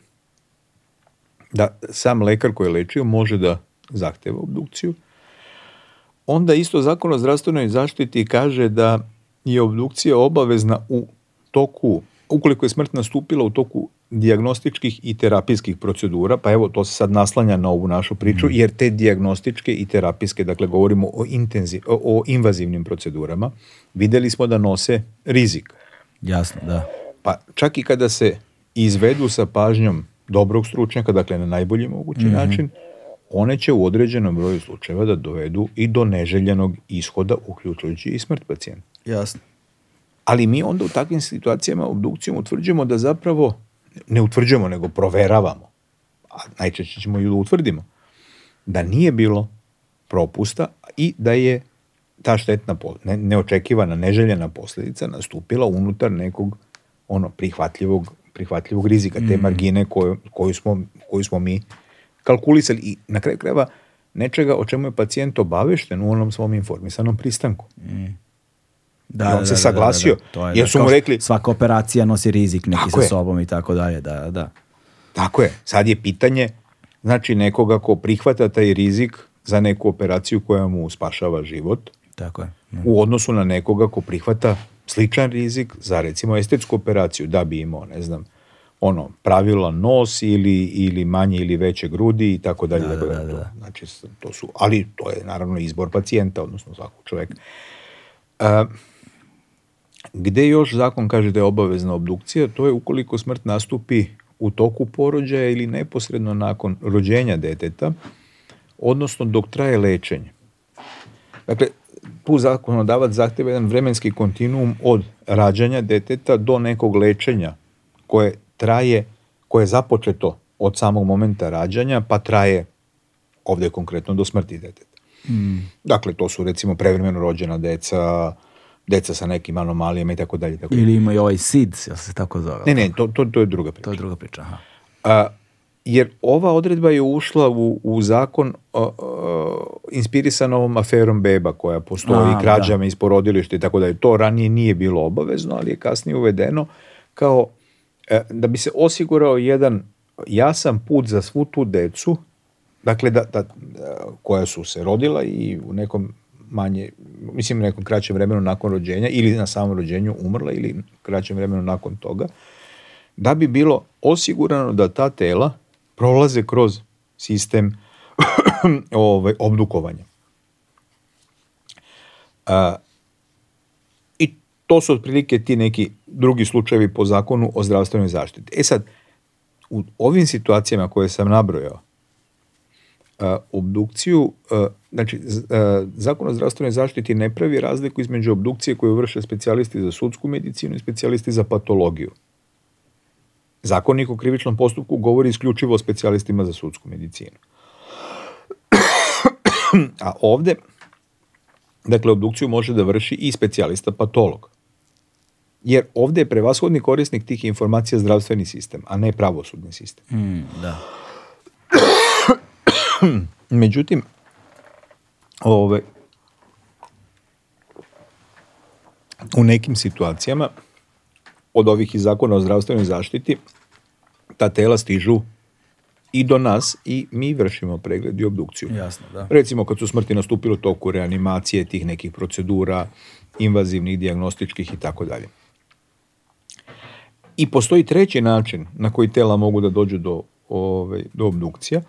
da sam lekar koji je lečio može da zahteva obdukciju. Onda isto zakon o zdravstvenoj zaštiti kaže da je obdukcija obavezna u toku ukoliko je smrt nastupila u toku diagnostičkih i terapijskih procedura, pa evo to se sad naslanja na ovu našu priču, mhm. jer te diagnostičke i terapijske, dakle govorimo o, intenziv, o invazivnim procedurama, videli smo da nose rizik. Jasno, da. Pa čak i kada se izvedu sa pažnjom dobrog stručnjaka, dakle na najbolji mogući mm -hmm. način, one će u određenom broju slučajeva da dovedu i do neželjenog ishoda, uključujući i smrt pacijenta. Jasno. Ali mi onda u takvim situacijama obdukcijom utvrđujemo da zapravo, ne utvrđujemo nego proveravamo, a najčešće ćemo i da utvrdimo, da nije bilo propusta i da je ta štetna, ne, neočekivana, neželjena posljedica nastupila unutar nekog ono prihvatljivog, prihvatljivog rizika, te mhm. margine koju, koju, smo, koju smo mi kalkulisali i na kraju krajeva nečega o čemu je pacijent obavešten u onom svom informisanom pristanku. Mm. Da, da, se da, saglasio. Da, da, da. to je, da, jer su mu rekli... Svaka operacija nosi rizik neki tako sa je. sobom i tako dalje, da, da. Tako je. Sad je pitanje, znači nekoga ko prihvata taj rizik za neku operaciju koja mu spašava život, tako je. Mm. u odnosu na nekoga ko prihvata sličan rizik za recimo estetsku operaciju, da bi imao, ne znam, ono, pravila nos ili, ili manje ili veće grudi i tako dalje. Da, da, da, da. Znači, to su, ali to je naravno izbor pacijenta, odnosno svakog čoveka. Uh, Gde još zakon kaže da je obavezna obdukcija, to je ukoliko smrt nastupi u toku porođaja ili neposredno nakon rođenja deteta, odnosno dok traje lečenje. Dakle, tu zakonodavac zahteva jedan vremenski kontinuum od rađanja deteta do nekog lečenja koje traje, koje je započeto od samog momenta rađanja, pa traje ovde konkretno do smrti deteta. Mm. Dakle, to su recimo prevremeno rođena deca, deca sa nekim anomalijama i tako dalje. Tako Ili ima i ovaj SIDS, jel se tako zove? Ne, ne, to, to, to je druga priča. To je druga priča, aha. A, jer ova odredba je ušla u, u zakon uh, inspirisan ovom aferom beba koja postoji, A, da. krađama iz porodilišta i tako dalje. To ranije nije bilo obavezno, ali je kasnije uvedeno kao uh, da bi se osigurao jedan jasan put za svu tu decu, dakle da, da, da koja su se rodila i u nekom manje, mislim nekom kraćem vremenu nakon rođenja ili na samom rođenju umrla ili kraćem vremenu nakon toga, da bi bilo osigurano da ta tela prolaze kroz sistem (clears throat) ovaj, obdukovanja. A, I to su otprilike ti neki drugi slučajevi po zakonu o zdravstvenoj zaštiti. E sad, u ovim situacijama koje sam nabrojao, Obdukciju, znači Zakon o zdravstvenoj zaštiti ne pravi razliku između obdukcije koju vrše specijalisti za sudsku medicinu i specijalisti za patologiju. Zakonik o krivičnom postupku govori isključivo o specijalistima za sudsku medicinu. (clears throat) A ovde, dakle, obdukciju može da vrši i specijalista patolog. Jer ovde je prevashodni korisnik tih informacija zdravstveni sistem, a ne pravosudni sistem. Mm, da. (clears throat) (coughs) Međutim, ove, u nekim situacijama od ovih iz zakona o zdravstvenoj zaštiti ta tela stižu i do nas i mi vršimo pregled i obdukciju. Jasno, da. Recimo kad su smrti nastupile u toku reanimacije tih nekih procedura, invazivnih, diagnostičkih i tako dalje. I postoji treći način na koji tela mogu da dođu do, ove, do obdukcija,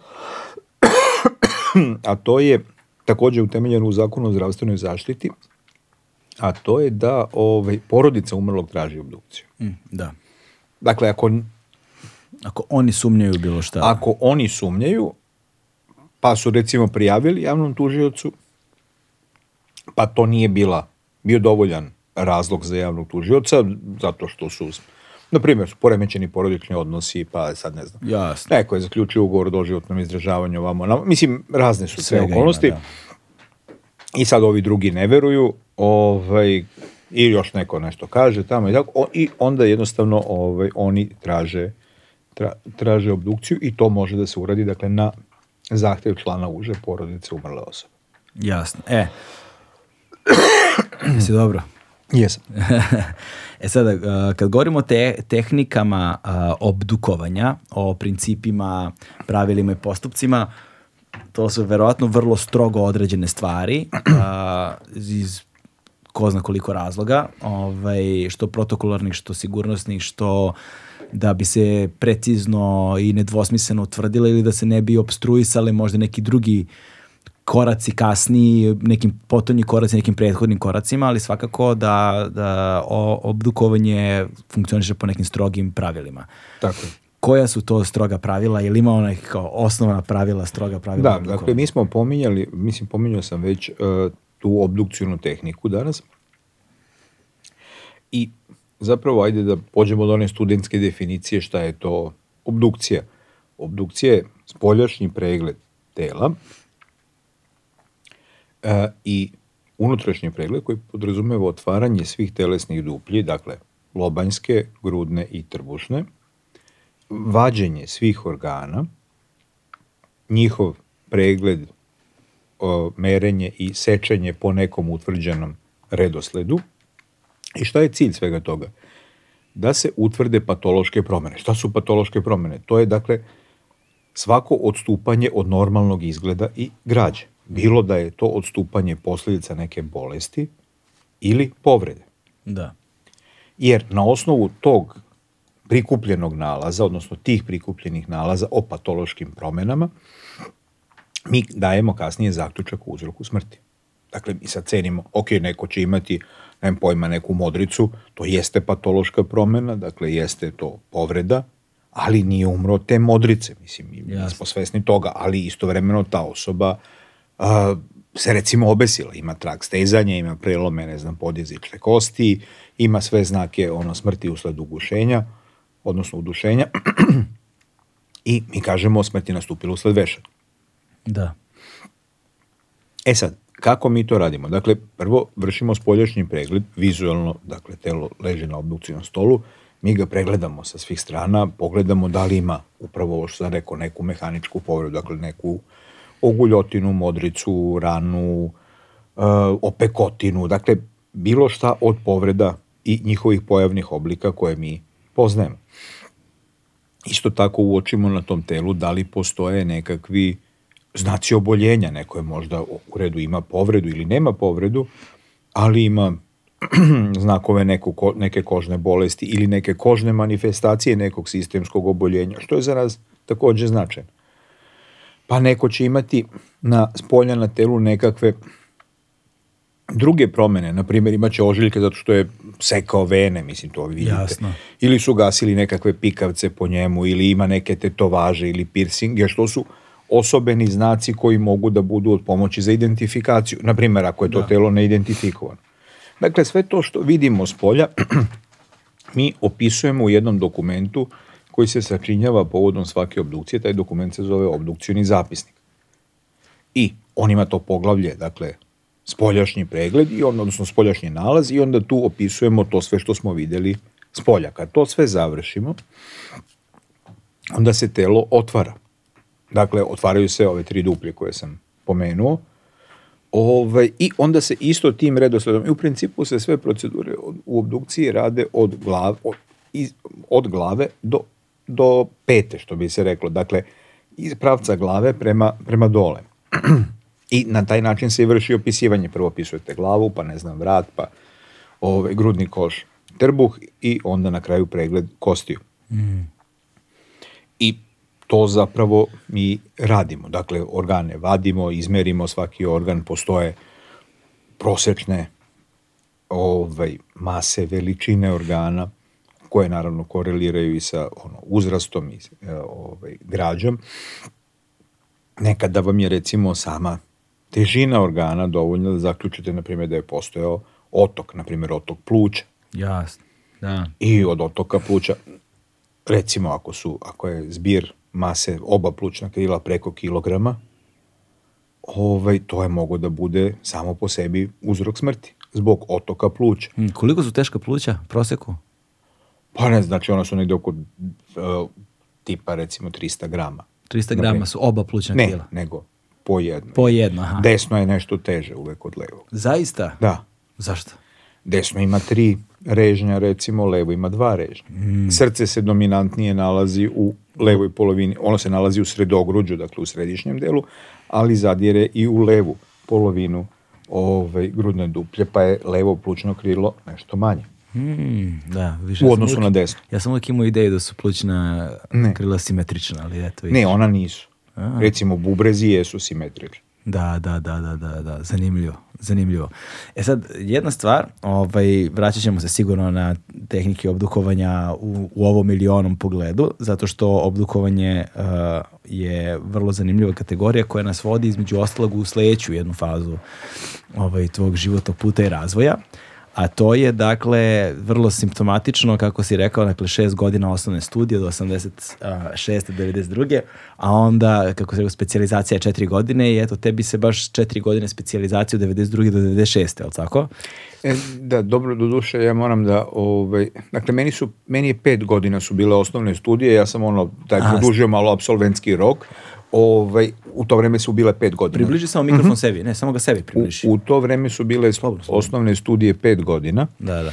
(clears throat) a to je takođe utemeljeno u zakonu o zdravstvenoj zaštiti, a to je da ovaj, porodica umrlog traži obdukciju. Mm, da. Dakle, ako... Ako oni sumnjaju bilo šta. Ako oni sumnjaju, pa su recimo prijavili javnom tužiocu, pa to nije bila, bio dovoljan razlog za javnog tužioca, zato što su Na primjer, su poremećeni porodični odnosi, pa sad ne znam. Jasno. Neko je zaključio ugovor o doživotnom izdržavanju ovamo. Na, mislim, razne su sve okolnosti. da. I sad ovi drugi ne veruju. Ovaj, I još neko nešto kaže tamo i tako. I onda jednostavno ovaj, oni traže, tra, traže obdukciju i to može da se uradi dakle, na zahtev člana uže porodice umrle osobe. Jasno. E, si dobro? Jesam. (laughs) E sada, eh, kad govorimo o te, tehnikama eh, obdukovanja, o principima, pravilima i postupcima, to su verovatno vrlo strogo određene stvari eh, iz ko zna koliko razloga, ovaj, što protokolarnih, što sigurnosnih, što da bi se precizno i nedvosmisleno utvrdile ili da se ne bi obstruisale možda neki drugi uh, koraci kasniji, nekim potonji koraci, nekim prethodnim koracima, ali svakako da, da obdukovanje funkcioniše po nekim strogim pravilima. Tako je koja su to stroga pravila, ili ima ona kao osnovna pravila, stroga pravila? Da, obdukovanja? dakle, mi smo pominjali, mislim, pominjao sam već uh, tu obdukcijnu tehniku danas. I zapravo, ajde da pođemo do one studentske definicije šta je to obdukcija. Obdukcija je spoljašnji pregled tela i unutrašnji pregled koji podrazumeva otvaranje svih telesnih duplji, dakle lobanjske, grudne i trbušne, vađenje svih organa, njihov pregled, o, merenje i sečenje po nekom utvrđenom redosledu. I šta je cilj svega toga? Da se utvrde patološke promene. Šta su patološke promene? To je, dakle, svako odstupanje od normalnog izgleda i građe. Bilo da je to odstupanje posledica neke bolesti ili povrede. Da. Jer na osnovu tog prikupljenog nalaza, odnosno tih prikupljenih nalaza o patološkim promenama, mi dajemo kasnije zaključak o uzroku smrti. Dakle, mi sad cenimo, ok, neko će imati, nemam pojma, neku modricu, to jeste patološka promena, dakle, jeste to povreda, ali nije umro te modrice, mislim, mi smo svesni toga, ali istovremeno ta osoba Uh, se recimo obesila, ima trak stezanja, ima prelome, ne znam, podjezične kosti, ima sve znake ono smrti usled ugušenja, odnosno udušenja, (clears throat) i mi kažemo smrt je nastupila usled vešanja. Da. E sad, kako mi to radimo? Dakle, prvo vršimo spoljašnji pregled, vizualno, dakle, telo leži na obdukcijnom stolu, mi ga pregledamo sa svih strana, pogledamo da li ima upravo ovo što sam rekao, neku mehaničku povredu, dakle neku uh, oguljotinu, modricu, ranu, e, opekotinu, dakle bilo šta od povreda i njihovih pojavnih oblika koje mi poznajemo. Isto tako uočimo na tom telu da li postoje nekakvi znaci oboljenja, neko je možda u redu ima povredu ili nema povredu, ali ima (clears throat) znakove neko, neke kožne bolesti ili neke kožne manifestacije nekog sistemskog oboljenja, što je za nas takođe značajno pa neko će imati na spolja na telu nekakve druge promene, na primjer imaće ožiljke zato što je sekao vene, mislim to vi vidite. Jasno. Ili su gasili nekakve pikavce po njemu, ili ima neke tetovaže ili piercing, jer što su osobeni znaci koji mogu da budu od pomoći za identifikaciju, na primjer ako je to da. telo neidentifikovano. Dakle, sve to što vidimo s polja (clears throat) mi opisujemo u jednom dokumentu koji se sačinjava povodom svake obdukcije, taj dokument se zove obdukcioni zapisnik. I on ima to poglavlje, dakle, spoljašnji pregled, i on, odnosno spoljašnji nalaz, i onda tu opisujemo to sve što smo videli s polja. Kad to sve završimo, onda se telo otvara. Dakle, otvaraju se ove tri duplje koje sam pomenuo, Ove, ovaj, I onda se isto tim redosledom, i u principu se sve procedure u obdukciji rade od, glav, od, iz, od glave do do pete, što bi se reklo. Dakle, iz pravca glave prema, prema dole. (clears throat) I na taj način se i vrši opisivanje. Prvo opisujete glavu, pa ne znam, vrat, pa ovaj, grudni koš, trbuh i onda na kraju pregled kostiju. Mm. I to zapravo mi radimo. Dakle, organe vadimo, izmerimo svaki organ, postoje prosečne ovaj, mase, veličine organa, koje naravno koreliraju i sa ono, uzrastom i e, ovaj, građom. Nekada da vam je recimo sama težina organa dovoljna da zaključite, na primjer, da je postojao otok, na primjer, otok pluća. Jasno, da. I od otoka pluća, recimo, ako, su, ako je zbir mase oba plućna krila preko kilograma, ovaj, to je mogo da bude samo po sebi uzrok smrti zbog otoka pluća. koliko su teška pluća proseku? Pa ne, znači ona su negde oko uh, tipa recimo 300 grama. 300 grama su oba plućna ne, krila? Ne, nego po jedno. Po jedno, aha. Desno je nešto teže uvek od levo. Zaista? Da. Zašto? Desno ima tri režnja, recimo, levo ima dva režnja. Mm. Srce se dominantnije nalazi u levoj polovini, ono se nalazi u sredogruđu, dakle u središnjem delu, ali zadire i u levu polovinu ove ovaj, grudne duplje, pa je levo plućno krilo nešto manje. Mm, da, više u odnosu uvijek, na desnu. Ja sam uvijek imao ideju da su plućna ne. krila simetrična, ali eto. Ne, ona nisu. A. Recimo, bubrezi jesu simetrični. Da, da, da, da, da, da, zanimljivo, zanimljivo. E sad, jedna stvar, ovaj, vraćat ćemo se sigurno na tehnike obdukovanja u, u ovom milionom pogledu, zato što obdukovanje uh, je vrlo zanimljiva kategorija koja nas vodi između ostalog u sledeću jednu fazu ovaj, tvog životnog puta i razvoja. Uh, a to je dakle vrlo simptomatično kako si rekao, dakle šest godina osnovne studije do 86. 92. a onda kako se rekao specijalizacija je četiri godine i eto tebi se baš četiri godine specijalizacije od 92. do 96. al tako? E, da, dobro, do duše ja moram da, ovaj, dakle meni su, meni je pet godina su bile osnovne studije, ja sam ono, taj produžio malo apsolventski rok, Ovaj, u to vreme su bile pet godina. Približi samo mikrofon mm -hmm. sebi, ne, samo ga sebi približi. U, u to vreme su bile slobodno, slobodno. osnovne studije pet godina. Da, da.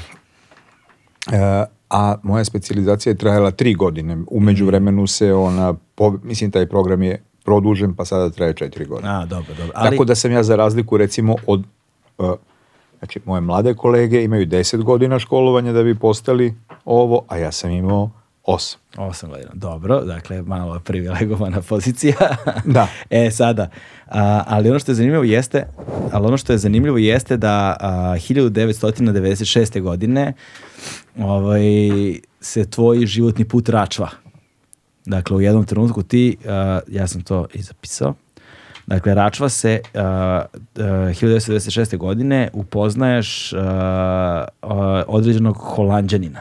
E, a moja specializacija je trajala tri godine. Umeđu vremenu mhm. se ona, po, mislim taj program je produžen pa sada traje četiri godine. A, dobro, dobro. Ali... Tako da sam ja za razliku recimo od, uh, znači moje mlade kolege imaju deset godina školovanja da bi postali ovo, a ja sam imao Osam. Osam godina, dobro. Dakle, malo privilegovana pozicija. (laughs) Da. da. E, sada, a, ali ono što je zanimljivo jeste, ali ono što je zanimljivo jeste da a, 1996. godine ovaj, se tvoj životni put račva. Dakle, u jednom trenutku ti, a, ja sam to i zapisao, Dakle, Račva se uh, uh, 1996. godine upoznaješ uh, uh, određenog holanđanina.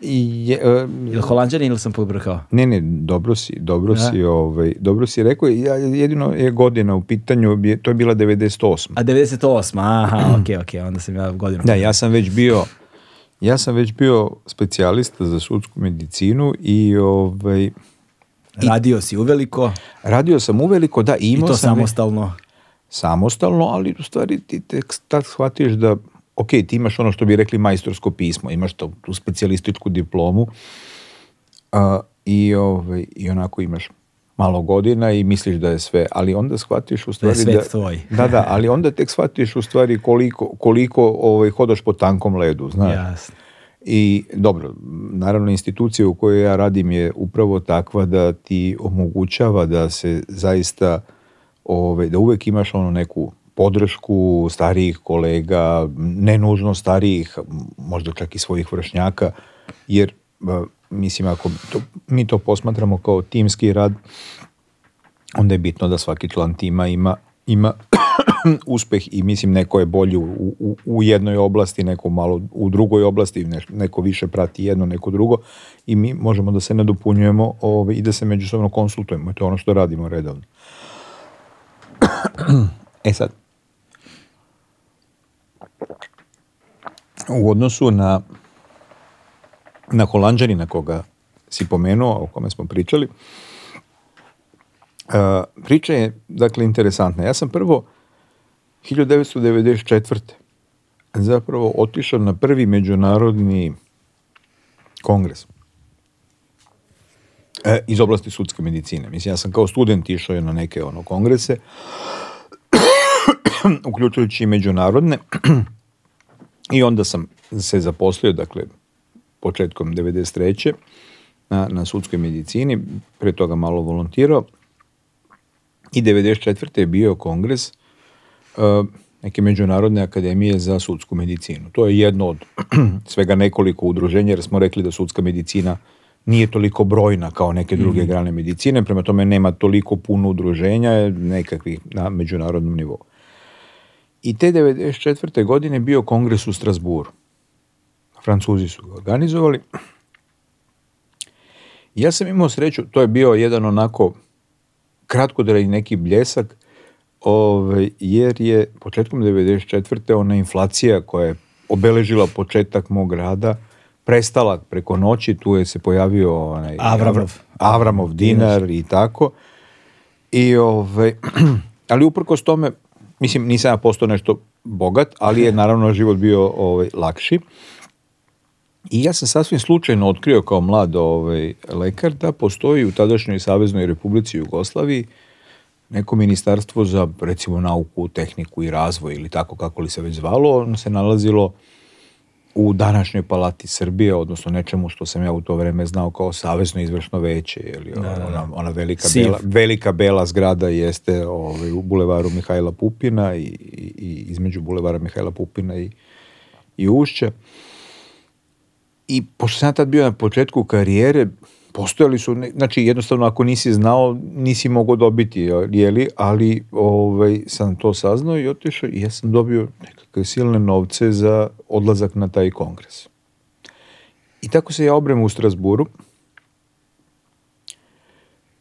Je, uh, e, ili holandžanin ili sam pobrkao? Ne, ne, dobro si, dobro da. si, ovaj, dobro si rekao. Ja, jedino je godina u pitanju, to je bila 98. A 98, aha, (clears throat) okej, ok, onda sam ja godinu. Da, ja sam već bio, ja sam već bio specijalista za sudsku medicinu i ovaj, Radio si uveliko? Radio sam uveliko, da, imao sam... I to sam samostalno? Već, samostalno, ali u stvari ti tek tad shvatiš da ok, ti imaš ono što bi rekli majstorsko pismo, imaš to, tu specijalističku diplomu a, i, ovaj, i onako imaš malo godina i misliš da je sve, ali onda shvatiš u stvari da, je da tvoj. da, da, ali onda tek shvatiš u stvari koliko, koliko ovaj, hodaš po tankom ledu, znaš. Jasno. I dobro, naravno institucija u kojoj ja radim je upravo takva da ti omogućava da se zaista, ove, ovaj, da uvek imaš ono neku podršku starijih kolega, ne nužno starijih, možda čak i svojih vršnjaka, jer mislim ako to, mi to posmatramo kao timski rad, onda je bitno da svaki član tima ima, ima (clears throat) uspeh i mislim neko je bolji u, u, u jednoj oblasti, neko malo u drugoj oblasti, ne, neko više prati jedno, neko drugo i mi možemo da se nadopunjujemo ove, ovaj, i da se međusobno konsultujemo i to je ono što radimo redovno. (clears throat) e sad, u odnosu na na Holandžanina koga si pomenuo, o kome smo pričali, e, priča je, dakle, interesantna. Ja sam prvo 1994. zapravo otišao na prvi međunarodni kongres e, iz oblasti sudske medicine. Mislim, ja sam kao student išao na neke ono kongrese, (clears throat) uključujući i međunarodne, I onda sam se zaposlio, dakle, početkom 93. Na, na sudskoj medicini, pre toga malo volontirao. I 94. je bio kongres uh, neke međunarodne akademije za sudsku medicinu. To je jedno od (clears throat) svega nekoliko udruženja, jer smo rekli da sudska medicina nije toliko brojna kao neke druge mm. grane medicine, prema tome nema toliko puno udruženja nekakvih na međunarodnom nivou. I te 1994. godine bio kongres u Strasburu. Francuzi su ga organizovali. Ja sam imao sreću, to je bio jedan onako kratko da neki bljesak, ovaj, jer je početkom 94. ona inflacija koja je obeležila početak mog rada, prestala preko noći, tu je se pojavio onaj, Avramov. Avramov dinar i tako. I, ovaj, (clears throat) ali uprkos tome, Mislim, nisam ja postao nešto bogat, ali je naravno život bio ovaj, lakši. I ja sam sasvim slučajno otkrio kao mlad ovaj, lekar da postoji u tadašnjoj Saveznoj Republici Jugoslaviji neko ministarstvo za recimo nauku, tehniku i razvoj ili tako kako li se već zvalo, ono se nalazilo u današnjoj palati Srbije, odnosno nečemu što sam ja u to vreme znao kao savezno izvršno veće, ili da, da, da, ona, ona velika, bela, velika bela zgrada jeste ovaj, u bulevaru Mihajla Pupina i, i, i između bulevara Mihajla Pupina i, i Ušća. I pošto sam tad bio na početku karijere, postojali su, znači jednostavno ako nisi znao, nisi mogao dobiti, jeli, ali ovaj, sam to saznao i otišao i ja sam dobio nekakve silne novce za odlazak na taj kongres. I tako se ja obrem u Strasburu.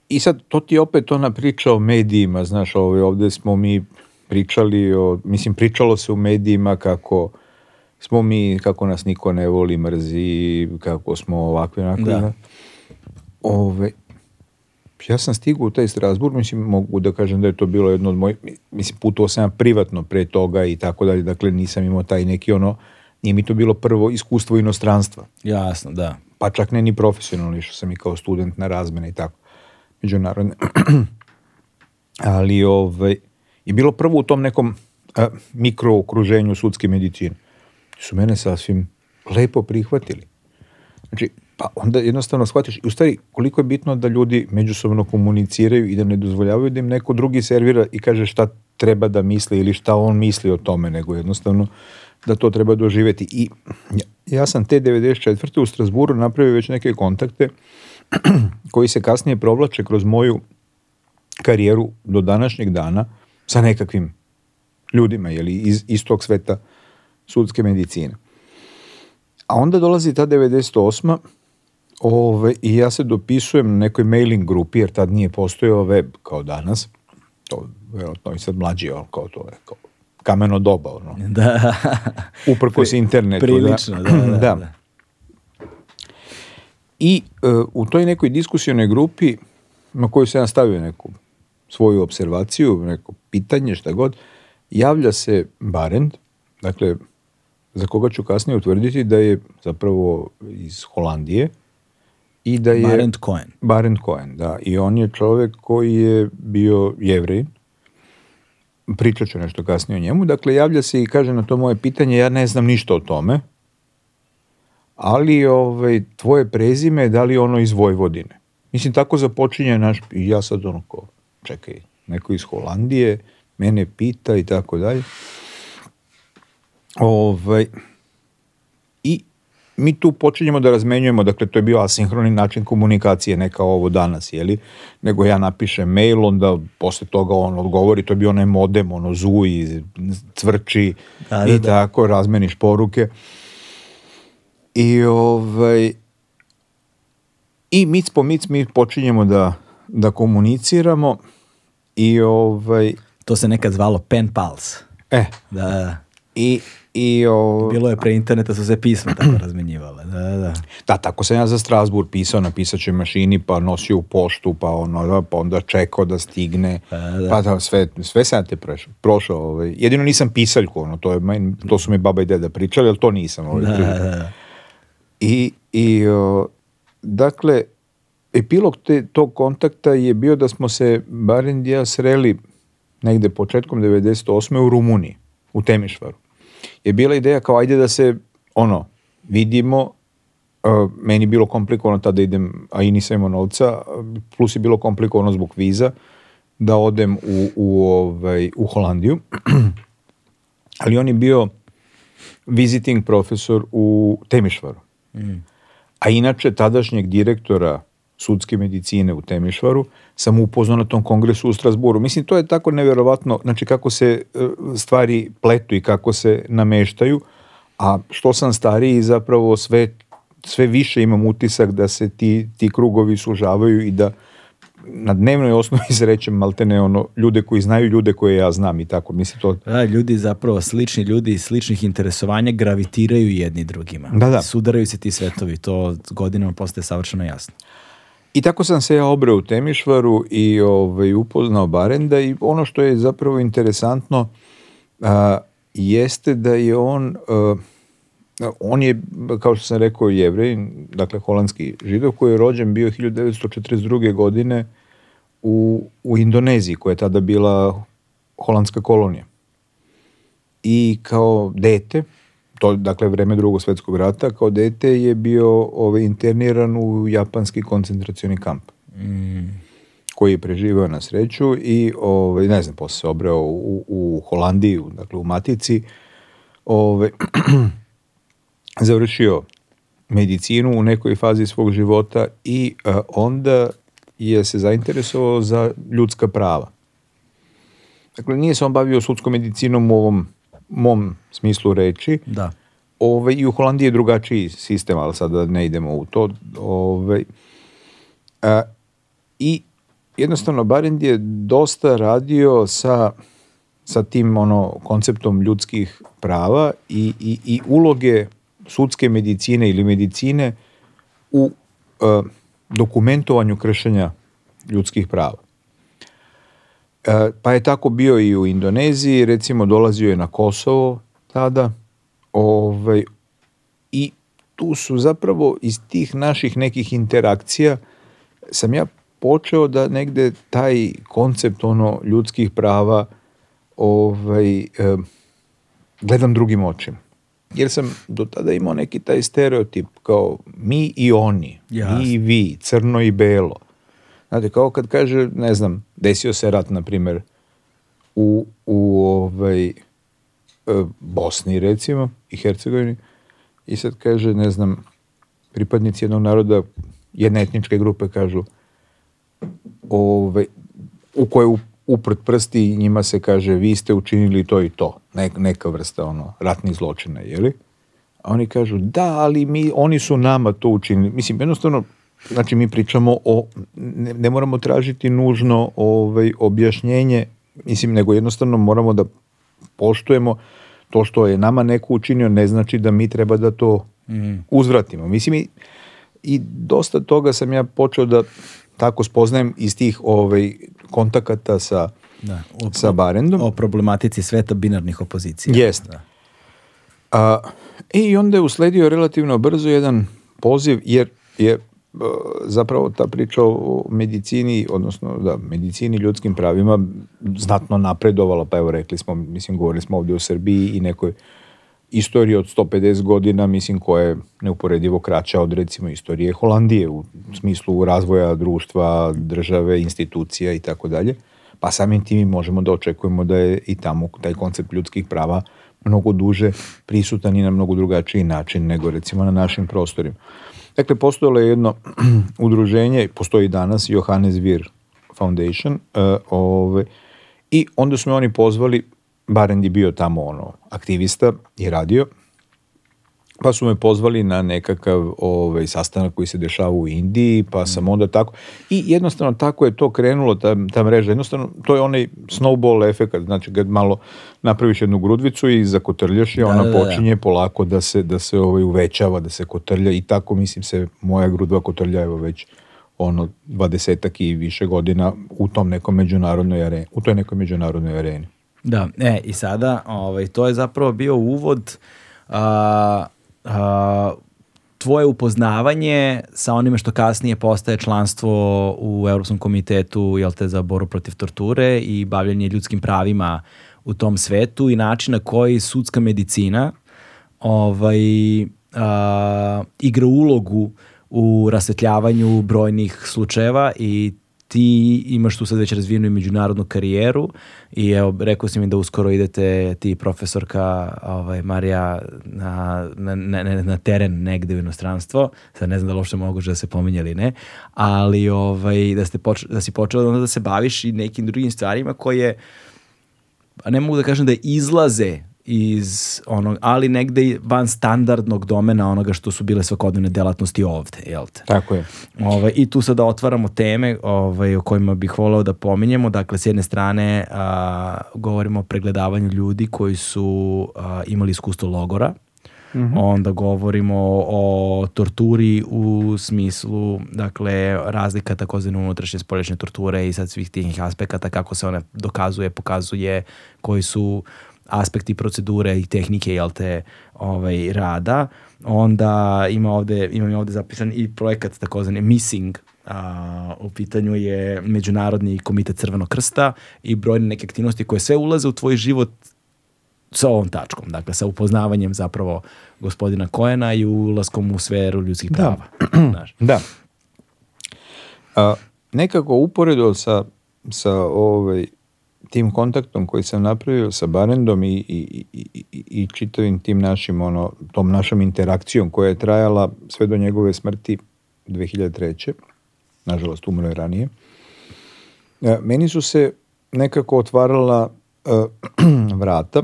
I sad, to ti je opet ona priča o medijima, znaš, ovaj, ovde smo mi pričali, o, mislim, pričalo se u medijima kako smo mi, kako nas niko ne voli, mrzi, kako smo ovakvi, onakvi. da. da. Ove, ja sam stigao u taj Strasburg, mislim, mogu da kažem da je to bilo jedno od mojih, mislim, putovao sam ja privatno pre toga i tako dalje, dakle nisam imao taj neki ono, nije mi to bilo prvo iskustvo inostranstva. Jasno, da. Pa čak ne ni profesionalno, išao sam i kao student na razmene i tako, međunarodne. (clears throat) Ali ove, je bilo prvo u tom nekom a, mikrookruženju sudske medicine. Su mene sasvim lepo prihvatili. Znači, Pa onda jednostavno shvatiš, u stvari koliko je bitno da ljudi međusobno komuniciraju i da ne dozvoljavaju da im neko drugi servira i kaže šta treba da misli ili šta on misli o tome, nego jednostavno da to treba doživeti. I ja sam te 94. u Strasburu napravio već neke kontakte (clears throat) koji se kasnije provlače kroz moju karijeru do današnjeg dana sa nekakvim ljudima jeli, iz, iz tog sveta sudske medicine. A onda dolazi ta 98. Ove, I ja se dopisujem na nekoj mailing grupi, jer tad nije postojao web kao danas. To verovatno i sad mlađi, ali kao to je kao kameno doba. Ono. (laughs) Da. Uprkos Pri, internetu. Da. Prilično, da. da, (clears throat) da, da. I e, u toj nekoj diskusijnoj grupi na koju se ja stavio neku svoju observaciju, neko pitanje, šta god, javlja se Barend, dakle, za koga ću kasnije utvrditi da je zapravo iz Holandije, I da je, Barent Cohen. Barent Cohen, da. I on je čovek koji je bio jevrej. Pričat ću nešto kasnije o njemu. Dakle, javlja se i kaže na to moje pitanje, ja ne znam ništa o tome, ali ovaj, tvoje prezime, da li ono iz Vojvodine? Mislim, tako započinje naš, i ja sad ono ko, čekaj, neko iz Holandije, mene pita i tako dalje. Ovaj, mi tu počinjemo da razmenjujemo, dakle to je bio asinhroni način komunikacije, ne kao ovo danas, jeli, nego ja napišem mail, onda posle toga on odgovori, to je bio onaj modem, ono zuji, cvrči da, da, i da. tako, razmeniš poruke. I ovaj, i mic po mic mi počinjemo da, da komuniciramo i ovaj... To se nekad zvalo pen pals. E. Da. I I, o... Bilo je pre interneta, su se pisma tako (clears throat) razmenjivale. Da, da, da. da, tako sam ja za Strasbourg pisao na pisaćoj mašini, pa nosio u poštu, pa, ono, da, pa onda čekao da stigne. Pa, da. pa da, sve, sve sam te prešao. prošao. Ovaj. Jedino nisam pisaljko, ono, to, je, to su mi baba i deda pričali, ali to nisam. Ovaj, da, da, da. I, i o, dakle, epilog te, tog kontakta je bio da smo se barem sreli negde početkom 98. u Rumuniji, u Temišvaru je bila ideja kao ajde da se ono vidimo uh, meni bilo komplikovano tada da idem, a i nisam imao novca, plus je bilo komplikovano zbog viza, da odem u, u, ovaj, u Holandiju. (clears throat) Ali on je bio visiting profesor u Temišvaru. Mm. A inače tadašnjeg direktora sudske medicine u Temišvaru, sam upoznao na tom kongresu u Strasburu. Mislim, to je tako nevjerovatno, znači kako se e, stvari pletu i kako se nameštaju, a što sam stariji zapravo sve, sve više imam utisak da se ti, ti krugovi sužavaju i da na dnevnoj osnovi srećem (laughs) maltene ono, ljude koji znaju ljude koje ja znam i tako. Mislim, to... Da, ljudi zapravo, slični ljudi iz sličnih interesovanja gravitiraju jedni drugima. Da, da. Sudaraju se ti svetovi, to godinama postaje savršeno jasno. I tako sam se ja obrao u Temišvaru i ovaj, upoznao Barenda i ono što je zapravo interesantno a, jeste da je on, a, on je, kao što sam rekao, jevrej, dakle holandski židov koji je rođen bio 1942. godine u, u Indoneziji koja je tada bila holandska kolonija. I kao dete, to dakle vreme drugog svetskog rata, kao dete je bio ovaj, interniran u japanski koncentracioni kamp. Mm. koji je preživeo na sreću i ovaj, ne znam, posle se obreo u, u Holandiji, dakle u Matici, ovaj, (clears throat) završio medicinu u nekoj fazi svog života i a, e, onda je se zainteresovao za ljudska prava. Dakle, nije se on bavio sudskom medicinom u ovom mom smislu reči. Da. Ove, ovaj, I u Holandiji je drugačiji sistem, ali sad da ne idemo u to. Ove, ovaj, a, I jednostavno Barend je dosta radio sa, sa tim ono, konceptom ljudskih prava i, i, i uloge sudske medicine ili medicine u e, dokumentovanju kršenja ljudskih prava. E, pa je tako bio i u Indoneziji, recimo dolazio je na Kosovo tada ovaj, i tu su zapravo iz tih naših nekih interakcija sam ja počeo da negde taj koncept ono ljudskih prava ovaj, eh, gledam drugim očima. Jer sam do tada imao neki taj stereotip kao mi i oni, ja. mi i vi, crno i belo. Znate, kao kad kaže, ne znam, desio se rat, na primer, u, u ovaj, e, Bosni, recimo, i Hercegovini, i sad kaže, ne znam, pripadnici jednog naroda, jedne etničke grupe kažu, ovaj, u koje uprt prsti njima se kaže vi ste učinili to i to, ne, neka vrsta ono, ratnih zločina, jeli? A oni kažu da, ali mi, oni su nama to učinili. Mislim, jednostavno, Znači mi pričamo o, ne, ne moramo tražiti nužno ovaj, objašnjenje, mislim, nego jednostavno moramo da poštujemo to što je nama neko učinio, ne znači da mi treba da to mm. uzvratimo. Mislim i, i dosta toga sam ja počeo da tako spoznajem iz tih ovaj, kontakata sa, da, o, sa Barendom. O problematici sveta binarnih opozicija. Jeste. Da. A, I onda je usledio relativno brzo jedan poziv, jer je zapravo ta priča o medicini, odnosno da, medicini ljudskim pravima znatno napredovala, pa evo rekli smo, mislim, govorili smo ovdje o Srbiji i nekoj istoriji od 150 godina, mislim, koja je neuporedivo kraća od, recimo, istorije Holandije u smislu razvoja društva, države, institucija i tako dalje. Pa samim tim možemo da očekujemo da je i tamo taj koncept ljudskih prava mnogo duže prisutan i na mnogo drugačiji način nego recimo na našim prostorima. Dakle, postojalo je jedno (clears throat) udruženje, postoji danas, Johannes Vir Foundation, uh, ove, i onda su me oni pozvali, Barend je bio tamo ono, aktivista i radio, pa su me pozvali na nekakav ovaj, sastanak koji se dešava u Indiji, pa sam mm. onda tako. I jednostavno tako je to krenulo, ta, ta mreža. Jednostavno, to je onaj snowball efekt, znači kad malo napraviš jednu grudvicu i zakotrljaš je, da, ona da, da, da. počinje polako da se, da se ovaj, uvećava, da se kotrlja i tako, mislim se, moja grudva kotrlja evo već ono dvadesetak i više godina u tom nekom međunarodnoj areni, u toj nekoj međunarodnoj areni. Da, e, i sada, ovaj, to je zapravo bio uvod a, tvoje upoznavanje sa onime što kasnije postaje članstvo u Europskom komitetu jel te, za boru protiv torture i bavljanje ljudskim pravima u tom svetu i način na koji sudska medicina ovaj, a, igra ulogu u rasvetljavanju brojnih slučajeva i ti imaš tu sad već razvijenu i međunarodnu karijeru i evo, rekao si mi da uskoro idete ti profesorka ovaj, Marija na, na, na, na teren negde u inostranstvo, sad ne znam da li uopšte moguće da se pominje ili ne, ali ovaj, da, ste poč, da si počela onda da se baviš i nekim drugim stvarima koje, a ne mogu da kažem da izlaze iz onog, ali negde van standardnog domena onoga što su bile svakodnevne delatnosti ovde, jel te? Tako je. Ovaj, I tu sada otvaramo teme ovaj, o kojima bih voleo da pominjemo. Dakle, s jedne strane a, govorimo o pregledavanju ljudi koji su a, imali iskustvo logora, Mm -hmm. onda govorimo o, o torturi u smislu dakle razlika takozvane unutrašnje spoljašnje torture i sad svih tih aspekata kako se ona dokazuje, pokazuje koji su aspekti procedure i tehnike jel te, ovaj, rada. Onda ima ovde, imam ovde zapisan i projekat takozvani Missing, a, u pitanju je Međunarodni komitet Crvenog krsta i brojne neke aktivnosti koje sve ulaze u tvoj život sa ovom tačkom, dakle sa upoznavanjem zapravo gospodina Kojena i ulaskom u sferu ljudskih da. prava. Da. (clears throat) Znaš. da. A, nekako uporedo sa, sa ovaj, tim kontaktom koji sam napravio sa Barendom i, i, i, i čitavim tim našim, ono, tom našom interakcijom koja je trajala sve do njegove smrti 2003. Nažalost, umro je ranije. E, meni su se nekako otvarala e, (clears throat) vrata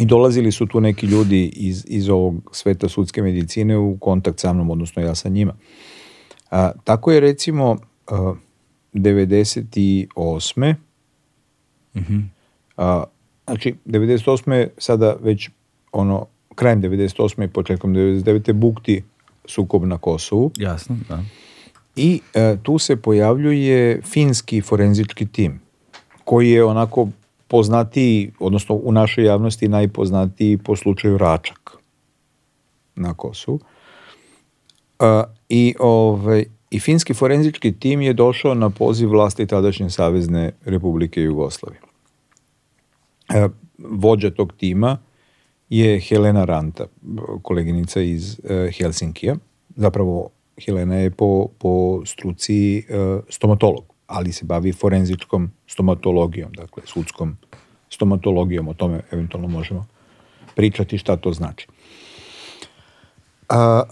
i dolazili su tu neki ljudi iz, iz ovog sveta sudske medicine u kontakt sa mnom, odnosno ja sa njima. A, tako je recimo 98 e, Mm -hmm. A, znači, 98. sada već ono, krajem 98. i početkom 99. bukti sukob na Kosovu. Jasno, da. I e, tu se pojavljuje finski forenzički tim, koji je onako poznatiji, odnosno u našoj javnosti najpoznatiji po slučaju Račak na Kosovu. E, I ove, ovaj, I finski forenzički tim je došao na poziv vlasti tadašnje Savezne republike Jugoslavije. E, vođa tog tima je Helena Ranta, koleginica iz e, Helsinkija. Zapravo, Helena je po, po struci e, stomatolog, ali se bavi forenzičkom stomatologijom, dakle sudskom stomatologijom, o tome eventualno možemo pričati šta to znači. A,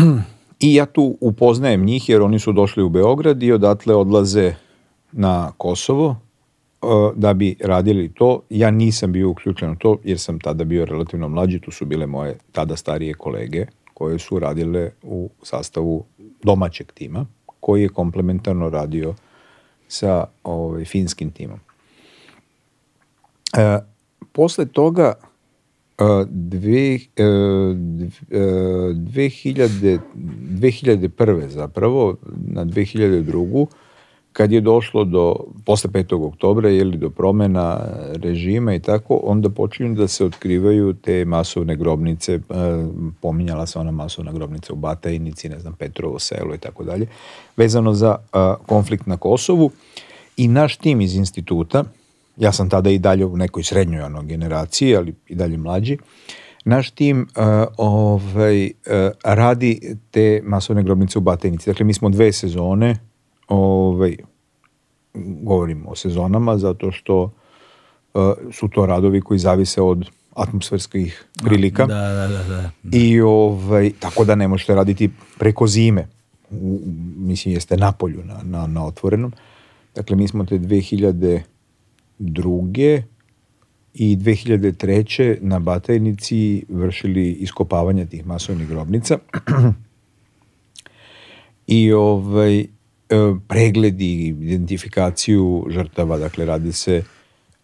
(clears throat) I ja tu upoznajem njih jer oni su došli u Beograd i odatle odlaze na Kosovo e, da bi radili to. Ja nisam bio uključen u to jer sam tada bio relativno mlađi, tu su bile moje tada starije kolege koje su radile u sastavu domaćeg tima koji je komplementarno radio sa ovaj, finskim timom. E, posle toga Uh, dve, uh, 2000, 2001. zapravo, na 2002. kad je došlo do, posle 5. oktobra, jeli do promena režima i tako, onda počinju da se otkrivaju te masovne grobnice, e, pominjala se ona masovna grobnica u Batajnici, ne znam, Petrovo selo i tako dalje, vezano za konflikt na Kosovu. I naš tim iz instituta, ja sam tada i dalje u nekoj srednjoj ono, generaciji, ali i dalje mlađi, naš tim uh, ovaj, uh, radi te masovne grobnice u Batenici. Dakle, mi smo dve sezone, ovaj, govorimo o sezonama, zato što uh, su to radovi koji zavise od atmosferskih prilika. Da, da, da, da. I ovaj, tako da ne možete raditi preko zime. U, mislim, jeste napolju na, na, na otvorenom. Dakle, mi smo te 2000 druge i 2003. na Batajnici vršili iskopavanje tih masovnih grobnica (clears throat) i ovaj, e, pregledi, identifikaciju žrtava, dakle radi se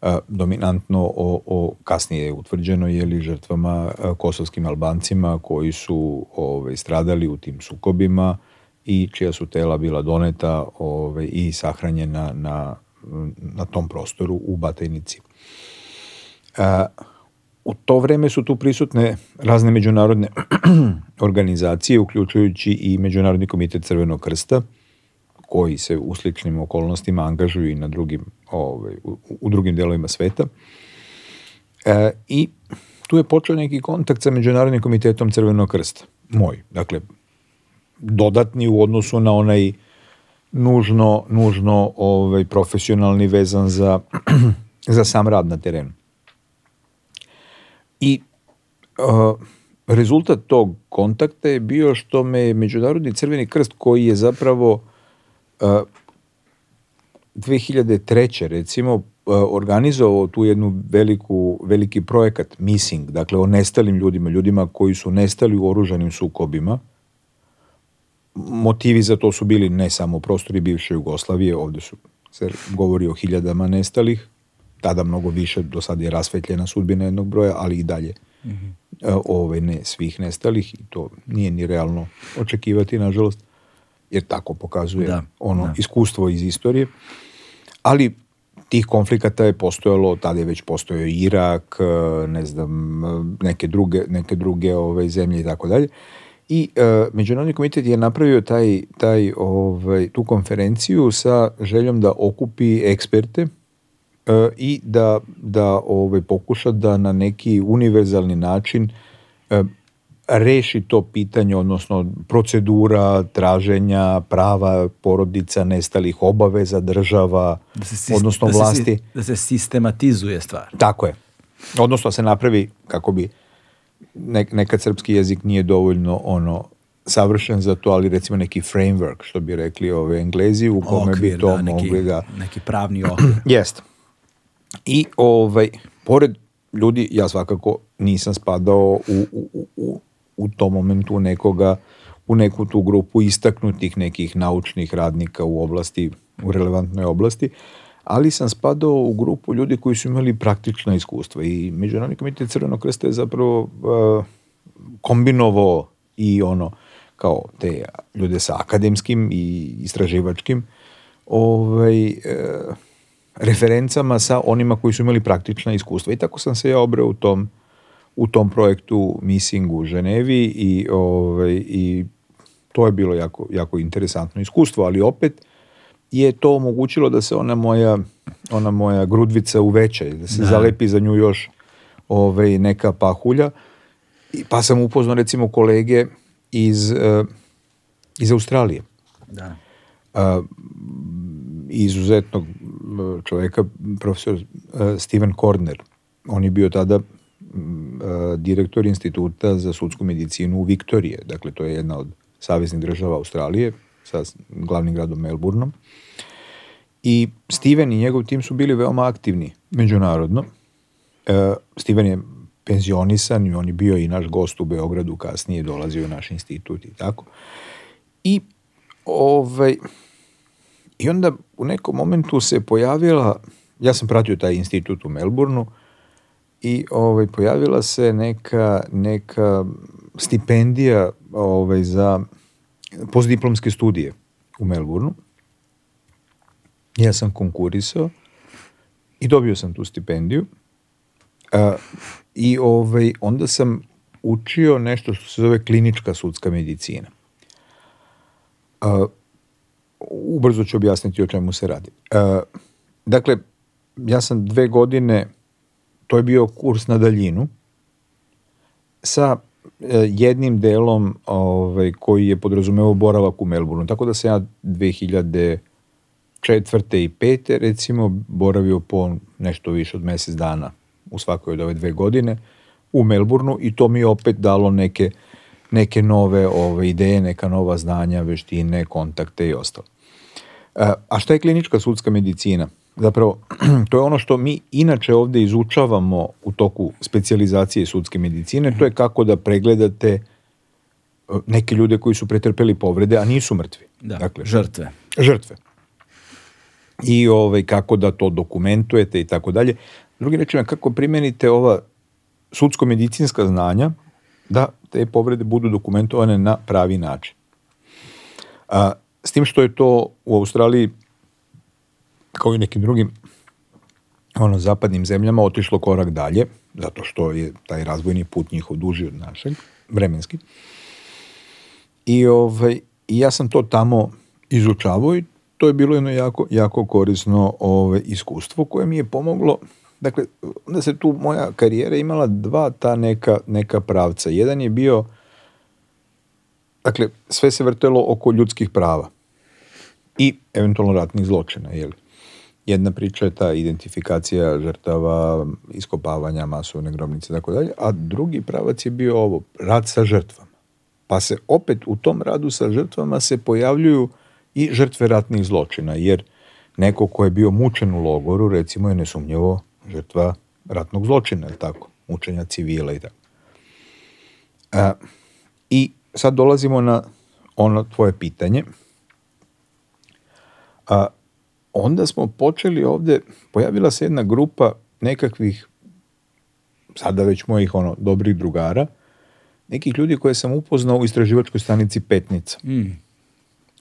e, dominantno o, o kasnije je utvrđeno je li žrtvama e, kosovskim albancima koji su ovaj, stradali u tim sukobima i čija su tela bila doneta ovaj, i sahranjena na na tom prostoru u Batajnici. A, e, u to vreme su tu prisutne razne međunarodne (clears throat) organizacije, uključujući i Međunarodni komitet Crvenog krsta, koji se u sličnim okolnostima angažuju i na drugim, ovaj, u, u drugim delovima sveta. E, I tu je počeo neki kontakt sa Međunarodnim komitetom Crvenog krsta, moj, dakle, dodatni u odnosu na onaj uh, nužno, nužno ovaj, profesionalni vezan za, (clears throat) za sam rad na terenu. I uh, rezultat tog kontakta je bio što me Međunarodni crveni krst koji je zapravo uh, 2003. recimo organizovao tu jednu veliku, veliki projekat Missing, dakle o nestalim ljudima, ljudima koji su nestali u oružanim sukobima, motivi za to su bili ne samo prostori bivše Jugoslavije, ovde su se govori o hiljadama nestalih, tada mnogo više, do sad je rasvetljena sudbina jednog broja, ali i dalje mm -hmm. ove, ne svih nestalih i to nije ni realno očekivati, nažalost, jer tako pokazuje da, ono da. iskustvo iz istorije. Ali tih konflikata je postojalo, tada je već postojao Irak, e, ne znam, e, neke druge, neke druge ove zemlje i tako dalje. I e, Međunarodni komitet je napravio taj, taj, ovaj, tu konferenciju sa željom da okupi eksperte e, i da, da ovaj, pokuša da na neki univerzalni način e, reši to pitanje, odnosno procedura traženja prava porodica nestalih obaveza država, da se, odnosno da vlasti. Se, da se sistematizuje stvar. Tako je. Odnosno da se napravi, kako bi ne, nekad srpski jezik nije dovoljno ono savršen za to, ali recimo neki framework, što bi rekli ove Englezi, u kome okvir, bi to da, neki, da... Neki pravni (clears throat) okvir. Jeste. I ovaj, pored ljudi, ja svakako nisam spadao u, u, u, u tom momentu nekoga, u neku tu grupu istaknutih nekih naučnih radnika u oblasti, u relevantnoj oblasti, uh, ali sam spadao u grupu ljudi koji su imali praktična iskustva i Međunarodni komitet Crvenog krsta je zapravo uh, kombinovao i ono kao te ljude sa akademskim i istraživačkim ovaj, e, referencama sa onima koji su imali praktična iskustva. I tako sam se ja obreo u tom, u tom projektu Missing u Ženevi i, ovaj, i to je bilo jako, jako interesantno iskustvo, ali opet je to omogućilo da se ona moja, ona moja grudvica uveća i da se da. zalepi za nju još ovaj, neka pahulja. I, pa sam upoznao recimo kolege iz, uh, iz Australije. Da. Uh, eh, izuzetnog eh, čoveka, profesor uh, Steven Korner. On je bio tada mm, direktor instituta za sudsku medicinu u Viktorije. Dakle, to je jedna od saveznih država Australije, sa glavnim gradom Melbourneom. I Steven i njegov tim su bili veoma aktivni međunarodno. E, Steven je penzionisan i on je bio i naš gost u Beogradu, kasnije dolazio u naš institut i tako. I, ovaj, I onda u nekom momentu se pojavila, ja sam pratio taj institut u Melbourneu, i ovaj, pojavila se neka, neka stipendija ovaj, za postdiplomske studije u Melbourneu. Ja sam konkurisao i dobio sam tu stipendiju. A, I ovaj, onda sam učio nešto što se zove klinička sudska medicina. A, ubrzo ću objasniti o čemu se radi. A, dakle, ja sam dve godine, to je bio kurs na daljinu, sa Eh, jednim delom ovaj, koji je podrazumeo boravak u Melbourneu. Tako da sam ja 2004. i 5. recimo boravio po nešto više od mesec dana u svakoj od ove dve godine u Melbourneu i to mi je opet dalo neke, neke nove ove ovaj, ideje, neka nova znanja, veštine, kontakte i ostalo. Eh, a šta je klinička sudska medicina? zapravo, (clears throat) to je ono što mi inače ovde izučavamo u toku specijalizacije sudske medicine, to je kako da pregledate e, neke ljude koji su pretrpeli povrede, a nisu mrtvi. Da, dakle, žrtve. Žrtve. I ovaj, kako da to dokumentujete i tako dalje. Drugi rečima, kako primenite ova sudsko-medicinska znanja da te povrede budu dokumentovane na pravi način. A, s tim što je to u Australiji kao i nekim drugim ono, zapadnim zemljama otišlo korak dalje, zato što je taj razvojni put njihov duži od našeg, vremenski. I, ovaj, i ja sam to tamo izučavao i to je bilo jedno jako, jako korisno ovaj, iskustvo koje mi je pomoglo Dakle, onda se tu moja karijera imala dva ta neka, neka pravca. Jedan je bio, dakle, sve se vrtelo oko ljudskih prava i eventualno ratnih zločina, jeli? Jedna priča je ta identifikacija žrtava, iskopavanja masovne grobnice i tako dalje, a drugi pravac je bio ovo, rad sa žrtvama. Pa se opet u tom radu sa žrtvama se pojavljuju i žrtve ratnih zločina, jer neko ko je bio mučen u logoru, recimo je nesumnjivo žrtva ratnog zločina, je tako, mučenja civila i tako. A, e, I sad dolazimo na ono tvoje pitanje. A, onda smo počeli ovde, pojavila se jedna grupa nekakvih, sada već mojih ono, dobrih drugara, nekih ljudi koje sam upoznao u istraživačkoj stanici Petnica. Mm.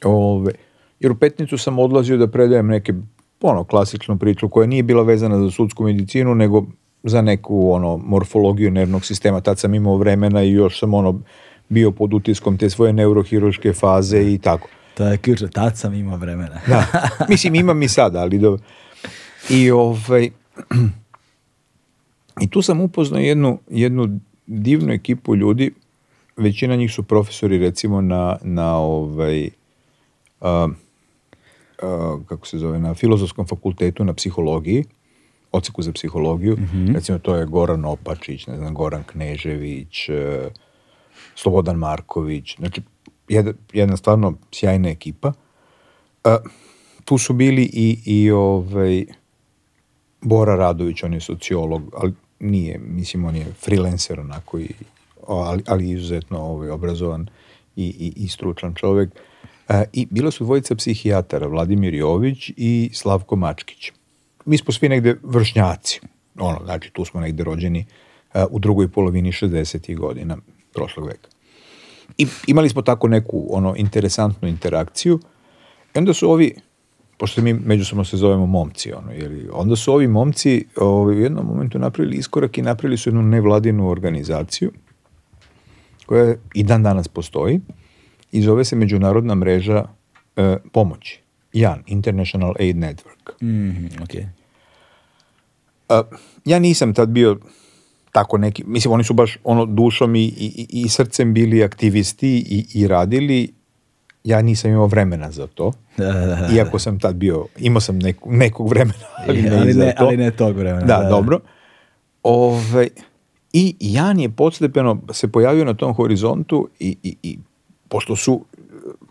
Ove, jer u Petnicu sam odlazio da predajem neke ono klasičnu priču koja nije bila vezana za sudsku medicinu, nego za neku ono morfologiju nervnog sistema. Tad sam imao vremena i još sam ono bio pod utiskom te svoje neurohiruške faze i tako. To je ključno, tad sam imao vremena. da. Mislim, imam i sad, ali dobro. I, ovaj, I tu sam upoznao jednu, jednu divnu ekipu ljudi, većina njih su profesori recimo na, na ovaj, a, uh, kako se zove, na filozofskom fakultetu na psihologiji, oceku za psihologiju, mm -hmm. recimo to je Goran Opačić, ne znam, Goran Knežević, e, Slobodan Marković, znači jedna, jedna stvarno sjajna ekipa. A, e, tu su bili i, i ovaj, Bora Radović, on je sociolog, ali nije, mislim, on je freelancer onako, i, ali, ali izuzetno ovaj, obrazovan i, i, i stručan čovek. A, e, I bilo su dvojica psihijatara, Vladimir Jović i Slavko Mačkić. Mi smo svi negde vršnjaci, ono, znači tu smo negde rođeni a, e, u drugoj polovini 60. godina prošlog veka. I, imali smo tako neku ono interesantnu interakciju i onda su ovi pošto mi međusobno se zovemo momci, ono, jeli, onda su ovi momci o, ovaj, u jednom momentu napravili iskorak i napravili su jednu nevladinu organizaciju koja i dan danas postoji i zove se Međunarodna mreža e, pomoći. Jan, International Aid Network. Mm, okay. A, ja nisam tad bio tako neki, mislim oni su baš ono dušom i, i, i srcem bili aktivisti i, i radili, ja nisam imao vremena za to, da, da, da, iako sam tad bio, imao sam neku, nekog vremena, ali ne, ali ne, to. ali ne tog vremena. Da, da, da. dobro. Ove, I Jan je podstepeno se pojavio na tom horizontu i, i, i pošto su,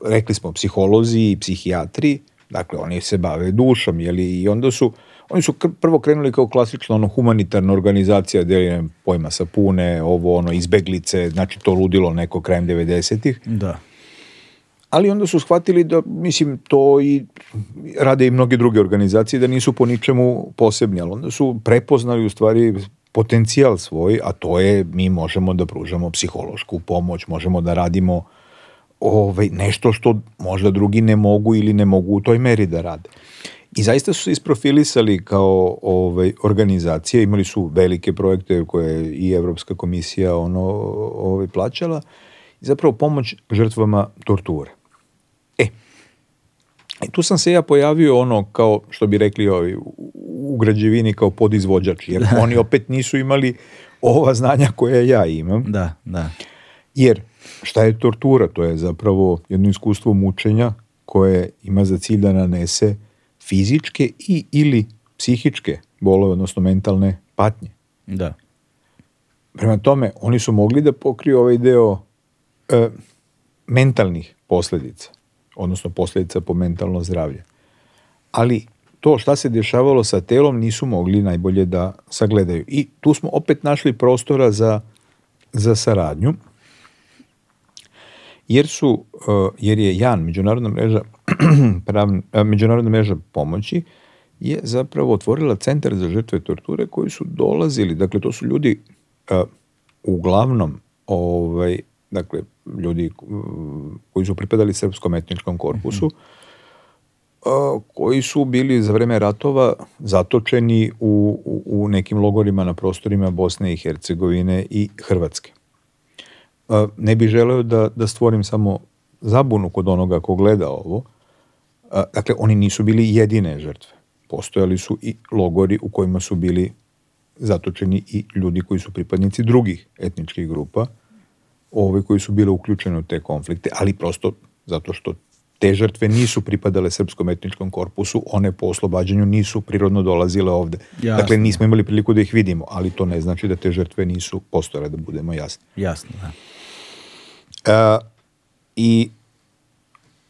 rekli smo, psiholozi i psihijatri, dakle oni se bave dušom, jeli, i onda su uh, Oni su prvo krenuli kao klasično ono, humanitarna organizacija, deli pojma sapune, ovo, ono, izbeglice, znači to ludilo neko krajem 90-ih. Da. Ali onda su shvatili da, mislim, to i rade i mnoge druge organizacije, da nisu po ničemu posebni, ali onda su prepoznali u stvari potencijal svoj, a to je mi možemo da pružamo psihološku pomoć, možemo da radimo ovaj, nešto što možda drugi ne mogu ili ne mogu u toj meri da rade. I zaista su se isprofilisali kao ovaj, organizacija, imali su velike projekte koje je i Evropska komisija ono, ovaj, plaćala, i zapravo pomoć žrtvama torture. E, i e, tu sam se ja pojavio ono kao, što bi rekli ovi, u građevini kao podizvođač, jer (laughs) oni opet nisu imali ova znanja koje ja imam. Da, da. Jer šta je tortura? To je zapravo jedno iskustvo mučenja koje ima za cilj da nanese uh, fizičke i ili psihičke bolove, odnosno mentalne patnje. Da. Prema tome, oni su mogli da pokriju ovaj deo e, mentalnih posledica, odnosno posledica po mentalno zdravlje. Ali to šta se dešavalo sa telom nisu mogli najbolje da sagledaju. I tu smo opet našli prostora za, za saradnju jer su, e, jer je JAN, Međunarodna mreža, (clears throat) pravn, e, Međunarodna mreža pomoći, je zapravo otvorila centar za žrtve torture koji su dolazili, dakle to su ljudi e, uglavnom ovaj, dakle, ljudi koji su pripadali srpskom etničkom korpusu, mm-hmm. koji su bili za vreme ratova zatočeni u, u, u nekim logorima na prostorima Bosne i Hercegovine i Hrvatske ne bih želeo da, da stvorim samo zabunu kod onoga ko gleda ovo. Dakle, oni nisu bili jedine žrtve. Postojali su i logori u kojima su bili zatočeni i ljudi koji su pripadnici drugih etničkih grupa, ove koji su bile uključene u te konflikte, ali prosto zato što te žrtve nisu pripadale srpskom etničkom korpusu, one po oslobađanju nisu prirodno dolazile ovde. Jasno. Dakle, nismo imali priliku da ih vidimo, ali to ne znači da te žrtve nisu postojale, da budemo jasni. Jasno, da. Uh, I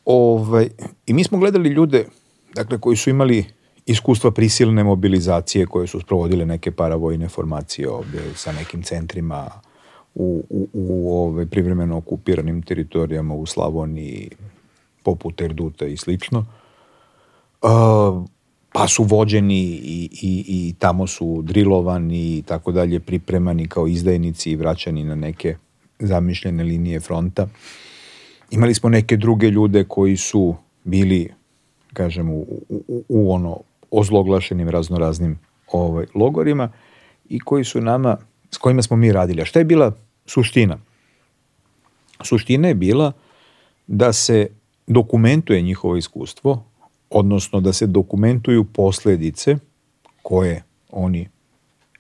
ovaj, i mi smo gledali ljude dakle, koji su imali iskustva prisilne mobilizacije koje su sprovodile neke paravojne formacije ovde sa nekim centrima u, u, u ove, ovaj, privremeno okupiranim teritorijama u Slavoniji poput Erduta i slično. Uh, pa su vođeni i, i, i tamo su drilovani i tako dalje, pripremani kao izdajnici i vraćani na neke zamišljene linije fronta. Imali smo neke druge ljude koji su bili, kažem, u, u, u ono ozloglašenim raznoraznim ovaj, logorima i koji su nama, s kojima smo mi radili. A šta je bila suština? Suština je bila da se dokumentuje njihovo iskustvo, odnosno da se dokumentuju posledice koje oni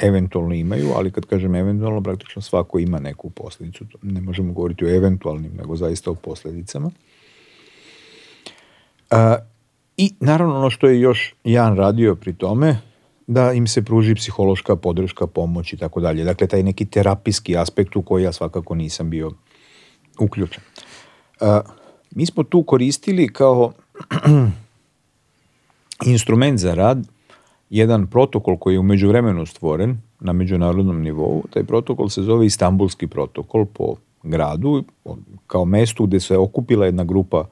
eventualno imaju, ali kad kažem eventualno, praktično svako ima neku posledicu. Ne možemo govoriti o eventualnim, nego zaista o posledicama. A, I naravno ono što je još Jan radio pri tome, da im se pruži psihološka podrška, pomoć i tako dalje. Dakle, taj neki terapijski aspekt u koji ja svakako nisam bio uključen. A, mi smo tu koristili kao (clears throat) instrument za rad jedan protokol koji je umeđu vremenu stvoren na međunarodnom nivou. Taj protokol se zove Istanbulski protokol po gradu, kao mestu gde se okupila jedna grupa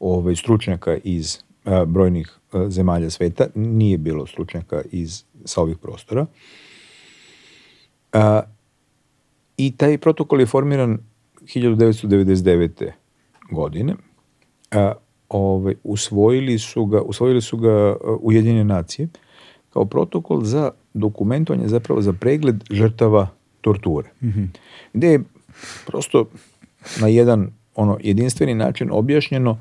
ovaj, stručnjaka iz e, brojnih e, zemalja sveta. Nije bilo stručnjaka iz, sa ovih prostora. A, e, I taj protokol je formiran 1999. godine. A, e, ove, ovaj, usvojili su ga, usvojili su ga e, Ujedinjene nacije. Uh, kao protokol za dokumentovanje, zapravo za pregled žrtava torture. Mm-hmm. je prosto na jedan ono jedinstveni način objašnjeno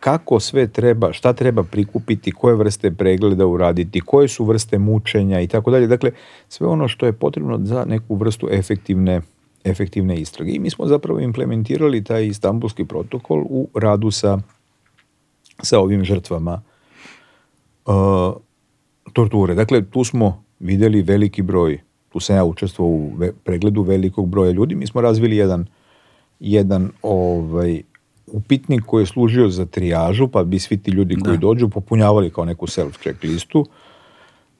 kako sve treba, šta treba prikupiti, koje vrste pregleda uraditi, koje su vrste mučenja i tako dalje. Dakle, sve ono što je potrebno za neku vrstu efektivne, efektivne istrage. I mi smo zapravo implementirali taj istambulski protokol u radu sa, sa ovim žrtvama. Uh, torture. Dakle, tu smo videli veliki broj, tu sam ja učestvovao u pregledu velikog broja ljudi. Mi smo razvili jedan, jedan ovaj, upitnik koji je služio za trijažu, pa bi svi ti ljudi koji da. dođu popunjavali kao neku self-check listu.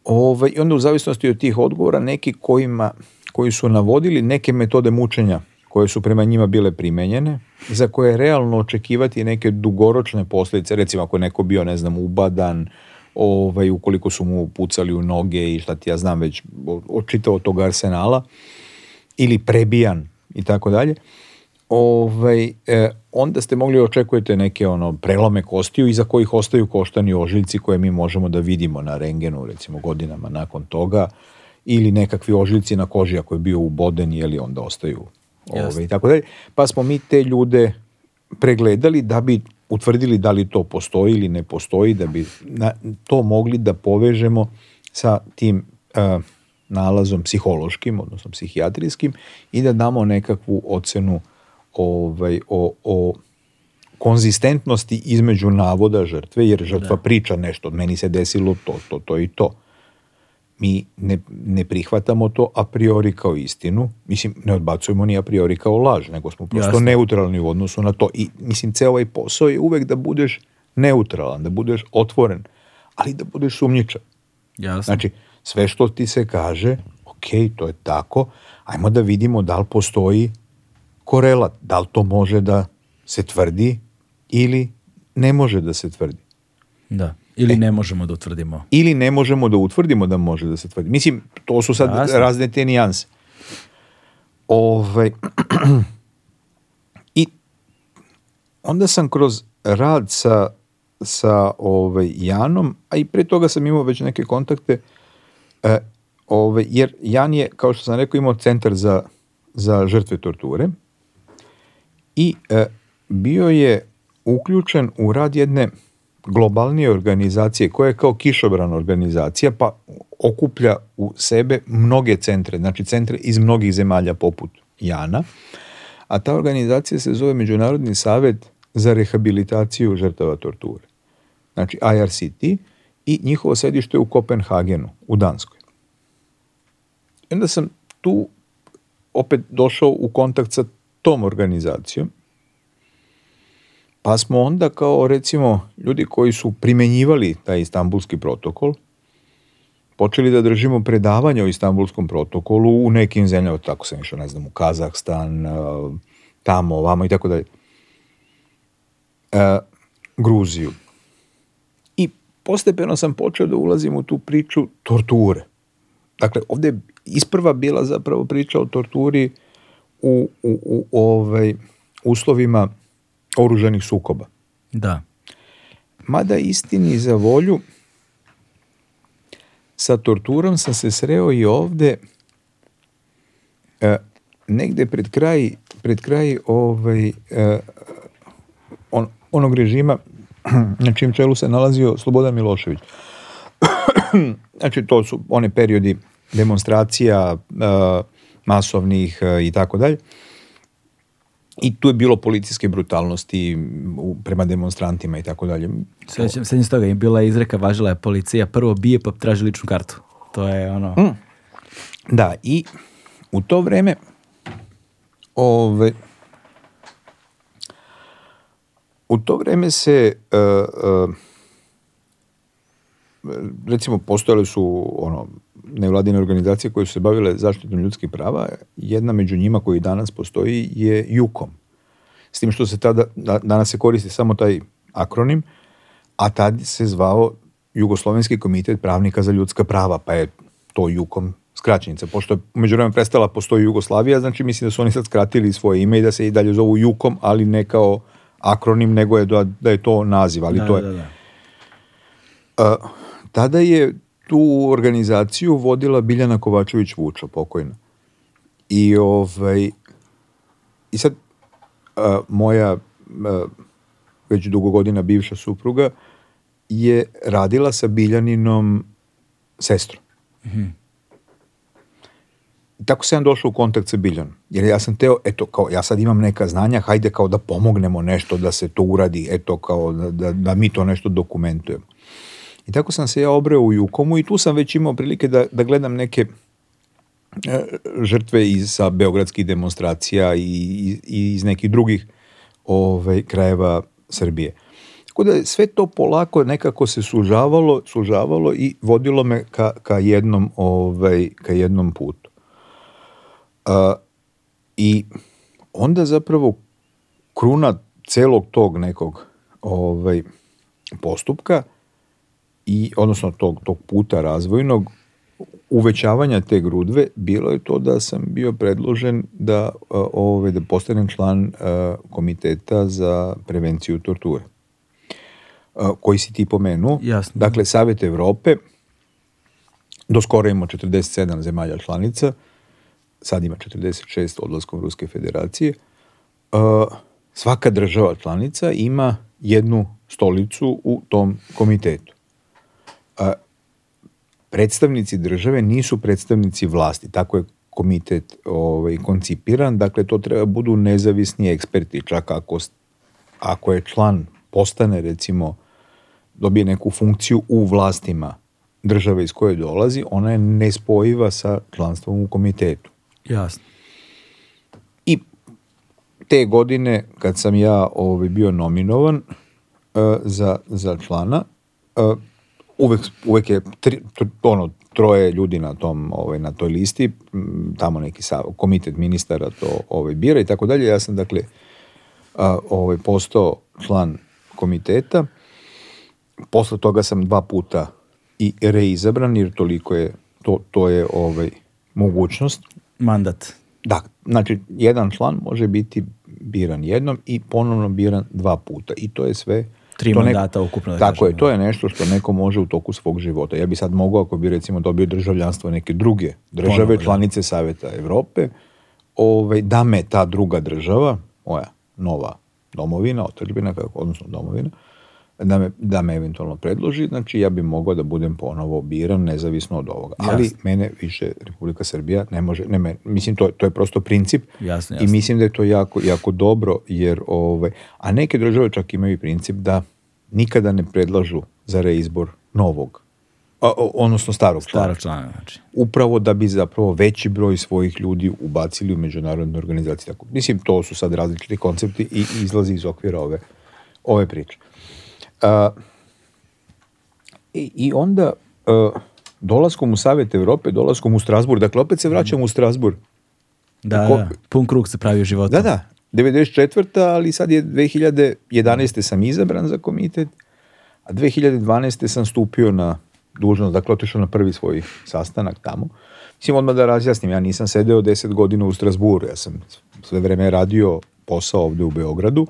Ovaj, I onda u zavisnosti od tih odgovora neki kojima, koji su navodili neke metode mučenja koje su prema njima bile primenjene, za koje je realno očekivati neke dugoročne posljedice, recimo ako neko bio, ne znam, ubadan, ovaj, ukoliko su mu pucali u noge i šta ti ja znam već, očitao tog arsenala, ili prebijan i tako dalje, ovaj, eh, onda ste mogli da očekujete neke ono prelome kostiju iza kojih ostaju koštani ožiljci koje mi možemo da vidimo na rengenu recimo godinama nakon toga ili nekakvi ožiljci na koži ako je bio uboden je li onda ostaju ovaj, i tako dalje. Pa smo mi te ljude pregledali da bi utvrdili da li to postoji ili ne postoji, da bi na, to mogli da povežemo sa tim e, nalazom psihološkim, odnosno psihijatrijskim i da damo nekakvu ocenu ovaj, o, o konzistentnosti između navoda žrtve, jer žrtva da. priča nešto, meni se desilo to, to, to i to mi ne, ne prihvatamo to a priori kao istinu, mislim ne odbacujemo ni a priori kao laž, nego smo prosto Jasne. neutralni u odnosu na to i mislim ceo ovaj posao je uvek da budeš neutralan, da budeš otvoren, ali da budeš sumnjičan. Jasne. Znači, sve što ti se kaže, ok, to je tako, ajmo da vidimo da li postoji korelat, da li to može da se tvrdi ili ne može da se tvrdi. Da. Ili e, ne možemo da utvrdimo. Ili ne možemo da utvrdimo da može da se tvrdi. Mislim, to su sad Jasne. razne te nijanse. Ove, ovaj, (clears throat) I onda sam kroz rad sa, sa ovaj, Janom, a i pre toga sam imao već neke kontakte, e, ove, ovaj, jer Jan je, kao što sam rekao, imao centar za, za žrtve torture i e, bio je uključen u rad jedne globalnije organizacije koja je kao kišobran organizacija pa okuplja u sebe mnoge centre, znači centre iz mnogih zemalja poput Jana, a ta organizacija se zove Međunarodni savet za rehabilitaciju žrtava torture. Znači IRCT i njihovo sedište je u Kopenhagenu, u Danskoj. I onda sam tu opet došao u kontakt sa tom organizacijom Pa smo onda kao recimo ljudi koji su primenjivali taj istambulski protokol, počeli da držimo predavanja o istambulskom protokolu u nekim zemljama, tako sam išao, ne znam, u Kazahstan, e, tamo, ovamo i tako dalje. E, Gruziju. I postepeno sam počeo da ulazim u tu priču torture. Dakle, ovde isprva bila zapravo priča o torturi u, u, u ovaj, uslovima oružanih sukoba. Da. Mada istini za volju, sa torturom sam se sreo i ovde e, negde pred kraj, pred kraj ovaj, e, on, onog režima (clears throat) na čijem čelu se nalazio Slobodan Milošević. (clears throat) znači, to su one periodi demonstracija e, masovnih e, i tako dalje. I tu je bilo policijske brutalnosti prema demonstrantima i tako dalje. Sećam se iz toga, je bila izreka, važila je policija, prvo bije pa traži ličnu kartu. To je ono... Mm. Da, i u to vreme ove, u to vreme se uh, uh, recimo postojali su ono nevladine organizacije koje su se bavile zaštitom ljudskih prava, jedna među njima koji danas postoji je JUKOM. S tim što se tada, da, danas se koristi samo taj akronim, a tad se zvao Jugoslovenski komitet pravnika za ljudska prava, pa je to JUKOM skraćenica. Pošto je među vremena prestala postoji Jugoslavija, znači mislim da su oni sad skratili svoje ime i da se i dalje zovu JUKOM, ali ne kao akronim, nego je da, da je to naziv, ali da, to da, je... Da, da. Uh, tada je tu organizaciju vodila Biljana Kovačević Vučo, pokojna. I, ovaj, i sad a, moja a, već dugo godina bivša supruga je radila sa Biljaninom sestrom. Mm -hmm. Tako sam došao u kontakt sa Biljanom. Jer ja sam teo, eto, kao, ja sad imam neka znanja, hajde kao da pomognemo nešto, da se to uradi, eto, kao da, da, da mi to nešto dokumentujemo. I tako sam se ja obreo u Jukomu i tu sam već imao prilike da, da gledam neke e, žrtve iz, sa beogradskih demonstracija i, i, i iz nekih drugih ovaj, krajeva Srbije. Tako da sve to polako nekako se sužavalo, sužavalo i vodilo me ka, ka, jednom, ovaj, ka jednom putu. A, I onda zapravo kruna celog tog nekog ovaj, postupka – i odnosno tog, tog puta razvojnog uvećavanja te grudve bilo je to da sam bio predložen da, e, ove, ovaj, da postanem član e, komiteta za prevenciju torture e, koji si ti pomenuo. Jasno. Dakle, Savet Evrope, do skoro imamo 47 zemalja članica, sad ima 46 odlaskom Ruske federacije, svaka država članica ima jednu stolicu u tom komitetu predstavnici države nisu predstavnici vlasti, tako je komitet ovaj, koncipiran, dakle to treba budu nezavisni eksperti, čak ako, ako je član postane recimo dobije neku funkciju u vlastima države iz koje dolazi, ona je nespojiva sa članstvom u komitetu. Jasno. I te godine kad sam ja ovaj, bio nominovan uh, za, za člana, uh, uvek, uvek je tri, ono, troje ljudi na tom ovaj na toj listi tamo neki sa, komitet ministara to ovaj bira i tako dalje ja sam dakle a, ovaj postao član komiteta posle toga sam dva puta i reizabran jer toliko je to, to je ovaj mogućnost mandat da znači jedan član može biti biran jednom i ponovno biran dva puta i to je sve tri to mandata nek... ukupno. Da tako kažem. je, to je nešto što neko može u toku svog života. Ja bi sad mogao, ako bi recimo dobio državljanstvo neke druge države, Ponovo, da. članice Saveta Evrope, ovaj, da me ta druga država, moja nova domovina, otačbina, odnosno domovina, da me, da me eventualno predloži, znači ja bi mogao da budem ponovo biran nezavisno od ovoga. Jasne. Ali mene više Republika Srbija ne može, ne me, mislim to, to je prosto princip jasne, jasne. i mislim da je to jako, jako dobro jer ove, ovaj, a neke države čak imaju i princip da nikada ne predlažu za reizbor novog a, odnosno starog člana. Starog člana, znači. Upravo da bi zapravo veći broj svojih ljudi ubacili u međunarodne organizacije. Tako, mislim, to su sad različiti koncepti i izlazi iz okvira ove, ove priče. A, i, e, I onda, a, e, dolaskom u Savjet Evrope, dolaskom u Strasbur, dakle opet se vraćam u Strasbur. Da, Tako, da, pun krug se pravi život. Da, da, 94. ali sad je 2011. sam izabran za komitet, a 2012. sam stupio na dužnost, dakle otišao na prvi svoj sastanak tamo. Mislim, odmah da razjasnim, ja nisam sedeo 10 godina u Strasburu, ja sam sve vreme radio posao ovde u Beogradu,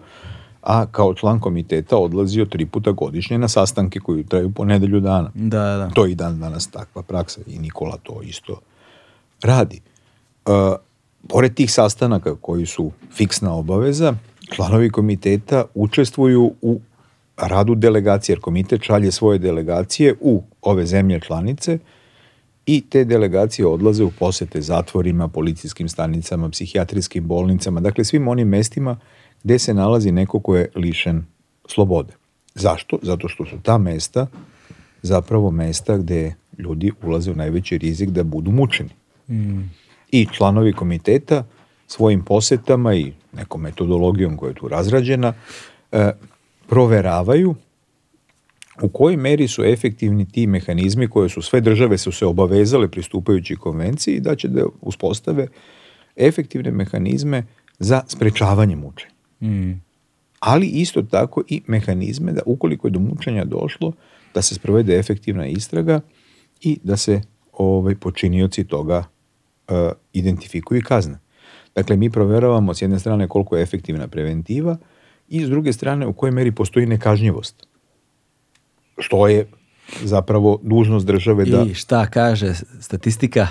a kao član komiteta odlazio tri puta godišnje na sastanke koji traju po nedelju dana. Da, da. da. To je i dan danas takva praksa i Nikola to isto radi. Uh, pored tih sastanaka koji su fiksna obaveza, članovi komiteta učestvuju u radu delegacije, jer komitet šalje svoje delegacije u ove zemlje članice i te delegacije odlaze u posete zatvorima, policijskim stanicama, psihijatrijskim bolnicama, dakle svim onim mestima gde se nalazi neko ko je lišen slobode. Zašto? Zato što su ta mesta zapravo mesta gde ljudi ulaze u najveći rizik da budu mučeni. Mm. I članovi komiteta svojim posetama i nekom metodologijom koja je tu razrađena e, proveravaju u kojoj meri su efektivni ti mehanizmi koje su sve države su se obavezale pristupajući konvenciji da će da uspostave efektivne mehanizme za sprečavanje mučenja. Mm. Ali isto tako i mehanizme da ukoliko je do mučenja došlo, da se sprovede efektivna istraga i da se ovaj, počinioci toga uh, identifikuju i kazne. Dakle, mi proveravamo s jedne strane koliko je efektivna preventiva i s druge strane u kojoj meri postoji nekažnjivost. Što je zapravo dužnost države da... I šta kaže statistika?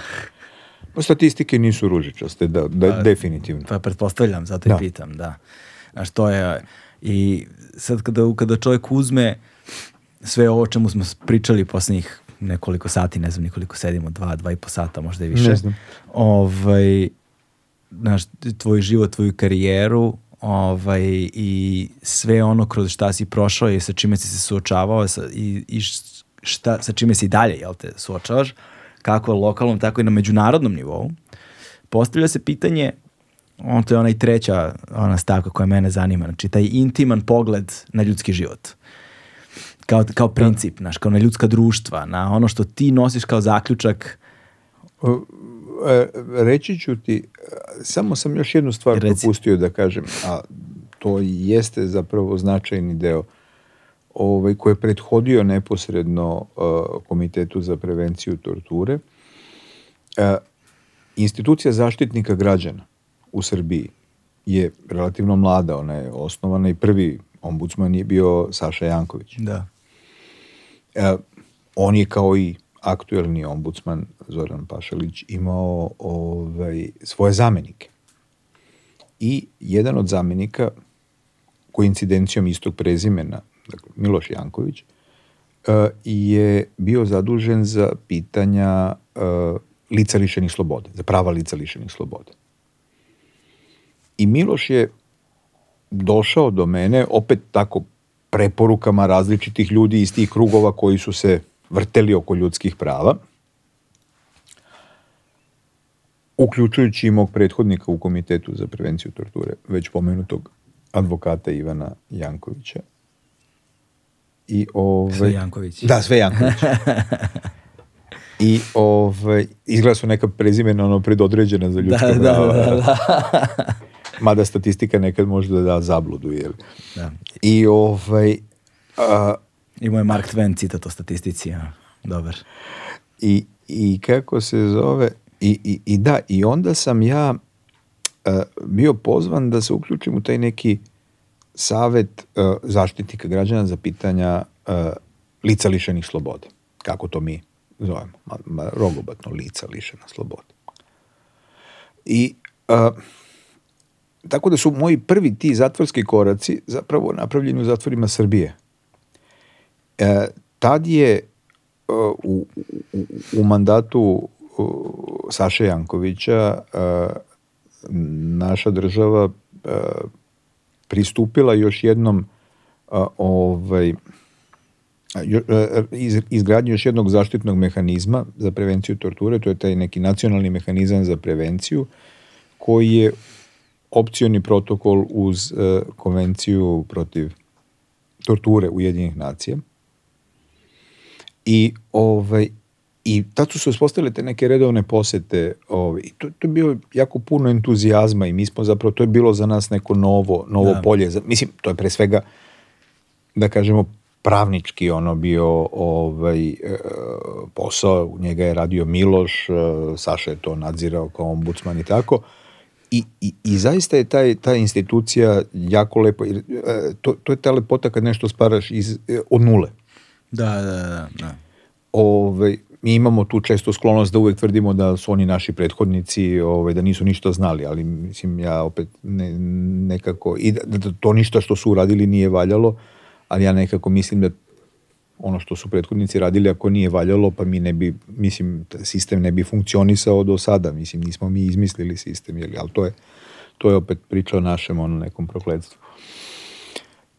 Pa statistike nisu ružičaste, da, da pa, definitivno. Pa pretpostavljam, zato i da. pitam, da. Znaš, to je... I sad kada, kada čovjek uzme sve ovo o čemu smo pričali posljednjih nekoliko sati, ne znam nikoliko sedimo, dva, dva i po sata, možda i više. Ne znam. Ovaj, znaš, tvoj život, tvoju karijeru ovaj, i sve ono kroz šta si prošao i sa čime si se suočavao sa, i, i šta, sa čime si dalje jel te, suočavaš, kako lokalnom, tako i na međunarodnom nivou, postavlja se pitanje on to je ona i treća ona stavka koja mene zanima. Znači, taj intiman pogled na ljudski život. Kao, kao princip, znaš, kao na ljudska društva, na ono što ti nosiš kao zaključak. E, reći ću ti, e, samo sam još jednu stvar Reci. propustio da kažem, a to jeste zapravo značajni deo ovaj, koji je prethodio neposredno e, Komitetu za prevenciju torture. Institucija zaštitnika građana u Srbiji je relativno mlada, ona je osnovana i prvi ombudsman je bio Saša Janković. Da. E, on je kao i aktuelni ombudsman Zoran Pašalić imao ovaj, svoje zamenike. I jedan od zamenika, koincidencijom istog prezimena, dakle, Miloš Janković, uh, je bio zadužen za pitanja uh, lica lišenih slobode, za prava lica lišenih slobode. I Miloš je došao do mene, opet tako preporukama različitih ljudi iz tih krugova koji su se vrteli oko ljudskih prava, uključujući i mog prethodnika u Komitetu za prevenciju torture, već pomenutog advokata Ivana Jankovića. I ove, ovaj- sve Janković. Da, sve Janković. I ove, ovaj- izgleda su neka prezimena ono predodređena za ljudska da, da prava. Da, da, da. (laughs) mada statistika nekad može da da zabludu, jel? Da. I ovaj... A, Imao je Mark Twain citat o statistici, dobar. I, I kako se zove, i, i, i da, i onda sam ja uh, bio pozvan da se uključim u taj neki savet uh, zaštitnika građana za pitanja uh, lica lišenih slobode. Kako to mi zovemo? Ma, ma, rogobatno lica lišena slobode. I uh, Tako da su moji prvi ti zatvorski koraci zapravo napravljeni u zatvorima Srbije. E, tad je e, u, u, u mandatu e, Saše Jankovića e, naša država pristupila još jednom ovaj, iz, izgradnju još jednog zaštitnog mehanizma za prevenciju torture, to je taj neki nacionalni mehanizam za prevenciju, koji je opcioni protokol uz e, konvenciju protiv torture Ujedinjenih nacija. I, ovaj, I tad su se uspostavile te neke redovne posete. Ovaj, i to, to je bilo jako puno entuzijazma i mi smo zapravo, to je bilo za nas neko novo, novo da. polje. Mislim, to je pre svega, da kažemo, pravnički ono bio ovaj, e, posao, u njega je radio Miloš, e, Saša je to nadzirao kao ombudsman i tako. I, i, I zaista je taj, ta institucija jako lepa. E, to, to je ta lepota kad nešto sparaš iz, e, od nule. Da, da, da. da. da. Ove, ovaj, mi imamo tu često sklonost da uvek tvrdimo da su oni naši prethodnici, ove, ovaj, da nisu ništa znali, ali mislim ja opet ne, nekako, i da, da to ništa što su uradili nije valjalo, ali ja nekako mislim da ono što su prethodnici radili ako nije valjalo pa mi ne bi mislim sistem ne bi funkcionisao do sada mislim nismo mi izmislili sistem jeli, ali to je to je opet priča o našem ono nekom prokledstvu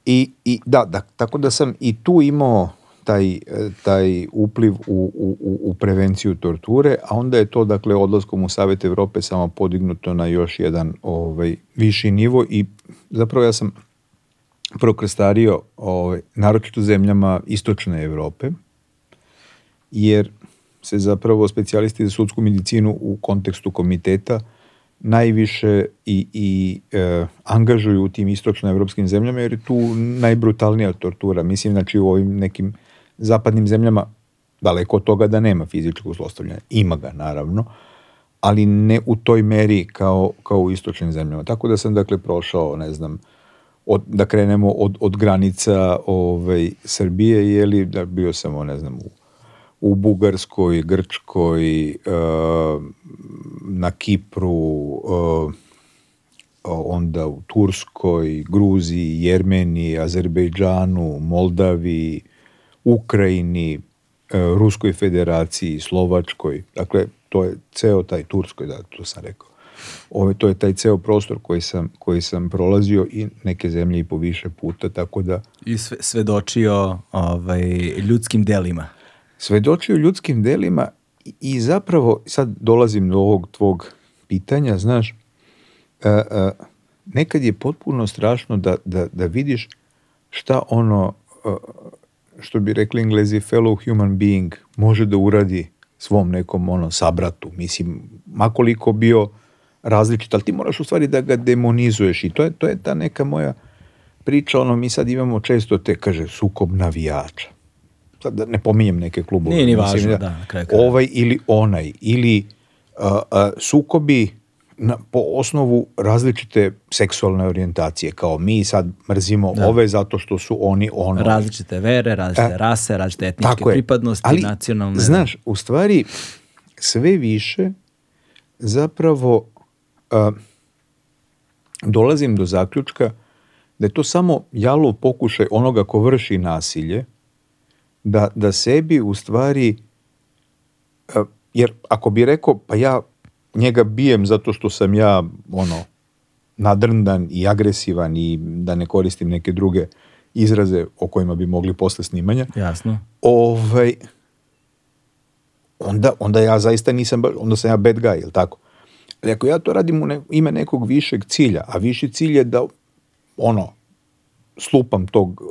i, i da, da tako da sam i tu imao taj, e, taj upliv u, u, u prevenciju torture, a onda je to, dakle, odlaskom u Savet Evrope samo podignuto na još jedan ovaj, viši nivo i zapravo ja sam prokrstario ovaj, naročito zemljama istočne Evrope, jer se zapravo specijalisti za sudsku medicinu u kontekstu komiteta najviše i, i e, angažuju u tim istočnoevropskim zemljama, jer je tu najbrutalnija tortura. Mislim, znači u ovim nekim zapadnim zemljama daleko od toga da nema fizičkog zlostavljanja. Ima ga, naravno, ali ne u toj meri kao, kao u istočnim zemljama. Tako da sam, dakle, prošao, ne znam, od, da krenemo od, od granica ovaj, Srbije, je li, da bio samo, ne znam, u, u Bugarskoj, Grčkoj, e, na Kipru, e, onda u Turskoj, Gruziji, Jermeniji, Azerbejdžanu, Moldaviji, Ukrajini, eh, Ruskoj federaciji, Slovačkoj, dakle, to je ceo taj Turskoj, da, to sam rekao. Ove, to je taj ceo prostor koji sam, koji sam prolazio i neke zemlje i po više puta, tako da... I sve, svedočio ovaj, ljudskim delima. Svedočio ljudskim delima i, i zapravo, sad dolazim do ovog tvog pitanja, znaš, a, e, a, e, nekad je potpuno strašno da, da, da vidiš šta ono, a, e, što bi rekli englezi, fellow human being može da uradi svom nekom ono sabratu. Mislim, makoliko bio različit, ali ti moraš u stvari da ga demonizuješ i to je, to je ta neka moja priča, ono mi sad imamo često te, kaže, sukob navijača. Sad da ne pominjem neke klubove. Nije ni važno, da, da kraj, kraj. Ovaj ili onaj, ili a, a, sukobi na, po osnovu različite seksualne orijentacije, kao mi sad mrzimo da. ove zato što su oni ono. Različite vere, različite a, e, rase, različite etničke pripadnosti, Ali, nacionalne. Znaš, u stvari sve više zapravo a, dolazim do zaključka da je to samo jalo pokušaj onoga ko vrši nasilje, da, da sebi u stvari, jer ako bi rekao, pa ja njega bijem zato što sam ja ono, nadrndan i agresivan i da ne koristim neke druge izraze o kojima bi mogli posle snimanja. Jasno. Ovaj, onda, onda ja zaista nisam, onda sam ja bad guy, el tako? Ali ako ja to radim u ne, ime nekog višeg cilja, a viši cilj je da ono, slupam tog uh,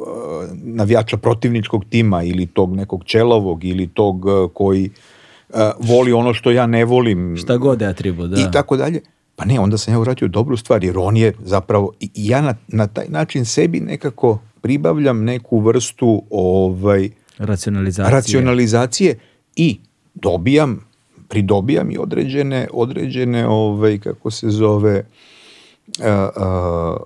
navijača protivničkog tima ili tog nekog čelovog ili tog uh, koji uh, voli ono što ja ne volim. Šta god je atribut, da. I tako dalje. Pa ne, onda sam ja uradio dobru stvar jer on je zapravo, i ja na, na taj način sebi nekako pribavljam neku vrstu ovaj, racionalizacije. racionalizacije i dobijam pridobijam i određene, određene ovaj, kako se zove, a, a,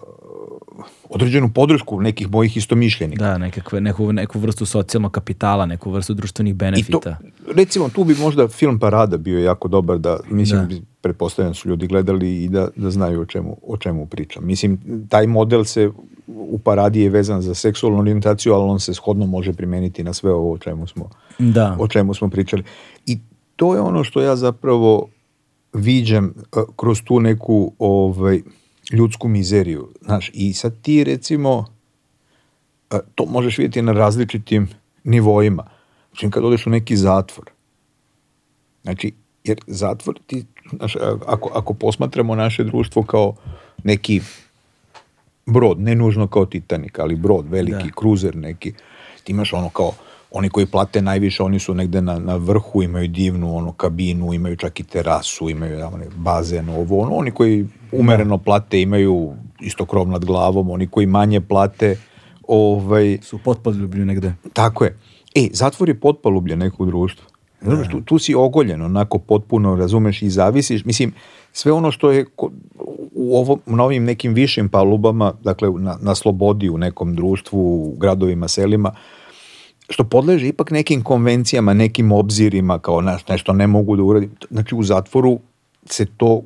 određenu podršku nekih mojih istomišljenika. Da, nekakve, neku, neku vrstu socijalnog kapitala, neku vrstu društvenih benefita. I to, recimo, tu bi možda film Parada bio jako dobar, da, mislim, da. pretpostavljam da su ljudi gledali i da, da znaju o čemu, o čemu pričam. Mislim, taj model se u Paradi je vezan za seksualnu orijentaciju, ali on se shodno može primeniti na sve ovo o čemu smo, da. o čemu smo pričali. I to je ono što ja zapravo viđem e, kroz tu neku ovaj, ljudsku mizeriju. Znaš, i sad ti recimo, e, to možeš vidjeti na različitim nivoima. Znači, kad odeš u neki zatvor, znači, jer zatvor ti, znaš, e, ako, ako posmatramo naše društvo kao neki brod, ne nužno kao Titanik, ali brod, veliki, da. kruzer neki, ti imaš ono kao oni koji plate najviše, oni su negde na, na vrhu, imaju divnu ono, kabinu, imaju čak i terasu, imaju da, one, bazen, ovo, ono. Oni koji umereno da. plate imaju isto krov nad glavom, oni koji manje plate ovaj, su potpalublje negde. Tako je. E, zatvori potpalublje nekog društva. Znaš, da. tu, tu si ogoljen, onako potpuno, razumeš, i zavisiš. Mislim, sve ono što je u ovom, novim nekim višim palubama, dakle, na, na slobodi u nekom društvu, u gradovima, selima, uh, što podleže ipak nekim konvencijama, nekim obzirima, kao naš, nešto ne mogu da uradim. Znači, u zatvoru se to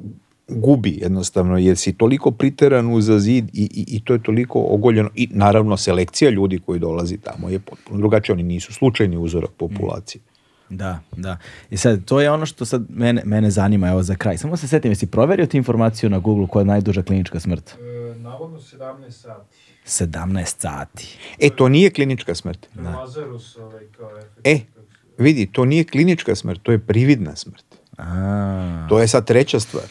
gubi jednostavno, jer si toliko priteran uza zid i, i, i to je toliko ogoljeno. I naravno, selekcija ljudi koji dolazi tamo je potpuno drugačija. Oni nisu slučajni uzorak populacije. Mm. Da, da. I sad, to je ono što sad mene, mene zanima, evo za kraj. Samo se setim, jesi proverio ti informaciju na Google koja je najduža klinička smrt? E, navodno 17 sati. 17 sati. E, to nije klinička smrt. Da. Ovaj, e, vidi, to nije klinička smrt, to je prividna smrt. A. To je sad treća stvar.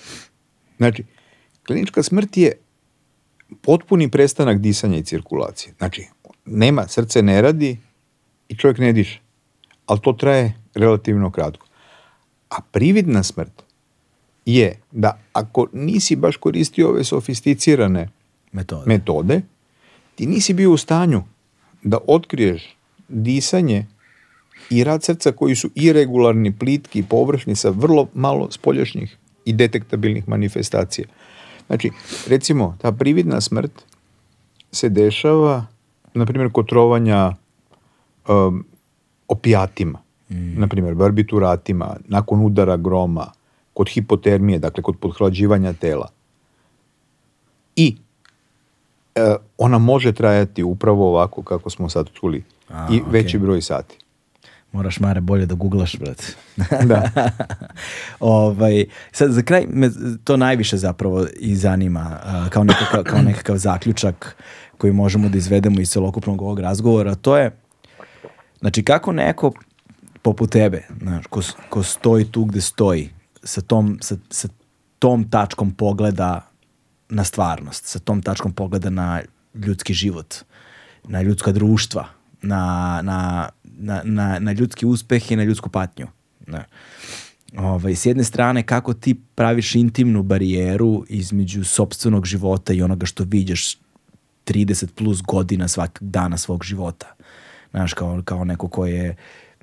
Znači, klinička smrt je potpuni prestanak disanja i cirkulacije. Znači, nema, srce ne radi i čovjek ne diše. Ali to traje relativno kratko. A prividna smrt je da ako nisi baš koristio ove sofisticirane metode, metode ti nisi bio u stanju da otkriješ disanje i rad srca koji su irregularni, plitki površni sa vrlo malo spoljašnjih i detektabilnih manifestacija. Znači, recimo, ta prividna smrt se dešava, na primjer, kod trovanja um, opijatima, mm. na primjer, barbituratima, nakon udara groma, kod hipotermije, dakle, kod podhlađivanja tela. I E, ona može trajati upravo ovako kako smo sad čuli. A, I okay. veći broj sati. Moraš mare bolje da guglaš, brat. (laughs) da. (laughs) ovaj, sad, za kraj me to najviše zapravo i zanima, kao nekakav, kao nekakav zaključak koji možemo da izvedemo iz celokupnog ovog razgovora, to je, znači kako neko poput tebe, znaš, ko, ko stoji tu gde stoji, sa tom, sa, sa tom tačkom pogleda na stvarnost, sa tom tačkom pogleda na ljudski život, na ljudska društva, na, na, na, na, na ljudski uspeh i na ljudsku patnju. Ne. Ovaj, s jedne strane, kako ti praviš intimnu barijeru između sobstvenog života i onoga što viđaš 30 plus godina svakog dana svog života. Znaš, kao, kao neko ko je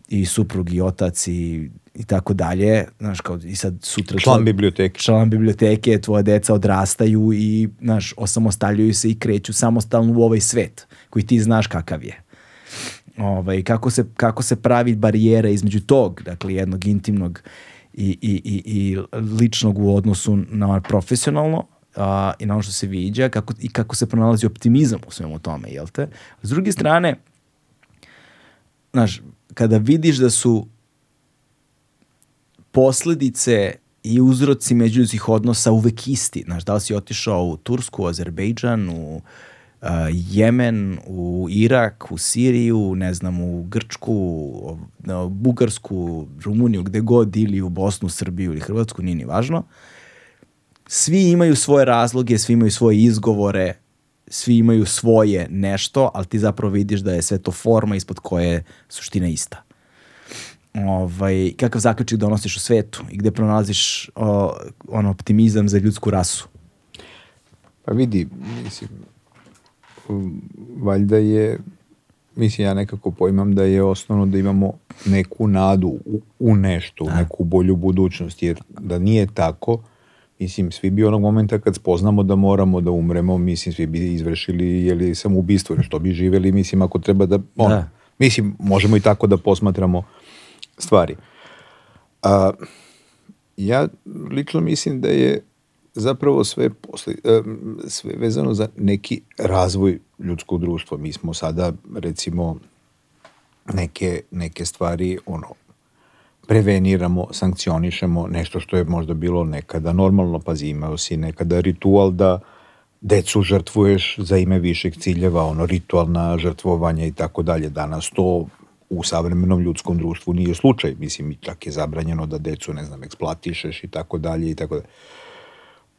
i suprug i otac i i tako dalje, znaš, kao i sad sutra... Član tvoje, biblioteke. Član biblioteke, tvoja deca odrastaju i, znaš, osamostaljuju se i kreću samostalno u ovaj svet koji ti znaš kakav je. Ovaj, kako, se, kako se pravi barijera između tog, dakle, jednog intimnog i, i, i, i ličnog u odnosu na profesionalno, a, i na ono što se viđa, kako, i kako se pronalazi optimizam u svemu tome, jel te? S druge strane, znaš, kada vidiš da su posledice i uzroci međuljudskih odnosa uvek isti. Znaš, da li si otišao u Tursku, u Azerbejdžan, u uh, Jemen, u Irak, u Siriju, ne znam, u Grčku, u, Bugarsku, Rumuniju, gde god, ili u Bosnu, Srbiju ili Hrvatsku, nije ni važno. Svi imaju svoje razloge, svi imaju svoje izgovore, svi imaju svoje nešto, ali ti zapravo vidiš da je sve to forma ispod koje je suština ista ovaj, kakav zaključak donosiš u svetu i gde pronalaziš o, on optimizam za ljudsku rasu? Pa vidi, mislim, valjda je, mislim, ja nekako poimam da je osnovno da imamo neku nadu u, u nešto, u da. neku bolju budućnost, jer da nije tako, mislim, svi bi onog momenta kad spoznamo da moramo da umremo, mislim, svi bi izvršili jeli, samoubistvo, jer što bi živeli, mislim, ako treba da, ono, da. mislim, možemo i tako da posmatramo uh, stvari. A, ja lično mislim da je zapravo sve, posle, e, sve vezano za neki razvoj ljudskog društva. Mi smo sada, recimo, neke, neke stvari ono, preveniramo, sankcionišemo nešto što je možda bilo nekada normalno, pa zimao si nekada ritual da decu žrtvuješ za ime višeg ciljeva, ono ritualna žrtvovanja i tako dalje. Danas to u savremenom ljudskom društvu nije slučaj. Mislim, i čak je zabranjeno da decu, ne znam, eksplatišeš i tako dalje i tako dalje.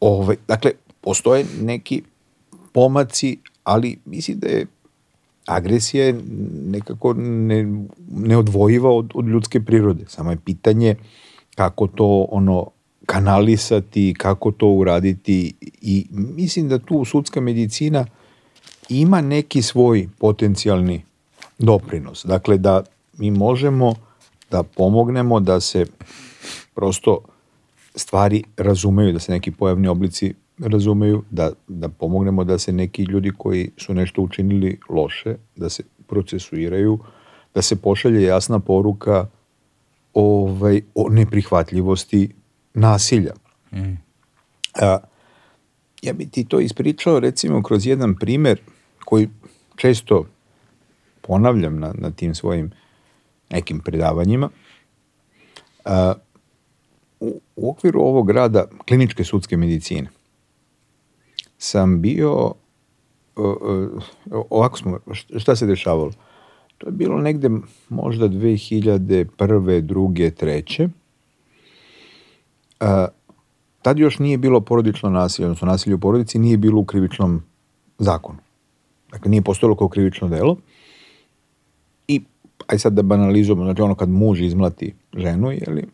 Ove, dakle, postoje neki pomaci, ali mislim da je agresija je nekako ne, neodvojiva od, od ljudske prirode. Samo je pitanje kako to ono kanalisati, kako to uraditi i mislim da tu sudska medicina ima neki svoj potencijalni doprinos. Dakle, da mi možemo da pomognemo da se prosto stvari razumeju, da se neki pojavni oblici razumeju, da, da pomognemo da se neki ljudi koji su nešto učinili loše, da se procesuiraju, da se pošalje jasna poruka ovaj, o neprihvatljivosti nasilja. Mm. A, ja bi ti to ispričao recimo kroz jedan primer koji često ponavljam na, na tim svojim nekim predavanjima, a, u, u okviru ovog rada kliničke sudske medicine sam bio ovako smo, šta se dešavalo? To je bilo negde možda 2001. 2. 3. A, tad još nije bilo porodično nasilje, odnosno nasilje u porodici nije bilo u krivičnom zakonu. Dakle, nije postojalo kao krivično delo aj sad da banalizujemo, znači ono kad muž izmlati ženu, jeli,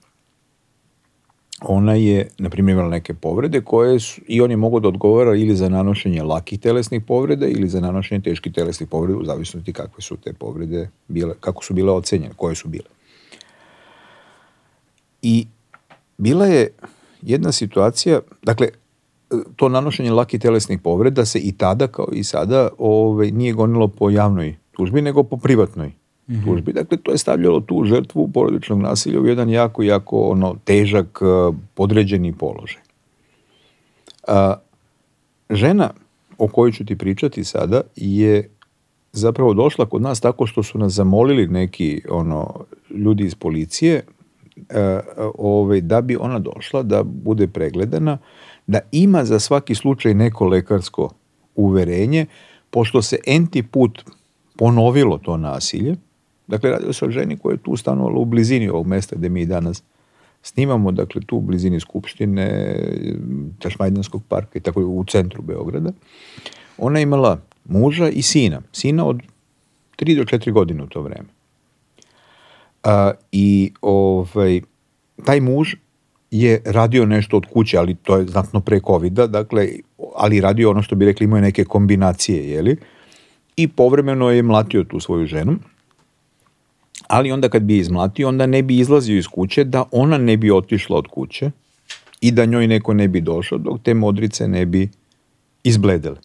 ona je, na primjer, imala neke povrede koje su, i on je mogao da odgovara ili za nanošenje lakih telesnih povreda ili za nanošenje teških telesnih povreda, u zavisnosti kakve su te povrede bile, kako su bile ocenjene, koje su bile. I bila je jedna situacija, dakle, to nanošenje lakih telesnih povreda se i tada kao i sada ove, ovaj, nije gonilo po javnoj tužbi, nego po privatnoj mm-hmm. tužbi. Dakle, to je stavljalo tu žrtvu porodičnog nasilja u jedan jako, jako ono, težak, e, podređeni položaj. A, e, žena o kojoj ću ti pričati sada je zapravo došla kod nas tako što su nas zamolili neki ono ljudi iz policije e, ovaj, da bi ona došla, da bude pregledana, da ima za svaki slučaj neko lekarsko uverenje, pošto se enti put ponovilo to nasilje, Dakle, radio se o ženi koja je tu stanovala u blizini ovog mesta gdje mi danas snimamo, dakle, tu u blizini Skupštine, Čašmajdanskog mm, parka i tako u centru Beograda. Ona je imala muža i sina. Sina od 3 do 4 godine u to vreme. A, I ovaj, taj muž je radio nešto od kuće, ali to je znatno pre covid dakle, ali radio ono što bi rekli imaju neke kombinacije, jeli? I povremeno je mlatio tu svoju ženu ali onda kad bi izmlatio, onda ne bi izlazio iz kuće, da ona ne bi otišla od kuće i da njoj neko ne bi došao, dok te modrice ne bi izbledele.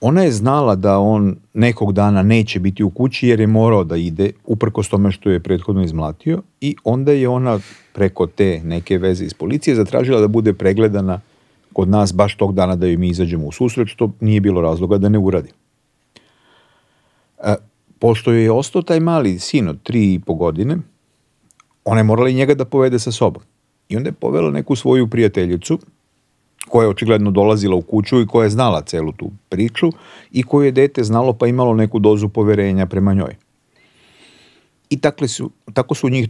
Ona je znala da on nekog dana neće biti u kući jer je morao da ide uprkos tome što je prethodno izmlatio i onda je ona preko te neke veze iz policije zatražila da bude pregledana kod nas baš tog dana da joj mi izađemo u susret što nije bilo razloga da ne uradi. E, Pošto je ostao taj mali sin od tri i po godine, ona je morala i njega da povede sa sobom. I onda je povela neku svoju prijateljicu, koja je očigledno dolazila u kuću i koja je znala celu tu priču i koju je dete znalo pa imalo neku dozu poverenja prema njoj. I takle su, tako su njih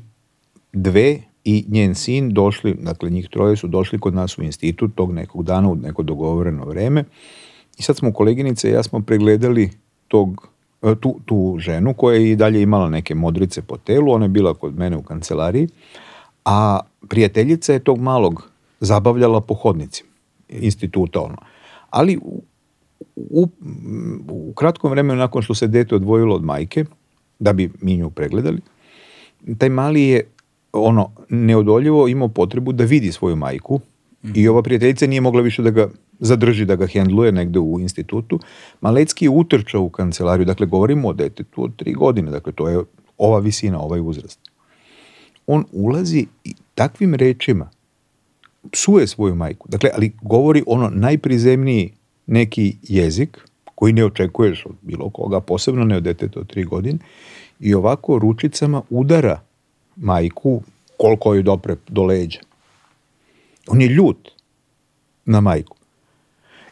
dve i njen sin došli, dakle njih troje su došli kod nas u institut tog nekog dana u neko dogovoreno vreme i sad smo koleginice i ja smo pregledali tog E, tu, tu ženu koja je i dalje imala neke modrice po telu, ona je bila kod mene u kancelariji, a prijateljica je tog malog zabavljala po hodnicima instituta ono. Ali u, u, u kratkom vremenu nakon što se dete odvojilo od majke, da bi mi nju pregledali, taj mali je ono neodoljivo imao potrebu da vidi svoju majku mm. i mhm. ova prijateljica nije mogla više da ga zadrži da ga hendluje negde u institutu. Malecki je utrčao u kancelariju, dakle govorimo o detetu od tri godine, dakle to je ova visina, ovaj uzrast. On ulazi i takvim rečima psuje svoju majku. Dakle, ali govori ono najprizemniji neki jezik koji ne očekuješ od bilo koga, posebno ne od deteta od tri godine, i ovako ručicama udara majku koliko joj dopre do leđa. On je ljut na majku.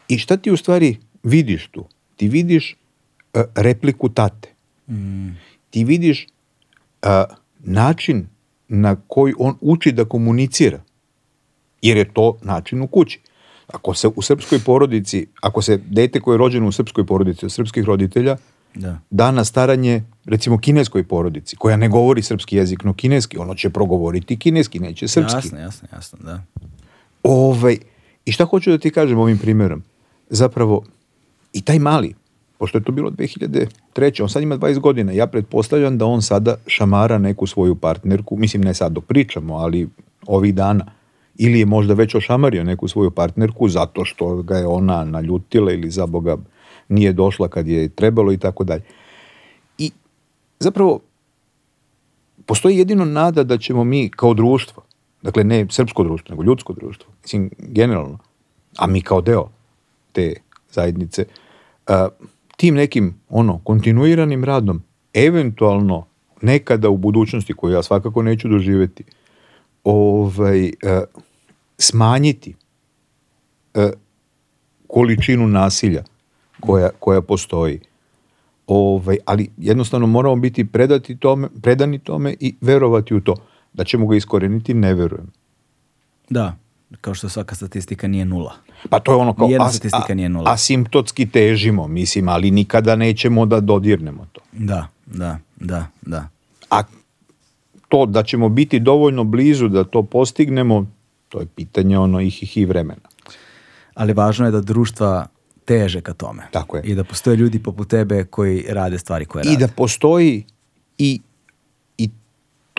I šta ti u stvari vidiš tu? Ti vidiš uh, repliku tate. Mm. Ti vidiš uh, način na koji on uči da komunicira. Jer je to način u kući. Ako se u srpskoj porodici, ako se dete koje je rođeno u srpskoj porodici, od srpskih roditelja, da. da na staranje recimo kineskoj porodici koja ne govori srpski jezik no kineski ono će progovoriti kineski neće srpski jasno jasno jasno da Ove, ovaj, i šta hoću da ti kažem ovim primjerom zapravo i taj mali, pošto je to bilo 2003. On sad ima 20 godina. Ja pretpostavljam da on sada šamara neku svoju partnerku, mislim ne sad dok pričamo, ali ovih dana. Ili je možda već ošamario neku svoju partnerku zato što ga je ona naljutila ili za Boga nije došla kad je trebalo i tako dalje. I zapravo postoji jedino nada da ćemo mi kao društvo, dakle ne srpsko društvo, nego ljudsko društvo, mislim generalno, a mi kao deo te zajednice, e, tim nekim ono kontinuiranim radom, eventualno nekada u budućnosti, koju ja svakako neću doživjeti, ovaj, e, smanjiti e, količinu nasilja koja, koja postoji. Ovaj, ali jednostavno moramo biti predati tome, predani tome i verovati u to. Da ćemo ga iskoreniti, ne verujem. Da kao što svaka statistika nije nula. Pa to je ono kao Nijedna as, statistika nije nula. Asimptotski težimo, mislim, ali nikada nećemo da dodirnemo to. Da, da, da, da. A to da ćemo biti dovoljno blizu da to postignemo, to je pitanje ono ih ih i vremena. Ali važno je da društva teže ka tome. Tako je. I da postoje ljudi poput tebe koji rade stvari koje I rade. I da postoji i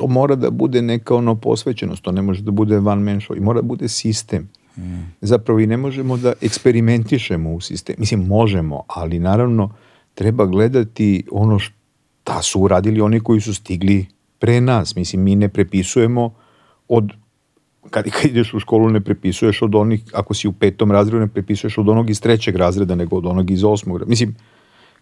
to mora da bude neka ono posvećenost, to ne može da bude one man show i mora da bude sistem. Mm. Zapravo i ne možemo da eksperimentišemo u sistem. Mislim, možemo, ali naravno treba gledati ono šta su uradili oni koji su stigli pre nas. Mislim, mi ne prepisujemo od kad, kad ideš u školu ne prepisuješ od onih, ako si u petom razredu ne prepisuješ od onog iz trećeg razreda nego od onog iz osmog. Mislim,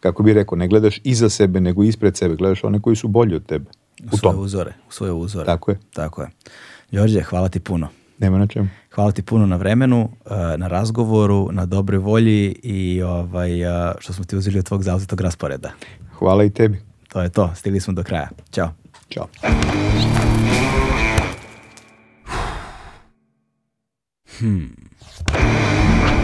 kako bi rekao, ne gledaš iza sebe nego ispred sebe, gledaš one koji su bolji od tebe u, u svoje tom. uzore, u svoje uzore. Tako je. Tako je. Đorđe, hvala ti puno. Nema na čemu. Hvala ti puno na vremenu, eh, na razgovoru, na dobroj volji i ovaj, eh, što smo ti uzeli od tvog zauzetog rasporeda. Hvala i tebi. To je to, stigli smo do kraja. Ćao. Ćao. Hmm.